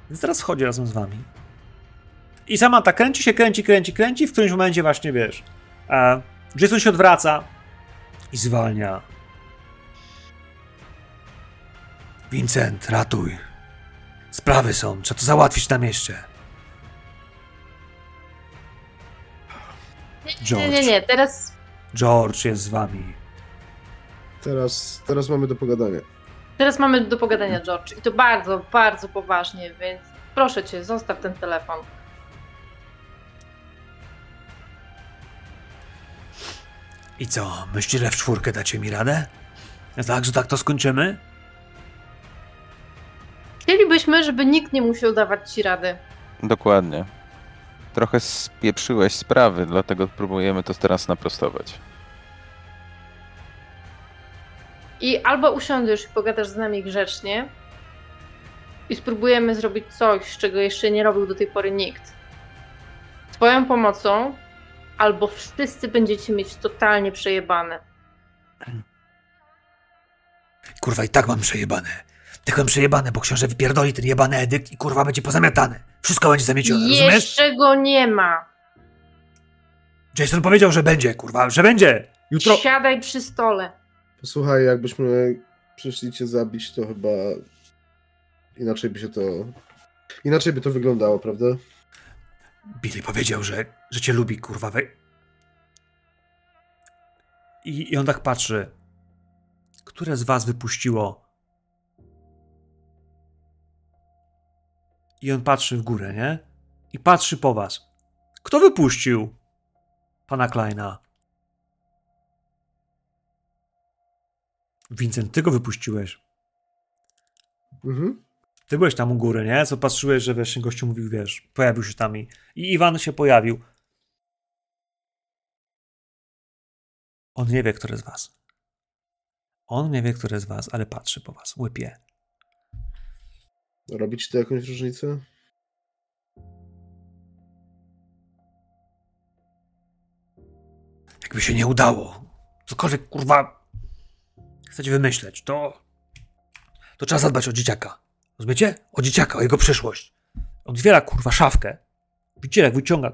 Więc teraz wchodzi razem z wami. I sama ta kręci się, kręci, kręci, kręci. W którymś momencie właśnie, wiesz, e, Jason się odwraca i zwalnia. Vincent, ratuj. Sprawy są, trzeba to załatwić na mieście. George. Nie, nie, nie, teraz... George jest z wami. Teraz, teraz mamy do pogadania. Teraz mamy do pogadania, George. I to bardzo, bardzo poważnie, więc proszę cię, zostaw ten telefon. I co, myślisz, że w czwórkę dacie mi radę? Tak, że tak to skończymy? Chcielibyśmy, żeby nikt nie musiał dawać ci rady. Dokładnie. Trochę spieprzyłeś sprawy, dlatego próbujemy to teraz naprostować. I albo usiądziesz i pogadasz z nami grzecznie i spróbujemy zrobić coś, czego jeszcze nie robił do tej pory nikt. Twoją pomocą, albo wszyscy będziecie mieć totalnie przejebane. Kurwa, i tak mam przejebane. Tak mam przejebane, bo książę wypierdoli ten jebany edykt i kurwa będzie pozamiatane. Wszystko będzie zamiecione, rozumiesz? Jeszcze go nie ma. Jason powiedział, że będzie, kurwa, że będzie. Jutro... Siadaj przy stole. Posłuchaj, jakbyśmy przyszli cię zabić, to chyba inaczej by się to... Inaczej by to wyglądało, prawda? Billy powiedział, że, że cię lubi, kurwa. We... I, I on tak patrzy. Które z was wypuściło? I on patrzy w górę, nie? I patrzy po was. Kto wypuścił pana Kleina? Vincent, ty go wypuściłeś. Mhm. Ty byłeś tam u góry, nie? Co patrzyłeś, że wiesz, gościu mówił, wiesz, pojawił się tam i, i Iwan się pojawił. On nie wie, który z was. On nie wie, który z was, ale patrzy po was, łypie. Robi ci to jakąś różnicę? Jakby się nie udało. Cokolwiek, kurwa, chcecie wymyśleć, to... To trzeba zadbać o dzieciaka. Rozumiecie? O dzieciaka, o jego przyszłość. Otwiera, kurwa, szafkę. Widzicie, jak wyciąga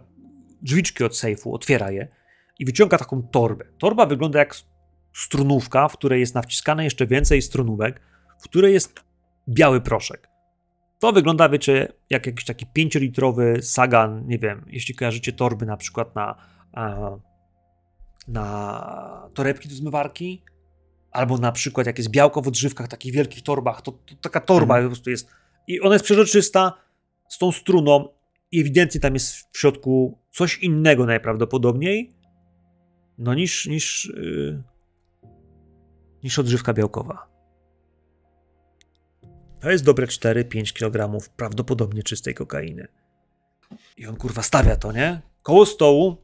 drzwiczki od sejfu, otwiera je i wyciąga taką torbę. Torba wygląda jak strunówka, w której jest nawciskane jeszcze więcej strunówek, w której jest biały proszek. To wygląda, wiecie, jak jakiś taki 5-litrowy sagan, nie wiem, jeśli kojarzycie torby na przykład na, na torebki do zmywarki, albo na przykład jak jest białko w odżywkach, takich wielkich torbach, to, to taka torba mhm. po prostu jest. I ona jest przeźroczysta, z tą struną i ewidentnie tam jest w środku coś innego najprawdopodobniej, no niż, niż, yy, niż odżywka białkowa. To jest dobre 4-5 kg prawdopodobnie czystej kokainy. I on kurwa stawia to, nie? Koło stołu.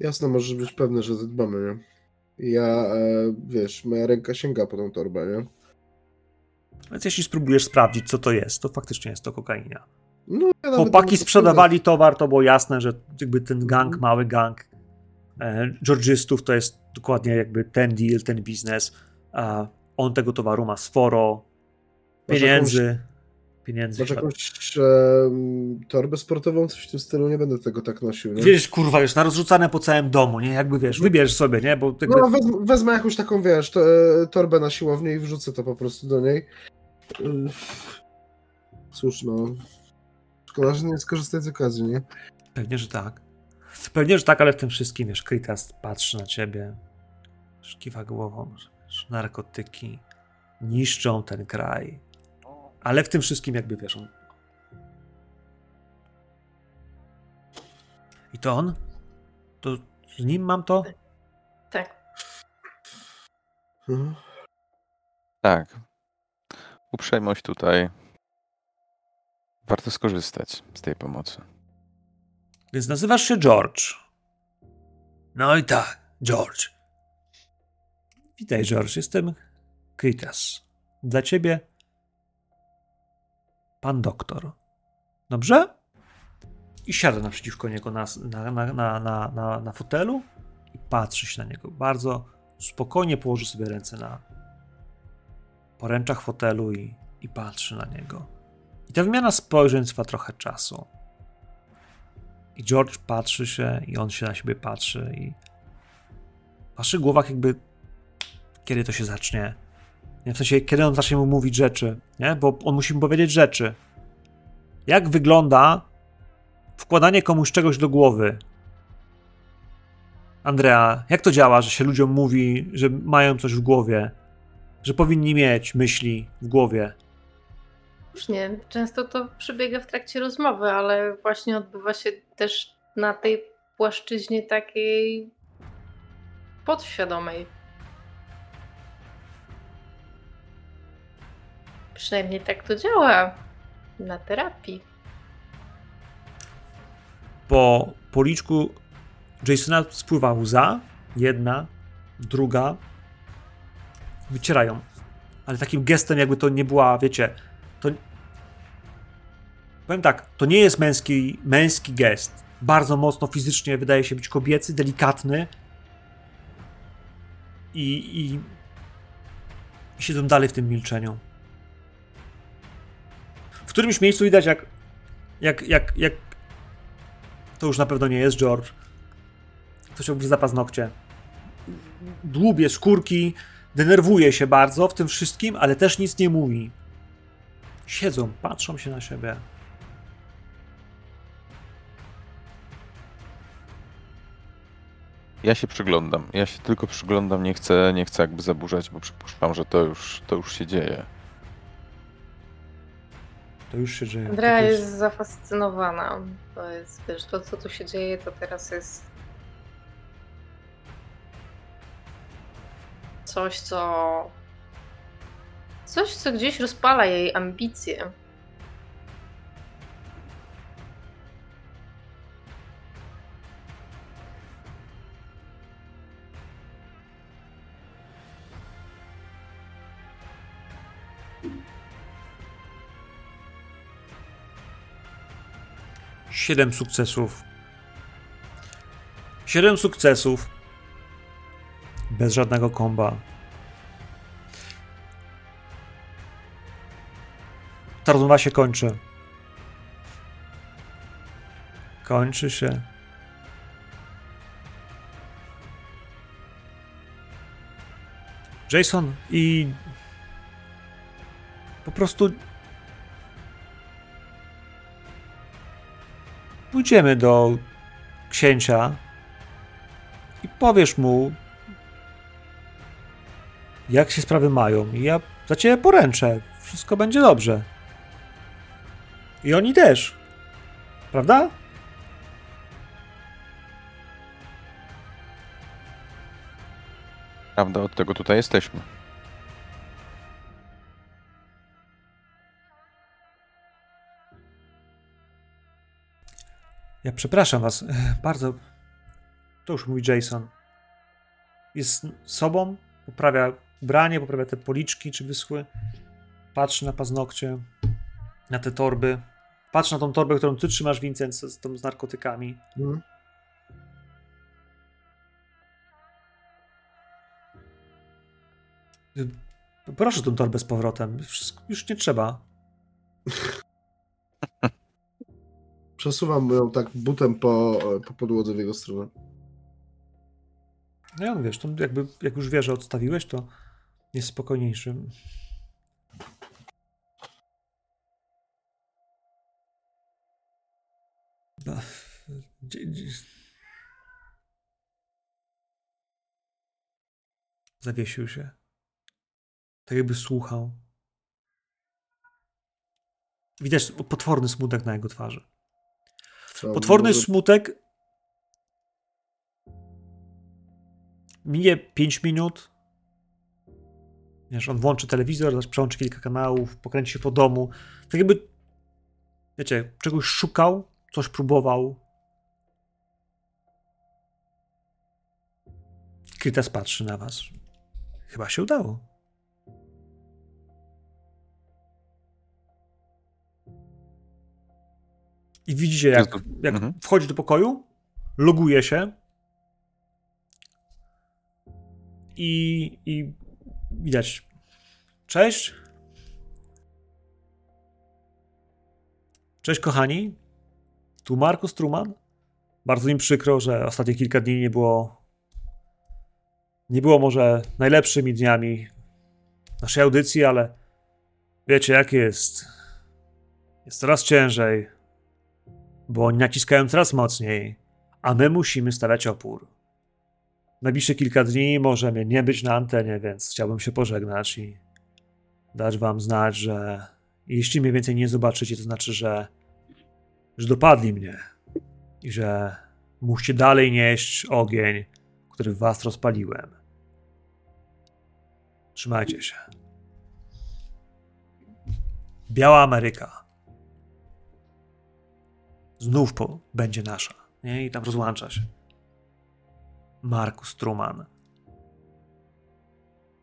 Jasne, możesz być pewny, że zadbamy, nie? Ja, e, wiesz, moja ręka sięga po tą torbę, nie? Więc jeśli spróbujesz sprawdzić, co to jest, to faktycznie jest to kokaina. No, ja Chłopaki sprzedawali towar, to było jasne, że jakby ten gang, mhm. mały gang e, Georgistów to jest dokładnie jakby ten deal, ten biznes. On tego towaru ma sporo pieniędzy. Jakąś, pieniędzy. Masz jakąś e, torbę sportową, coś w tym stylu, nie będę tego tak nosił. Nie? Wiesz, kurwa, już na rozrzucane po całym domu, nie? Jakby wiesz, wybierz sobie, nie? Bo jakby... No, wezmę, wezmę jakąś taką, wiesz, to, e, torbę na siłownię i wrzucę to po prostu do niej. Cóż, no. Szkoda, że nie skorzystać z okazji, nie? Pewnie, że tak. Pewnie, że tak, ale w tym wszystkim, wiesz, Krytas patrzy na ciebie, kiwa głową, że wiesz, narkotyki niszczą ten kraj. Ale w tym wszystkim jakby, wiesz, on... I to on? To z nim mam to? Tak. Mhm. Tak uprzejmość tutaj. Warto skorzystać z tej pomocy. Więc nazywasz się George. No i tak, George. Witaj, George. Jestem Kritas. Dla ciebie pan doktor. Dobrze? I siada naprzeciwko niego na, na, na, na, na, fotelu i patrzy się na niego. Bardzo spokojnie położy sobie ręce na, poręczach fotelu i, i patrzy na niego. I ta wymiana spojrzeń trwa trochę czasu. I George patrzy się, i on się na siebie patrzy, i w waszych głowach jakby kiedy to się zacznie. Nie, w sensie, kiedy on zacznie mu mówić rzeczy, nie? Bo on musi mu powiedzieć rzeczy. Jak wygląda wkładanie komuś czegoś do głowy? Andrea, jak to działa, że się ludziom mówi, że mają coś w głowie? że powinni mieć myśli w głowie. nie. często to przebiega w trakcie rozmowy, ale właśnie odbywa się też na tej płaszczyźnie takiej podświadomej. Przynajmniej tak to działa na terapii. Po policzku Jasona spływa łza. Jedna, druga. Wycierają. Ale takim gestem, jakby to nie była, wiecie, to. Powiem tak, to nie jest męski, męski gest. Bardzo mocno fizycznie wydaje się być kobiecy, delikatny. I, i, i siedzą dalej w tym milczeniu. W którymś miejscu widać, jak, jak, jak, jak to już na pewno nie jest George. Ktoś obryza paznokcie. Dłubie skórki, denerwuje się bardzo w tym wszystkim, ale też nic nie mówi. Siedzą, patrzą się na siebie. Ja się przyglądam. Ja się tylko przyglądam, nie chcę, nie chcę jakby zaburzać, bo przypuszczam, że to już, to już się dzieje. To już się dzieje. Andrea To jest zafascynowana. To jest, wiesz, to co tu się dzieje, to teraz jest coś, co. Coś, co gdzieś rozpala jej ambicje. Siedem sukcesów. Siedem sukcesów. Bez żadnego komba. Ta rozmowa się kończy. Kończy się. Jason i po prostu pójdziemy do księcia i powiesz mu, jak się sprawy mają. I ja za ciebie poręczę. Wszystko będzie dobrze. I oni też. Prawda? Prawda, od tego tutaj jesteśmy. Ja przepraszam was bardzo. To już mój Jason. Jest sobą, poprawia ubranie, poprawia te policzki, czy wyschły. Patrzy na paznokcie, na te torby. Patrz na tą torbę, którą ty trzymasz, Vincent, z, z, z narkotykami. Mhm. Proszę tą torbę z powrotem. Wszystko, już nie trzeba. Przesuwam ją tak butem po, po podłodze w jego stronę. No ja on wiesz, to jakby, jak już wie, że odstawiłeś, to jest spokojniejszy. No. Zawiesił się. Tak jakby słuchał. Widać potworny smutek na jego twarzy. Potworny smutek. Minie 5 minut. Wiesz, on włączy telewizor, przełączy kilka kanałów, pokręci się po domu. Tak jakby, wiecie, czegoś szukał, coś próbował. Krytas patrzy na was. Chyba się udało. I widzicie, jak, jak mhm. wchodzi do pokoju, loguje się i, i widać. Cześć. Cześć, kochani. Tu Markus Truman. Bardzo mi przykro, że ostatnie kilka dni nie było. Nie było może najlepszymi dniami naszej audycji, ale wiecie, jak jest. Jest coraz ciężej bo oni naciskają coraz mocniej, a my musimy stawiać opór. Najbliższe kilka dni może mnie nie być na antenie, więc chciałbym się pożegnać i dać wam znać, że jeśli mnie więcej nie zobaczycie, to znaczy, że, że dopadli mnie i że musicie dalej nieść ogień, który w was rozpaliłem. Trzymajcie się. Biała Ameryka znów po, będzie nasza. Nie? I tam rozłącza się. Markus Truman.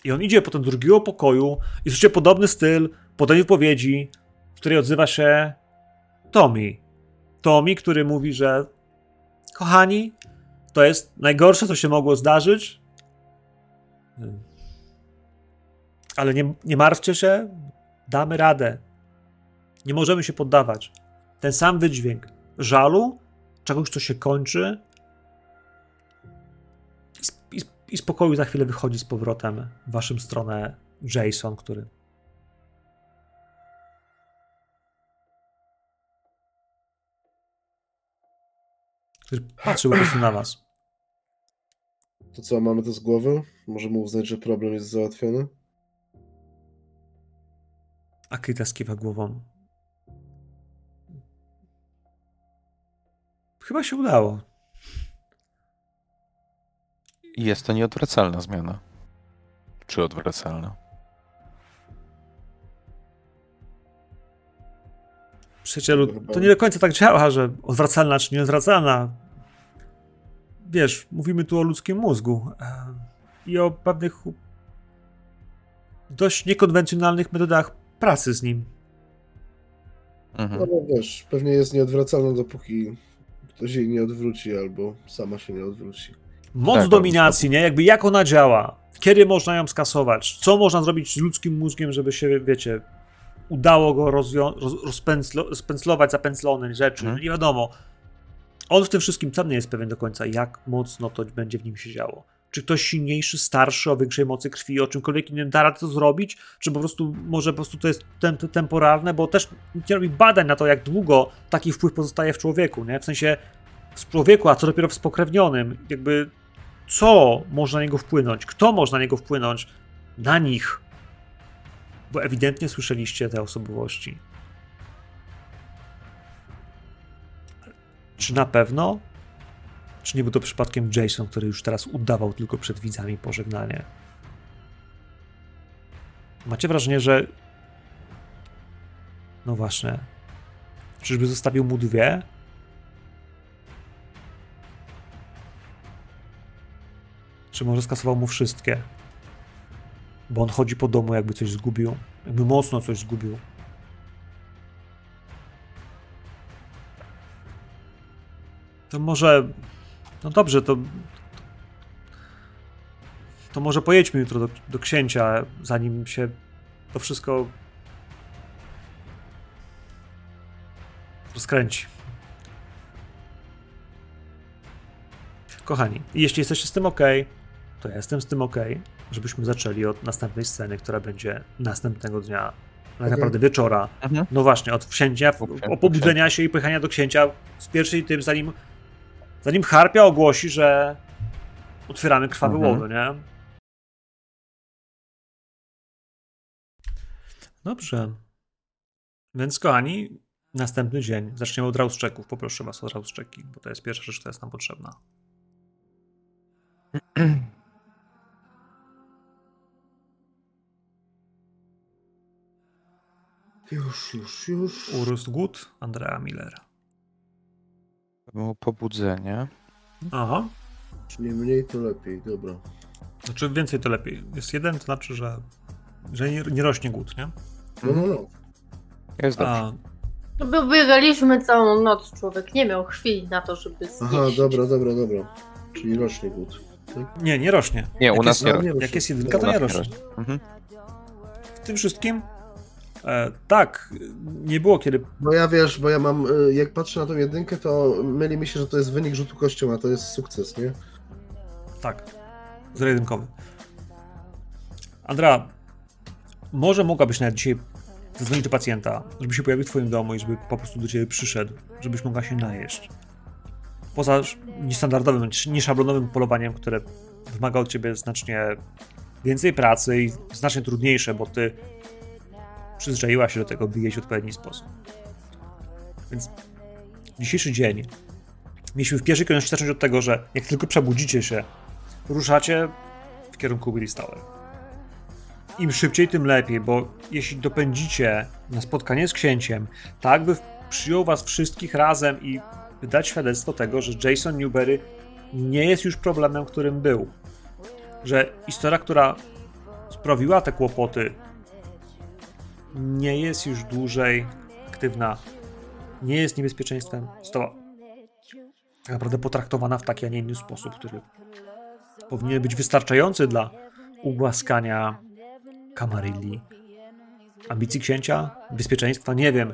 I on idzie potem do drugiego pokoju i słyszy podobny styl, podobnej wypowiedzi, w której odzywa się Tommy. Tommy, który mówi, że kochani, to jest najgorsze, co się mogło zdarzyć. Ale nie, nie martwcie się, damy radę. Nie możemy się poddawać. Ten sam wydźwięk żalu, czegoś, co się kończy. I, i, spokoju za chwilę wychodzi z powrotem w waszym stronę Jason, który który patrzył po prostu na was. To co, mamy to z głowy? Możemy uznać, że problem jest załatwiony? Akita skiwa głową. Chyba się udało. Jest to nieodwracalna zmiana. Czy odwracalna? Przyjacielu, to nie do końca tak działa, że odwracalna czy nieodwracalna. Wiesz, mówimy tu o ludzkim mózgu i o pewnych dość niekonwencjonalnych metodach pracy z nim. Mhm. No wiesz, pewnie jest nieodwracalna, dopóki ktoś jej nie odwróci albo sama się nie odwróci. Moc tak, dominacji, nie? Jakby jak ona działa? Kiedy można ją skasować? Co można zrobić z ludzkim mózgiem, żeby się, wiecie, udało go rozpędzlować zapędzlone rzeczy? Hmm. Nie wiadomo. On w tym wszystkim sam nie jest pewien do końca, jak mocno to będzie w nim się działo. Czy ktoś silniejszy, starszy, o większej mocy krwi, o czymkolwiek innym da radę to zrobić, czy po prostu może po prostu to jest temporalne, bo też nie robi badań na to, jak długo taki wpływ pozostaje w człowieku, nie? W sensie w człowieku, a co dopiero w spokrewnionym, jakby co można na niego wpłynąć, kto można na niego wpłynąć, na nich. Bo ewidentnie słyszeliście te osobowości. Czy na pewno? Czy nie był to przypadkiem Jason, który już teraz udawał tylko przed widzami pożegnanie? Macie wrażenie, że. No właśnie. Czyżby zostawił mu dwie? Czy może skasował mu wszystkie? Bo on chodzi po domu, jakby coś zgubił. Jakby mocno coś zgubił. To może. No dobrze, to. To może pojedźmy jutro do, do księcia, zanim się to wszystko rozkręci. Kochani, jeśli jesteście z tym ok, to ja jestem z tym ok, żebyśmy zaczęli od następnej sceny, która będzie następnego dnia, tak naprawdę wieczora. Mhm. No właśnie, od wsięcia, o pobudzenia się i pojechania do księcia z pierwszej tym, zanim, zanim Harpia ogłosi, że otwieramy krwawy mhm. łowy, nie? Dobrze. Więc kochani, następny dzień. Zaczniemy od rauszczeków. Poproszę was o rauszczeki, bo to jest pierwsza rzecz, która jest nam potrzebna. Już, już, już. Urósł głód Andrea Miller. Było pobudzenie. Aha. Czyli mniej to lepiej, dobra. Znaczy więcej to lepiej. Jest jeden, to znaczy, że, że nie, nie rośnie głód, nie? No, no, no. Jest dobrze. A... No biegaliśmy całą noc, człowiek nie miał chwili na to, żeby zjeść. Aha, dobra, dobra, dobra. Czyli rośnie głód. Tak? Nie, nie rośnie. Nie, u nas jest, nie rośnie. Jak jest jedynka, to nie rośnie. Mhm. W tym wszystkim E, tak, nie było kiedy. Bo ja wiesz, bo ja mam, e, jak patrzę na tą jedynkę, to myli mi się, że to jest wynik rzutu kością, a to jest sukces, nie? Tak, zero-jedynkowy. Andra, może mogłabyś nawet dzisiaj zadzwonić do pacjenta, żeby się pojawił w twoim domu i żeby po prostu do ciebie przyszedł, żebyś mogła się najeść. Poza niestandardowym, nieszablonowym polowaniem, które wymaga od ciebie znacznie więcej pracy i znacznie trudniejsze, bo ty przyzwyczaiła się do tego, by jeść w odpowiedni sposób. Więc dzisiejszy dzień mieliśmy w pierwszej kolejności zacząć od tego, że jak tylko przebudzicie się, ruszacie w kierunku Willis im szybciej, tym lepiej, bo jeśli dopędzicie na spotkanie z księciem, tak by przyjął was wszystkich razem i dać świadectwo tego, że Jason Newberry nie jest już problemem, którym był. Że historia, która sprawiła te kłopoty, nie jest już dłużej aktywna, nie jest niebezpieczeństwem. Została tak naprawdę potraktowana w taki, a nie inny sposób, który powinien być wystarczający dla ugłaskania Kamarilli. Ambicji księcia? Bezpieczeństwa? Nie wiem.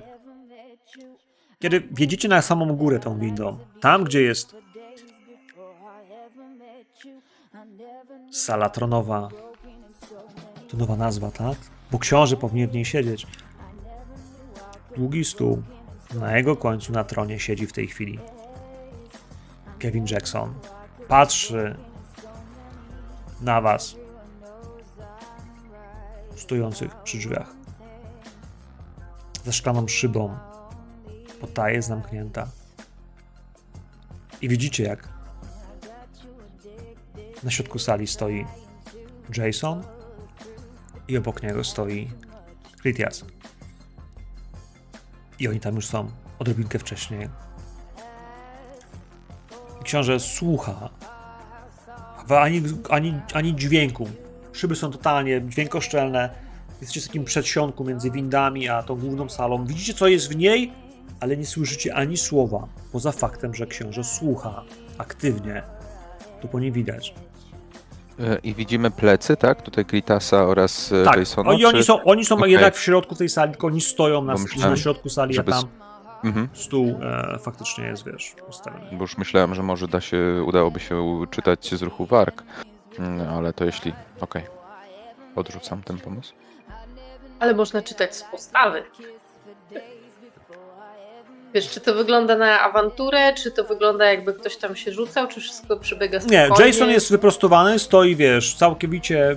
Kiedy wjedziecie na samą górę tą windą, tam gdzie jest sala tronowa, to nowa nazwa, tak? Bo książę powinien w niej siedzieć. Długi stół. Na jego końcu na tronie siedzi w tej chwili Kevin Jackson. Patrzy na was stojących przy drzwiach. Ze szklaną szybą. Pota jest zamknięta. I widzicie, jak na środku sali stoi Jason i obok niego stoi Critias. I oni tam już są odrobinkę wcześniej. Książę słucha ani, ani, ani dźwięku. Szyby są totalnie dźwiękoszczelne. Jesteście w takim przedsionku między windami a tą główną salą. Widzicie, co jest w niej, ale nie słyszycie ani słowa, poza faktem, że książę słucha aktywnie. To po nie widać. E, I widzimy plecy, tak? Tutaj Kritasa oraz e, tak. Jasona? Oni, czy... oni są, oni są okay. jednak w środku tej sali, tylko oni stoją na, myślałem, na środku sali, a tam mhm. stół e, faktycznie jest, wiesz, ustawiony. Bo już myślałem, że może da się, udałoby się czytać z ruchu warg, mm, ale to jeśli... Okej. Okay. Odrzucam ten pomysł. Ale można czytać z postawy. Wiesz, czy to wygląda na awanturę, czy to wygląda jakby ktoś tam się rzucał, czy wszystko przebiega spokojnie? Nie, Jason jest wyprostowany, stoi, wiesz, całkowicie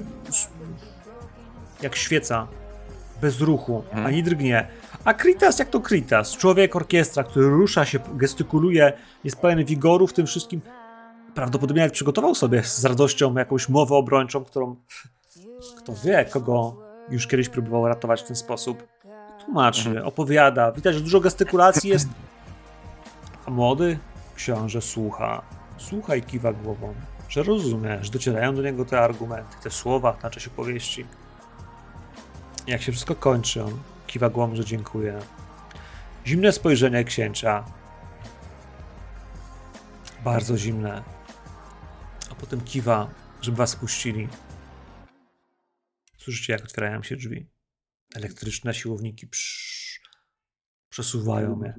jak świeca, bez ruchu, hmm. ani drgnie. A Kritas, jak to Kritas? Człowiek orkiestra, który rusza się, gestykuluje, jest pełen wigoru w tym wszystkim. Prawdopodobnie nawet przygotował sobie z radością jakąś mowę obrończą, którą kto wie, kogo już kiedyś próbował ratować w ten sposób tłumaczy, opowiada. Widać, że dużo gestykulacji jest. A młody książę słucha. Słucha i kiwa głową, że rozumie, że docierają do niego te argumenty, te słowa w czasie powieści. Jak się wszystko kończy, on kiwa głową, że dziękuję. Zimne spojrzenie księcia. Bardzo zimne. A potem kiwa, żeby was puścili. Słyszycie, jak otwierają się drzwi elektryczne siłowniki psz, przesuwają je.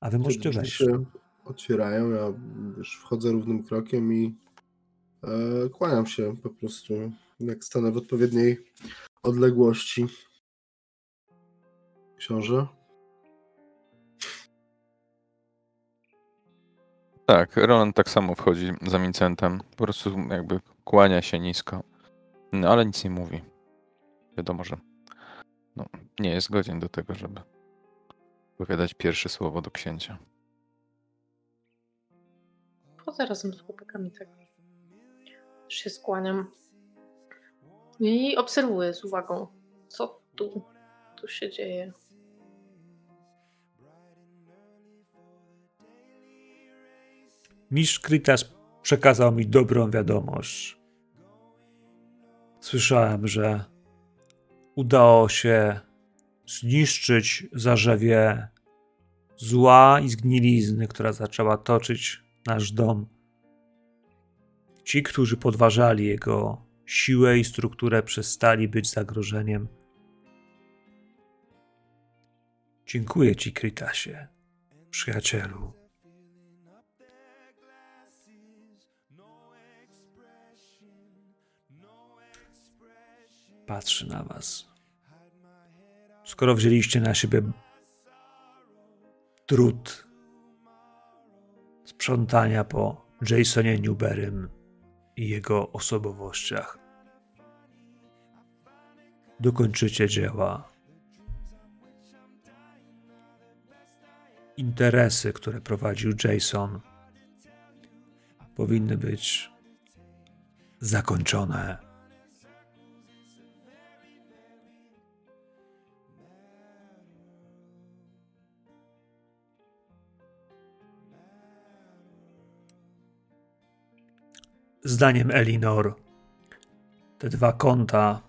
A wy możecie wejść. się otwierają, ja wiesz, wchodzę równym krokiem i e, kłaniam się po prostu, jak stanę w odpowiedniej odległości. Książę? Tak, Roland tak samo wchodzi za Vincentem. Po prostu jakby kłania się nisko. No, ale nic nie mówi. Wiadomo, że no, nie jest godzien do tego, żeby powiedzieć pierwsze słowo do księcia. Chodzę razem z chłopakami, tak. Też się skłaniam. I obserwuję z uwagą, co tu, tu się dzieje. Mistrz Kritas przekazał mi dobrą wiadomość. Słyszałem, że udało się zniszczyć zarzewie zła i zgnilizny, która zaczęła toczyć nasz dom. Ci, którzy podważali jego siłę i strukturę, przestali być zagrożeniem. Dziękuję ci, Kritasie, przyjacielu. Patrzy na was skoro wzięliście na siebie trud sprzątania po Jasonie Newberym i jego osobowościach. Dokończycie dzieła. Interesy, które prowadził Jason, powinny być zakończone. Zdaniem Elinor, te dwa konta.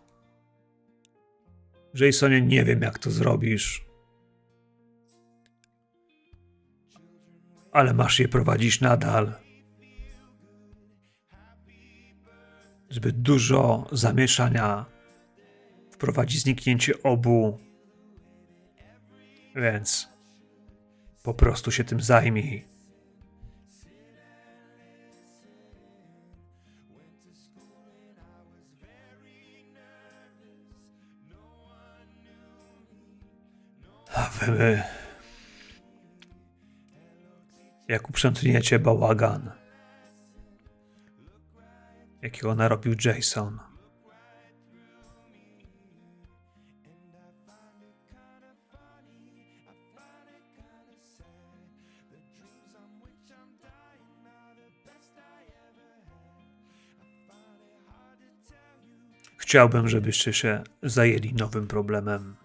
Jasonie, nie wiem, jak to zrobisz. Ale masz je prowadzić nadal. Zbyt dużo zamieszania wprowadzi zniknięcie obu. Więc po prostu się tym zajmij. Jak uprzątniecie bałagan, jakiego narobił Jason. Chciałbym, żebyście się zajęli nowym problemem.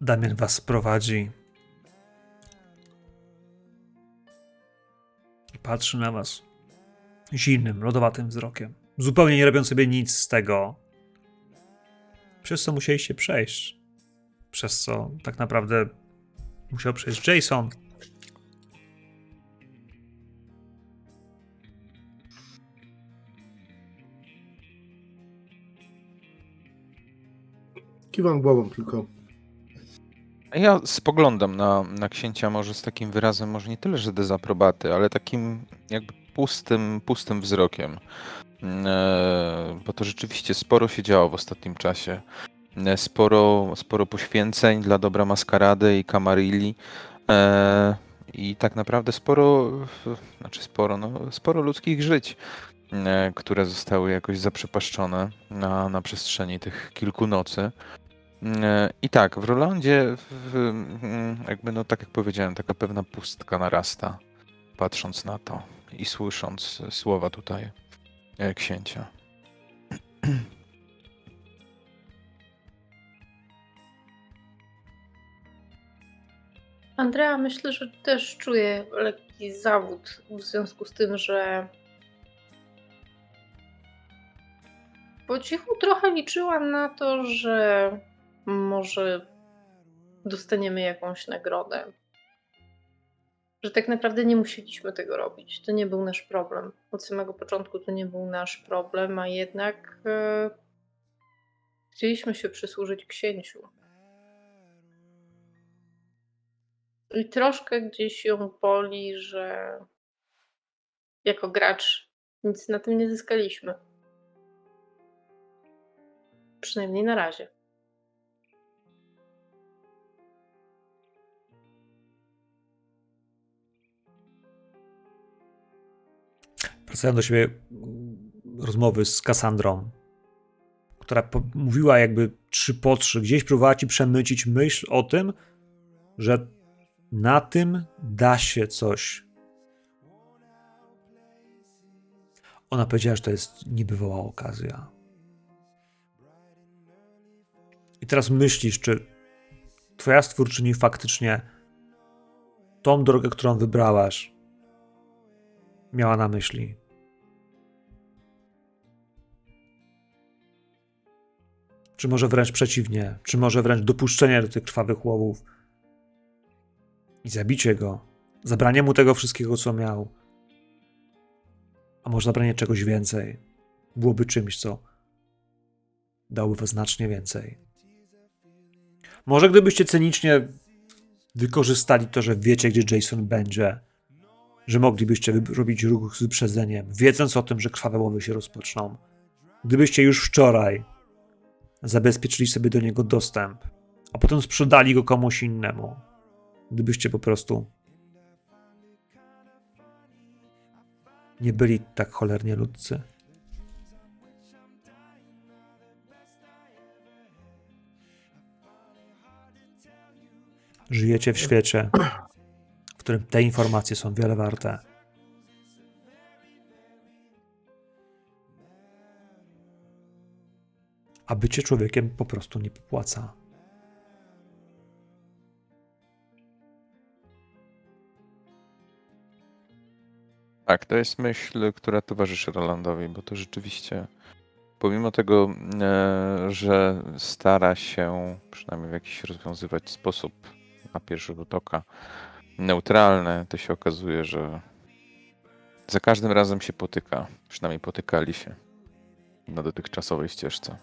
Damian was sprowadzi. I patrzy na was zimnym, lodowatym wzrokiem. Zupełnie nie robiąc sobie nic z tego, przez co musieliście przejść. Przez co tak naprawdę musiał przejść Jason. Kiwam głową tylko. Ja spoglądam na, na księcia może z takim wyrazem, może nie tyle, że dezaprobaty, ale takim jakby pustym, pustym wzrokiem. E, bo to rzeczywiście sporo się działo w ostatnim czasie. E, sporo, sporo poświęceń dla dobra Maskarady i Kamarilli. E, I tak naprawdę sporo, znaczy sporo, no, sporo ludzkich żyć, które zostały jakoś zaprzepaszczone na, na przestrzeni tych kilku nocy. E, I tak, w Rolandzie, w, mm, jakby, no tak jak powiedziałem, taka pewna pustka narasta, patrząc na to i słysząc słowa tutaj e, księcia. Andrea, myślę, że też czuje lekki zawód w związku z tym, że po cichu trochę liczyłam na to, że może dostaniemy jakąś nagrodę. Że tak naprawdę nie musieliśmy tego robić. To nie był nasz problem. Od samego początku to nie był nasz problem, a jednak e, chcieliśmy się przysłużyć księciu. I troszkę gdzieś ją boli, że jako gracz nic na tym nie zyskaliśmy. Przynajmniej na razie. Wracają do siebie rozmowy z Kassandrą, która mówiła jakby trzy po trzy, gdzieś próbowała ci przemycić myśl o tym, że na tym da się coś. Ona powiedziała, że to jest niebywała okazja. I teraz myślisz, czy twoja stwórczyni faktycznie tą drogę, którą wybrałaś, miała na myśli. Czy może wręcz przeciwnie, czy może wręcz dopuszczenie do tych krwawych łowów i zabicie go, zabranie mu tego wszystkiego, co miał, a może zabranie czegoś więcej, byłoby czymś, co dałoby znacznie więcej. Może gdybyście cynicznie wykorzystali to, że wiecie, gdzie Jason będzie, że moglibyście robić ruch z wyprzedzeniem, wiedząc o tym, że krwawe łowy się rozpoczną. Gdybyście już wczoraj zabezpieczyli sobie do niego dostęp, a potem sprzedali go komuś innemu, gdybyście po prostu nie byli tak cholernie ludcy. Żyjecie w świecie, którym te informacje są wiele warte. A bycie człowiekiem po prostu nie popłaca. Tak, to jest myśl, która towarzyszy Rolandowi, bo to rzeczywiście, pomimo tego, e, że stara się przynajmniej w jakiś rozwiązywać sposób na pierwszy rzut oka, neutralny, to się okazuje, że za każdym razem się potyka. Przynajmniej potykali się na dotychczasowej ścieżce.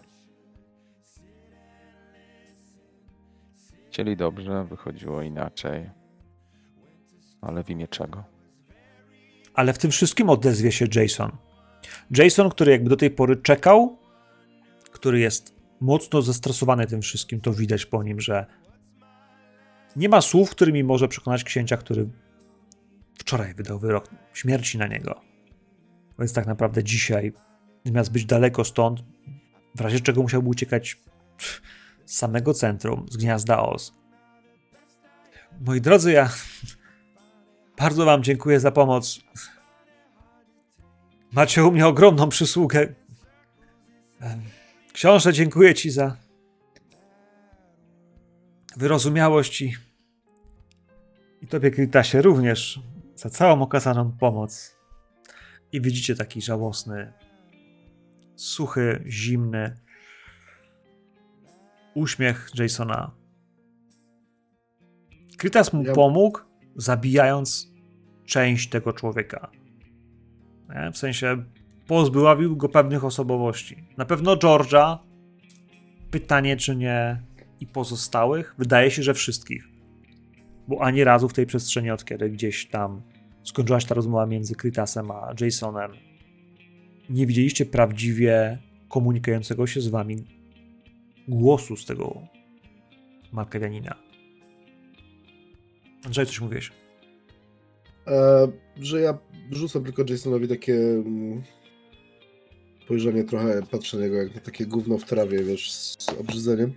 Chcieli dobrze, wychodziło inaczej. Ale w imię czego? Ale w tym wszystkim odezwie się Jason. Jason, który jakby do tej pory czekał, który jest mocno zestresowany tym wszystkim, to widać po nim, że nie ma słów, którymi może przekonać księcia, który wczoraj wydał wyrok śmierci na niego. Więc tak naprawdę dzisiaj, zamiast być daleko stąd, w razie czego musiałby uciekać z samego centrum, z gniazda Oz. Moi drodzy, ja bardzo Wam dziękuję za pomoc. Macie u mnie ogromną przysługę. Książę, dziękuję Ci za wyrozumiałość i, i Tobie, Kritasie, również za całą okazaną pomoc. I widzicie taki żałosny, suchy, zimny uśmiech Jasona. Krytas mu pomógł, zabijając część tego człowieka. W sensie pozbyławił go pewnych osobowości. Na pewno George'a. Pytanie, czy nie i pozostałych. Wydaje się, że wszystkich. Bo ani razu w tej przestrzeni, od kiedy gdzieś tam skończyła się ta rozmowa między Krytasem a Jasonem, nie widzieliście prawdziwie komunikującego się z wami głosu z tego Malkawianina. Andrzej, coś mówiłeś? E, że ja rzucam tylko Jasonowi takie mm, spojrzenie trochę, patrzę na niego jak na takie gówno w trawie, wiesz, z obrzydzeniem.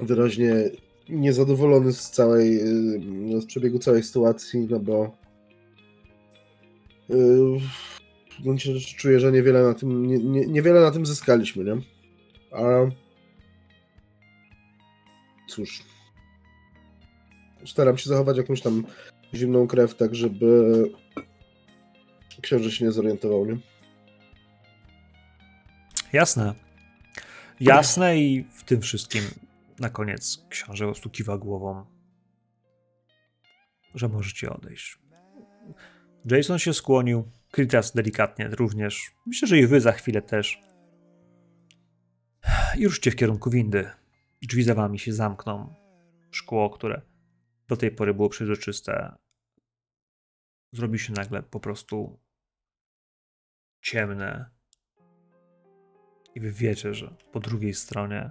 Wyraźnie niezadowolony z całej, y, z przebiegu całej sytuacji, no bo yy, w gruncie rzeczy czuję, że niewiele na tym, nie, nie, niewiele na tym zyskaliśmy, nie? A cóż, staram się zachować jakąś tam zimną krew, tak żeby książę się nie zorientował, nie? Jasne. Jasne i w tym wszystkim na koniec książę ostukiwa głową, że możecie odejść. Jason się skłonił, Kritas delikatnie również. Myślę, że i wy za chwilę też. I ruszcie w kierunku windy. Drzwi za wami się zamkną. Szkło, które do tej pory było przezroczyste, zrobi się nagle po prostu ciemne. I wy wiecie, że po drugiej stronie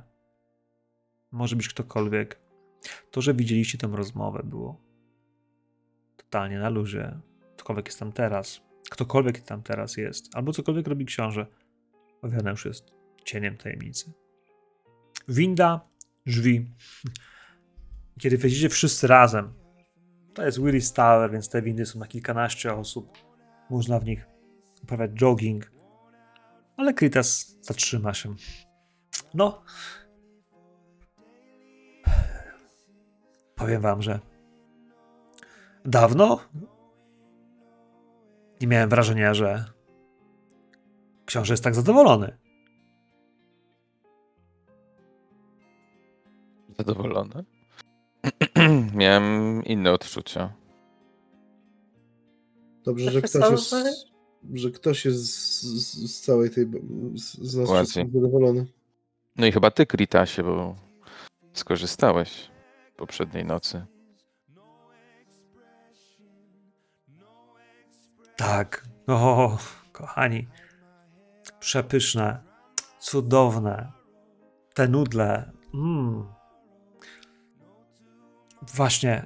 może być ktokolwiek. To, że widzieliście tę rozmowę, było totalnie na luzie. Ktokolwiek jest tam teraz, ktokolwiek tam teraz jest, albo cokolwiek robi książę, owiane już jest cieniem tajemnicy. Winda, drzwi. Kiedy wejdziecie wszyscy razem, to jest Willis Tower, więc te windy są na kilkanaście osób. Można w nich uprawiać jogging. Ale Kritas zatrzyma się. No. Powiem wam, że dawno nie miałem wrażenia, że książę jest tak zadowolony. Zadowolony? Miałem inne odczucia. Dobrze, że ktoś jest, że ktoś jest z, z, z całej tej z, z nas zadowolony. No i chyba ty, Kritasie, bo skorzystałeś poprzedniej nocy. Tak. O, kochani. Przepyszne. Cudowne. Te nudle. Mm. Właśnie.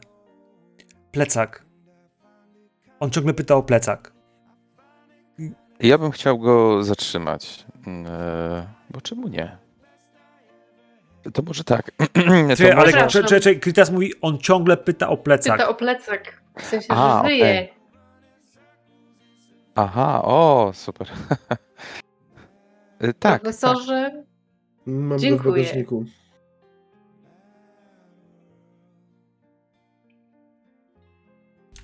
Plecak. On ciągle pyta o plecak. Ja bym chciał go zatrzymać. E, bo czemu nie? To może tak. Ale czekaj, czekaj, Kritas mówi, on ciągle pyta o plecak. Pyta o plecak. W sensie, A, że żyje. Okay. Aha, o, super. tak. Profesorze, tak. Mam Dziękuję. w bagażniku.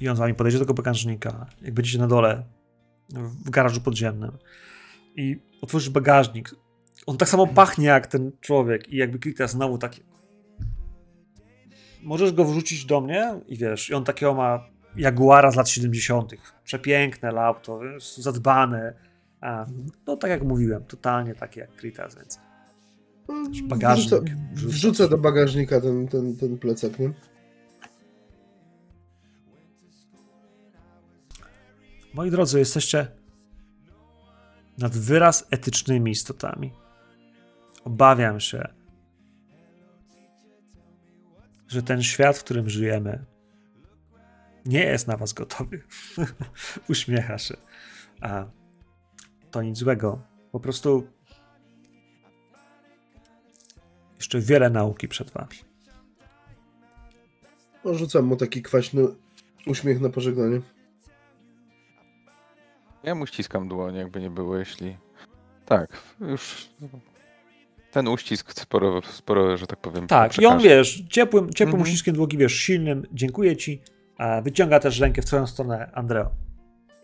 I on z wami podejdzie do tego bagażnika, jak będziecie na dole, w garażu podziemnym. I otworzysz bagażnik. On tak samo pachnie jak ten człowiek i jakby klika znowu takie możesz go wrzucić do mnie i wiesz, i on takiego ma Jaguara z lat 70. Przepiękne auto, zadbane. A, no tak jak mówiłem, totalnie takie jak Kritas, więc bagażnik. Wrzucę, wrzucę do bagażnika ten, ten, ten plecak, nie? Moi drodzy, jesteście nad wyraz etycznymi istotami. Obawiam się, że ten świat, w którym żyjemy, nie jest na was gotowy. Uśmiecha się. A to nic złego. Po prostu jeszcze wiele nauki przed wami. Rzucam mu taki kwaśny uśmiech na pożegnanie. Ja mu ściskam dłoń, jakby nie było, jeśli... Tak, już ten uścisk sporo, sporo że tak powiem. Tak, i on wiesz, ciepłym, ciepłym mm -hmm. uściskiem długi, wiesz, silnym, dziękuję ci. Wyciąga też rękę w twoją stronę, Andreo.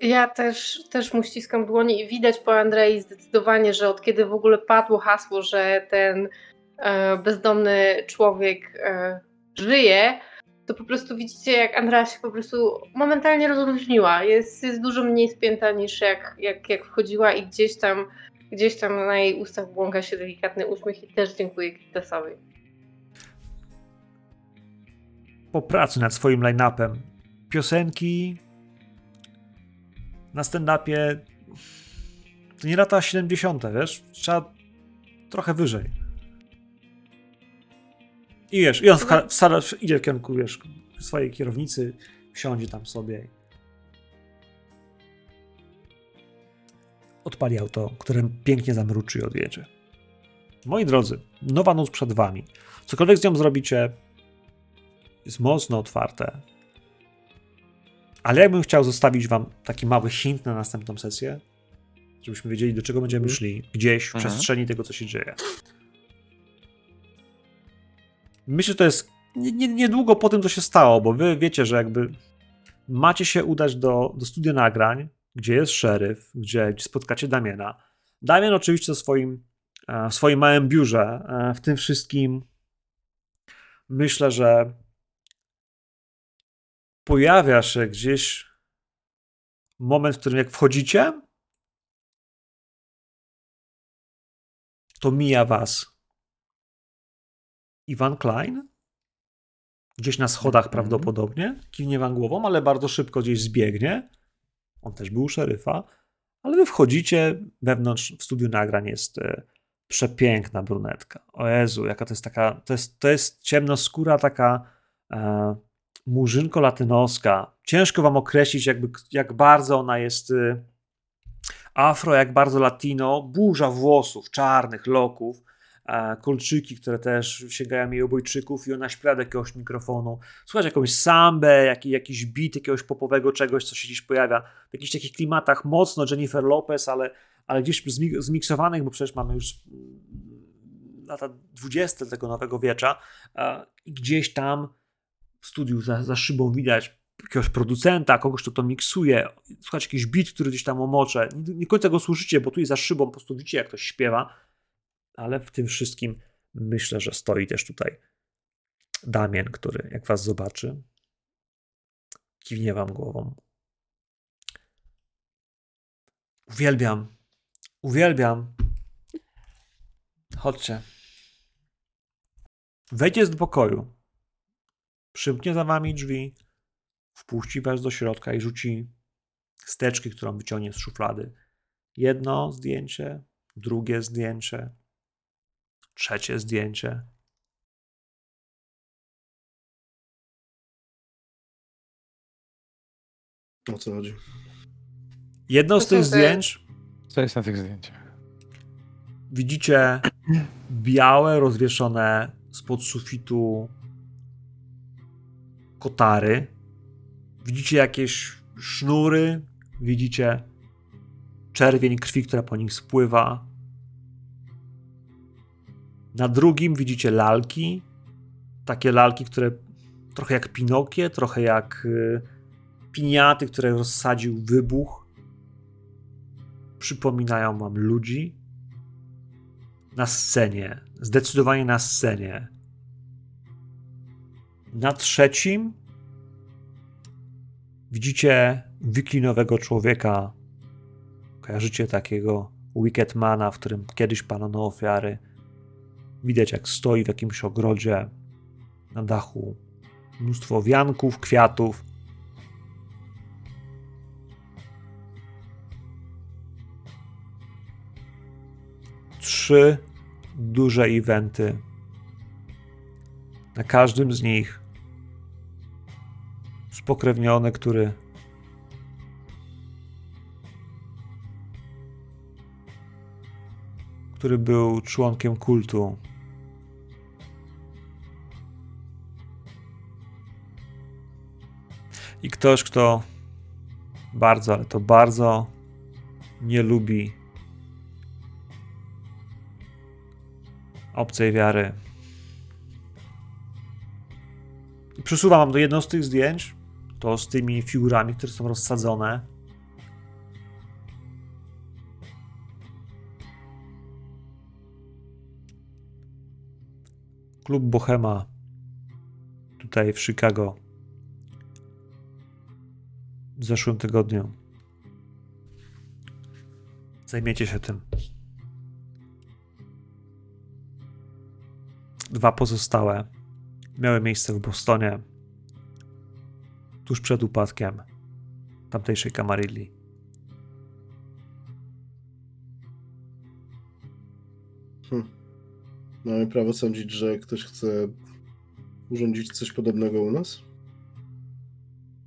Ja też, też mu ściskam dłoni i widać po Andrei zdecydowanie, że od kiedy w ogóle padło hasło, że ten e, bezdomny człowiek e, żyje, to po prostu widzicie, jak Andrea się po prostu momentalnie rozluźniła. Jest, jest dużo mniej spięta niż jak, jak, jak wchodziła i gdzieś tam Gdzieś tam na jej ustach błąka się delikatny uśmiech i też dziękuję Kitasowi. Popracuj nad swoim line-upem. Piosenki na stand-upie to nie lata 70., wiesz? Trzeba trochę wyżej. I wiesz, i on wcale idzie w kierunku, wiesz, swojej kierownicy, wsiądzie tam sobie odpali auto, które pięknie zamruczy i odjedzie. Moi drodzy, nowa noc przed wami. Cokolwiek z nią zrobicie, jest mocno otwarte. Ale jakbym chciał zostawić wam taki mały hint na następną sesję, żebyśmy wiedzieli, do czego będziemy mhm. szli, gdzieś w mhm. przestrzeni tego, co się dzieje. Myślę, że to jest niedługo nie, po tym, co się stało, bo wy wiecie, że jakby macie się udać do, do studia nagrań, gdzie jest szeryf, gdzie spotkacie Damiena. Damian oczywiście w swoim, e, w swoim małym biurze, e, w tym wszystkim myślę, że pojawia się gdzieś moment, w którym jak wchodzicie, to mija was Iwan Klein, gdzieś na schodach -hmm. prawdopodobnie, kiwnie wam głową, ale bardzo szybko gdzieś zbiegnie on też był szeryfa, ale wy wchodzicie, wewnątrz w studiu nagrań jest e, przepiękna brunetka. O Jezu, jaka to jest taka, to jest, to jest ciemnoskóra taka e, murzynko latynoska. Ciężko wam określić jakby, jak bardzo ona jest e, afro, jak bardzo latino, burza włosów, czarnych loków, kolczyki, które też sięgają jej obojczyków i ona śpiewa do jakiegoś mikrofonu. Słuchać jakąś sambę, jakiś, jakiś beat jakiegoś popowego czegoś, co się gdzieś pojawia w jakichś takich klimatach mocno Jennifer Lopez, ale, ale gdzieś zmiksowanych, bo przecież mamy już mm, lata 20 tego nowego wiecza i gdzieś tam w studiu za, za szybą widać jakiegoś producenta, kogoś, kto to miksuje, słuchać jakiś beat, który gdzieś tam omocze. Nie, nie końca go słyszycie, bo tu jest za szybą, po prostu widzicie, jak ktoś śpiewa ale w tym wszystkim myślę, że stoi też tutaj Damien, który jak was zobaczy, kiwnie wam głową. Uwielbiam, uwielbiam. Chodźcie. Wejdzie do pokoju. Przymknie za wami drzwi, wpuści was do środka i rzuci steczki, którą wyciągnie z szuflady. Jedno zdjęcie, drugie zdjęcie, trzecie zdjęcie. O co chodzi? Jedno z tych zdjęć. Co jest na tych zdjęciach? Widzicie białe, rozwieszone spod sufitu kotary. Widzicie jakieś sznury. Widzicie czerwień krwi, która po nich spływa. Na drugim widzicie lalki. Takie lalki, które trochę jak Pinokie, trochę jak y, piniaty, które rozsadził wybuch, przypominają wam ludzi na scenie. Zdecydowanie na scenie. Na trzecim widzicie wiklinowego człowieka. Kojarzycie takiego Wicketmana, w którym kiedyś palono ofiary. Widać, jak stoi w jakimś ogrodzie na dachu. Mnóstwo wianków, kwiatów. Trzy duże eventy. Na każdym z nich spokrewniony, który który był członkiem kultu. I ktoś, kto bardzo, ale to bardzo nie lubi obcej wiary. Przesuwam wam do jedno z tych zdjęć, to z tymi figurami, które są rozsadzone. Klub Bohema tutaj w Chicago w zeszłym tygodniu. Zajmiecie się tym. Dwa pozostałe miały miejsce w Bostonie tuż przed upadkiem tamtejszej Kamarilli. Hmm. Mamy prawo sądzić, że ktoś chce urządzić coś podobnego u nas?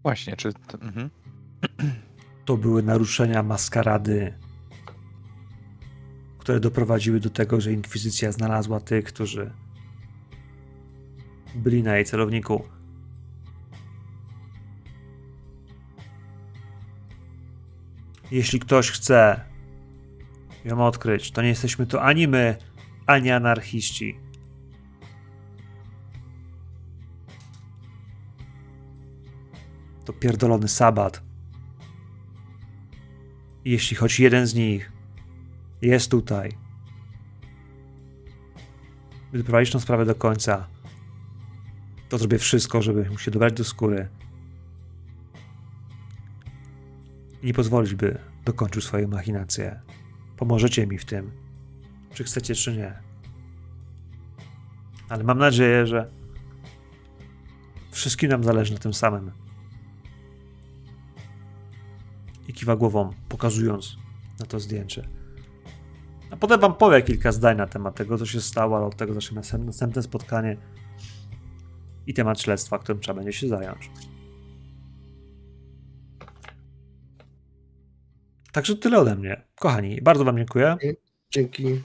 Właśnie, czy. To, mhm. to były naruszenia maskarady, które doprowadziły do tego, że inkwizycja znalazła tych, którzy byli na jej celowniku. Jeśli ktoś chce ją odkryć, to nie jesteśmy to ani my, ani anarchiści. To pierdolony sabat. Jeśli choć jeden z nich jest tutaj, by doprowadzić tę sprawę do końca, to zrobię wszystko, żeby mu się dobrać do skóry i nie pozwolić, by dokończył swoje machinacje. Pomożecie mi w tym, czy chcecie, czy nie. Ale mam nadzieję, że wszystkim nam zależy na tym samym. I kiwa głową, pokazując na to zdjęcie. A potem wam powiem kilka zdań na temat tego, co się stało, ale od tego zacznie następne spotkanie i temat śledztwa, którym trzeba będzie się zająć. Także tyle ode mnie. Kochani, bardzo Wam dziękuję. Dzięki.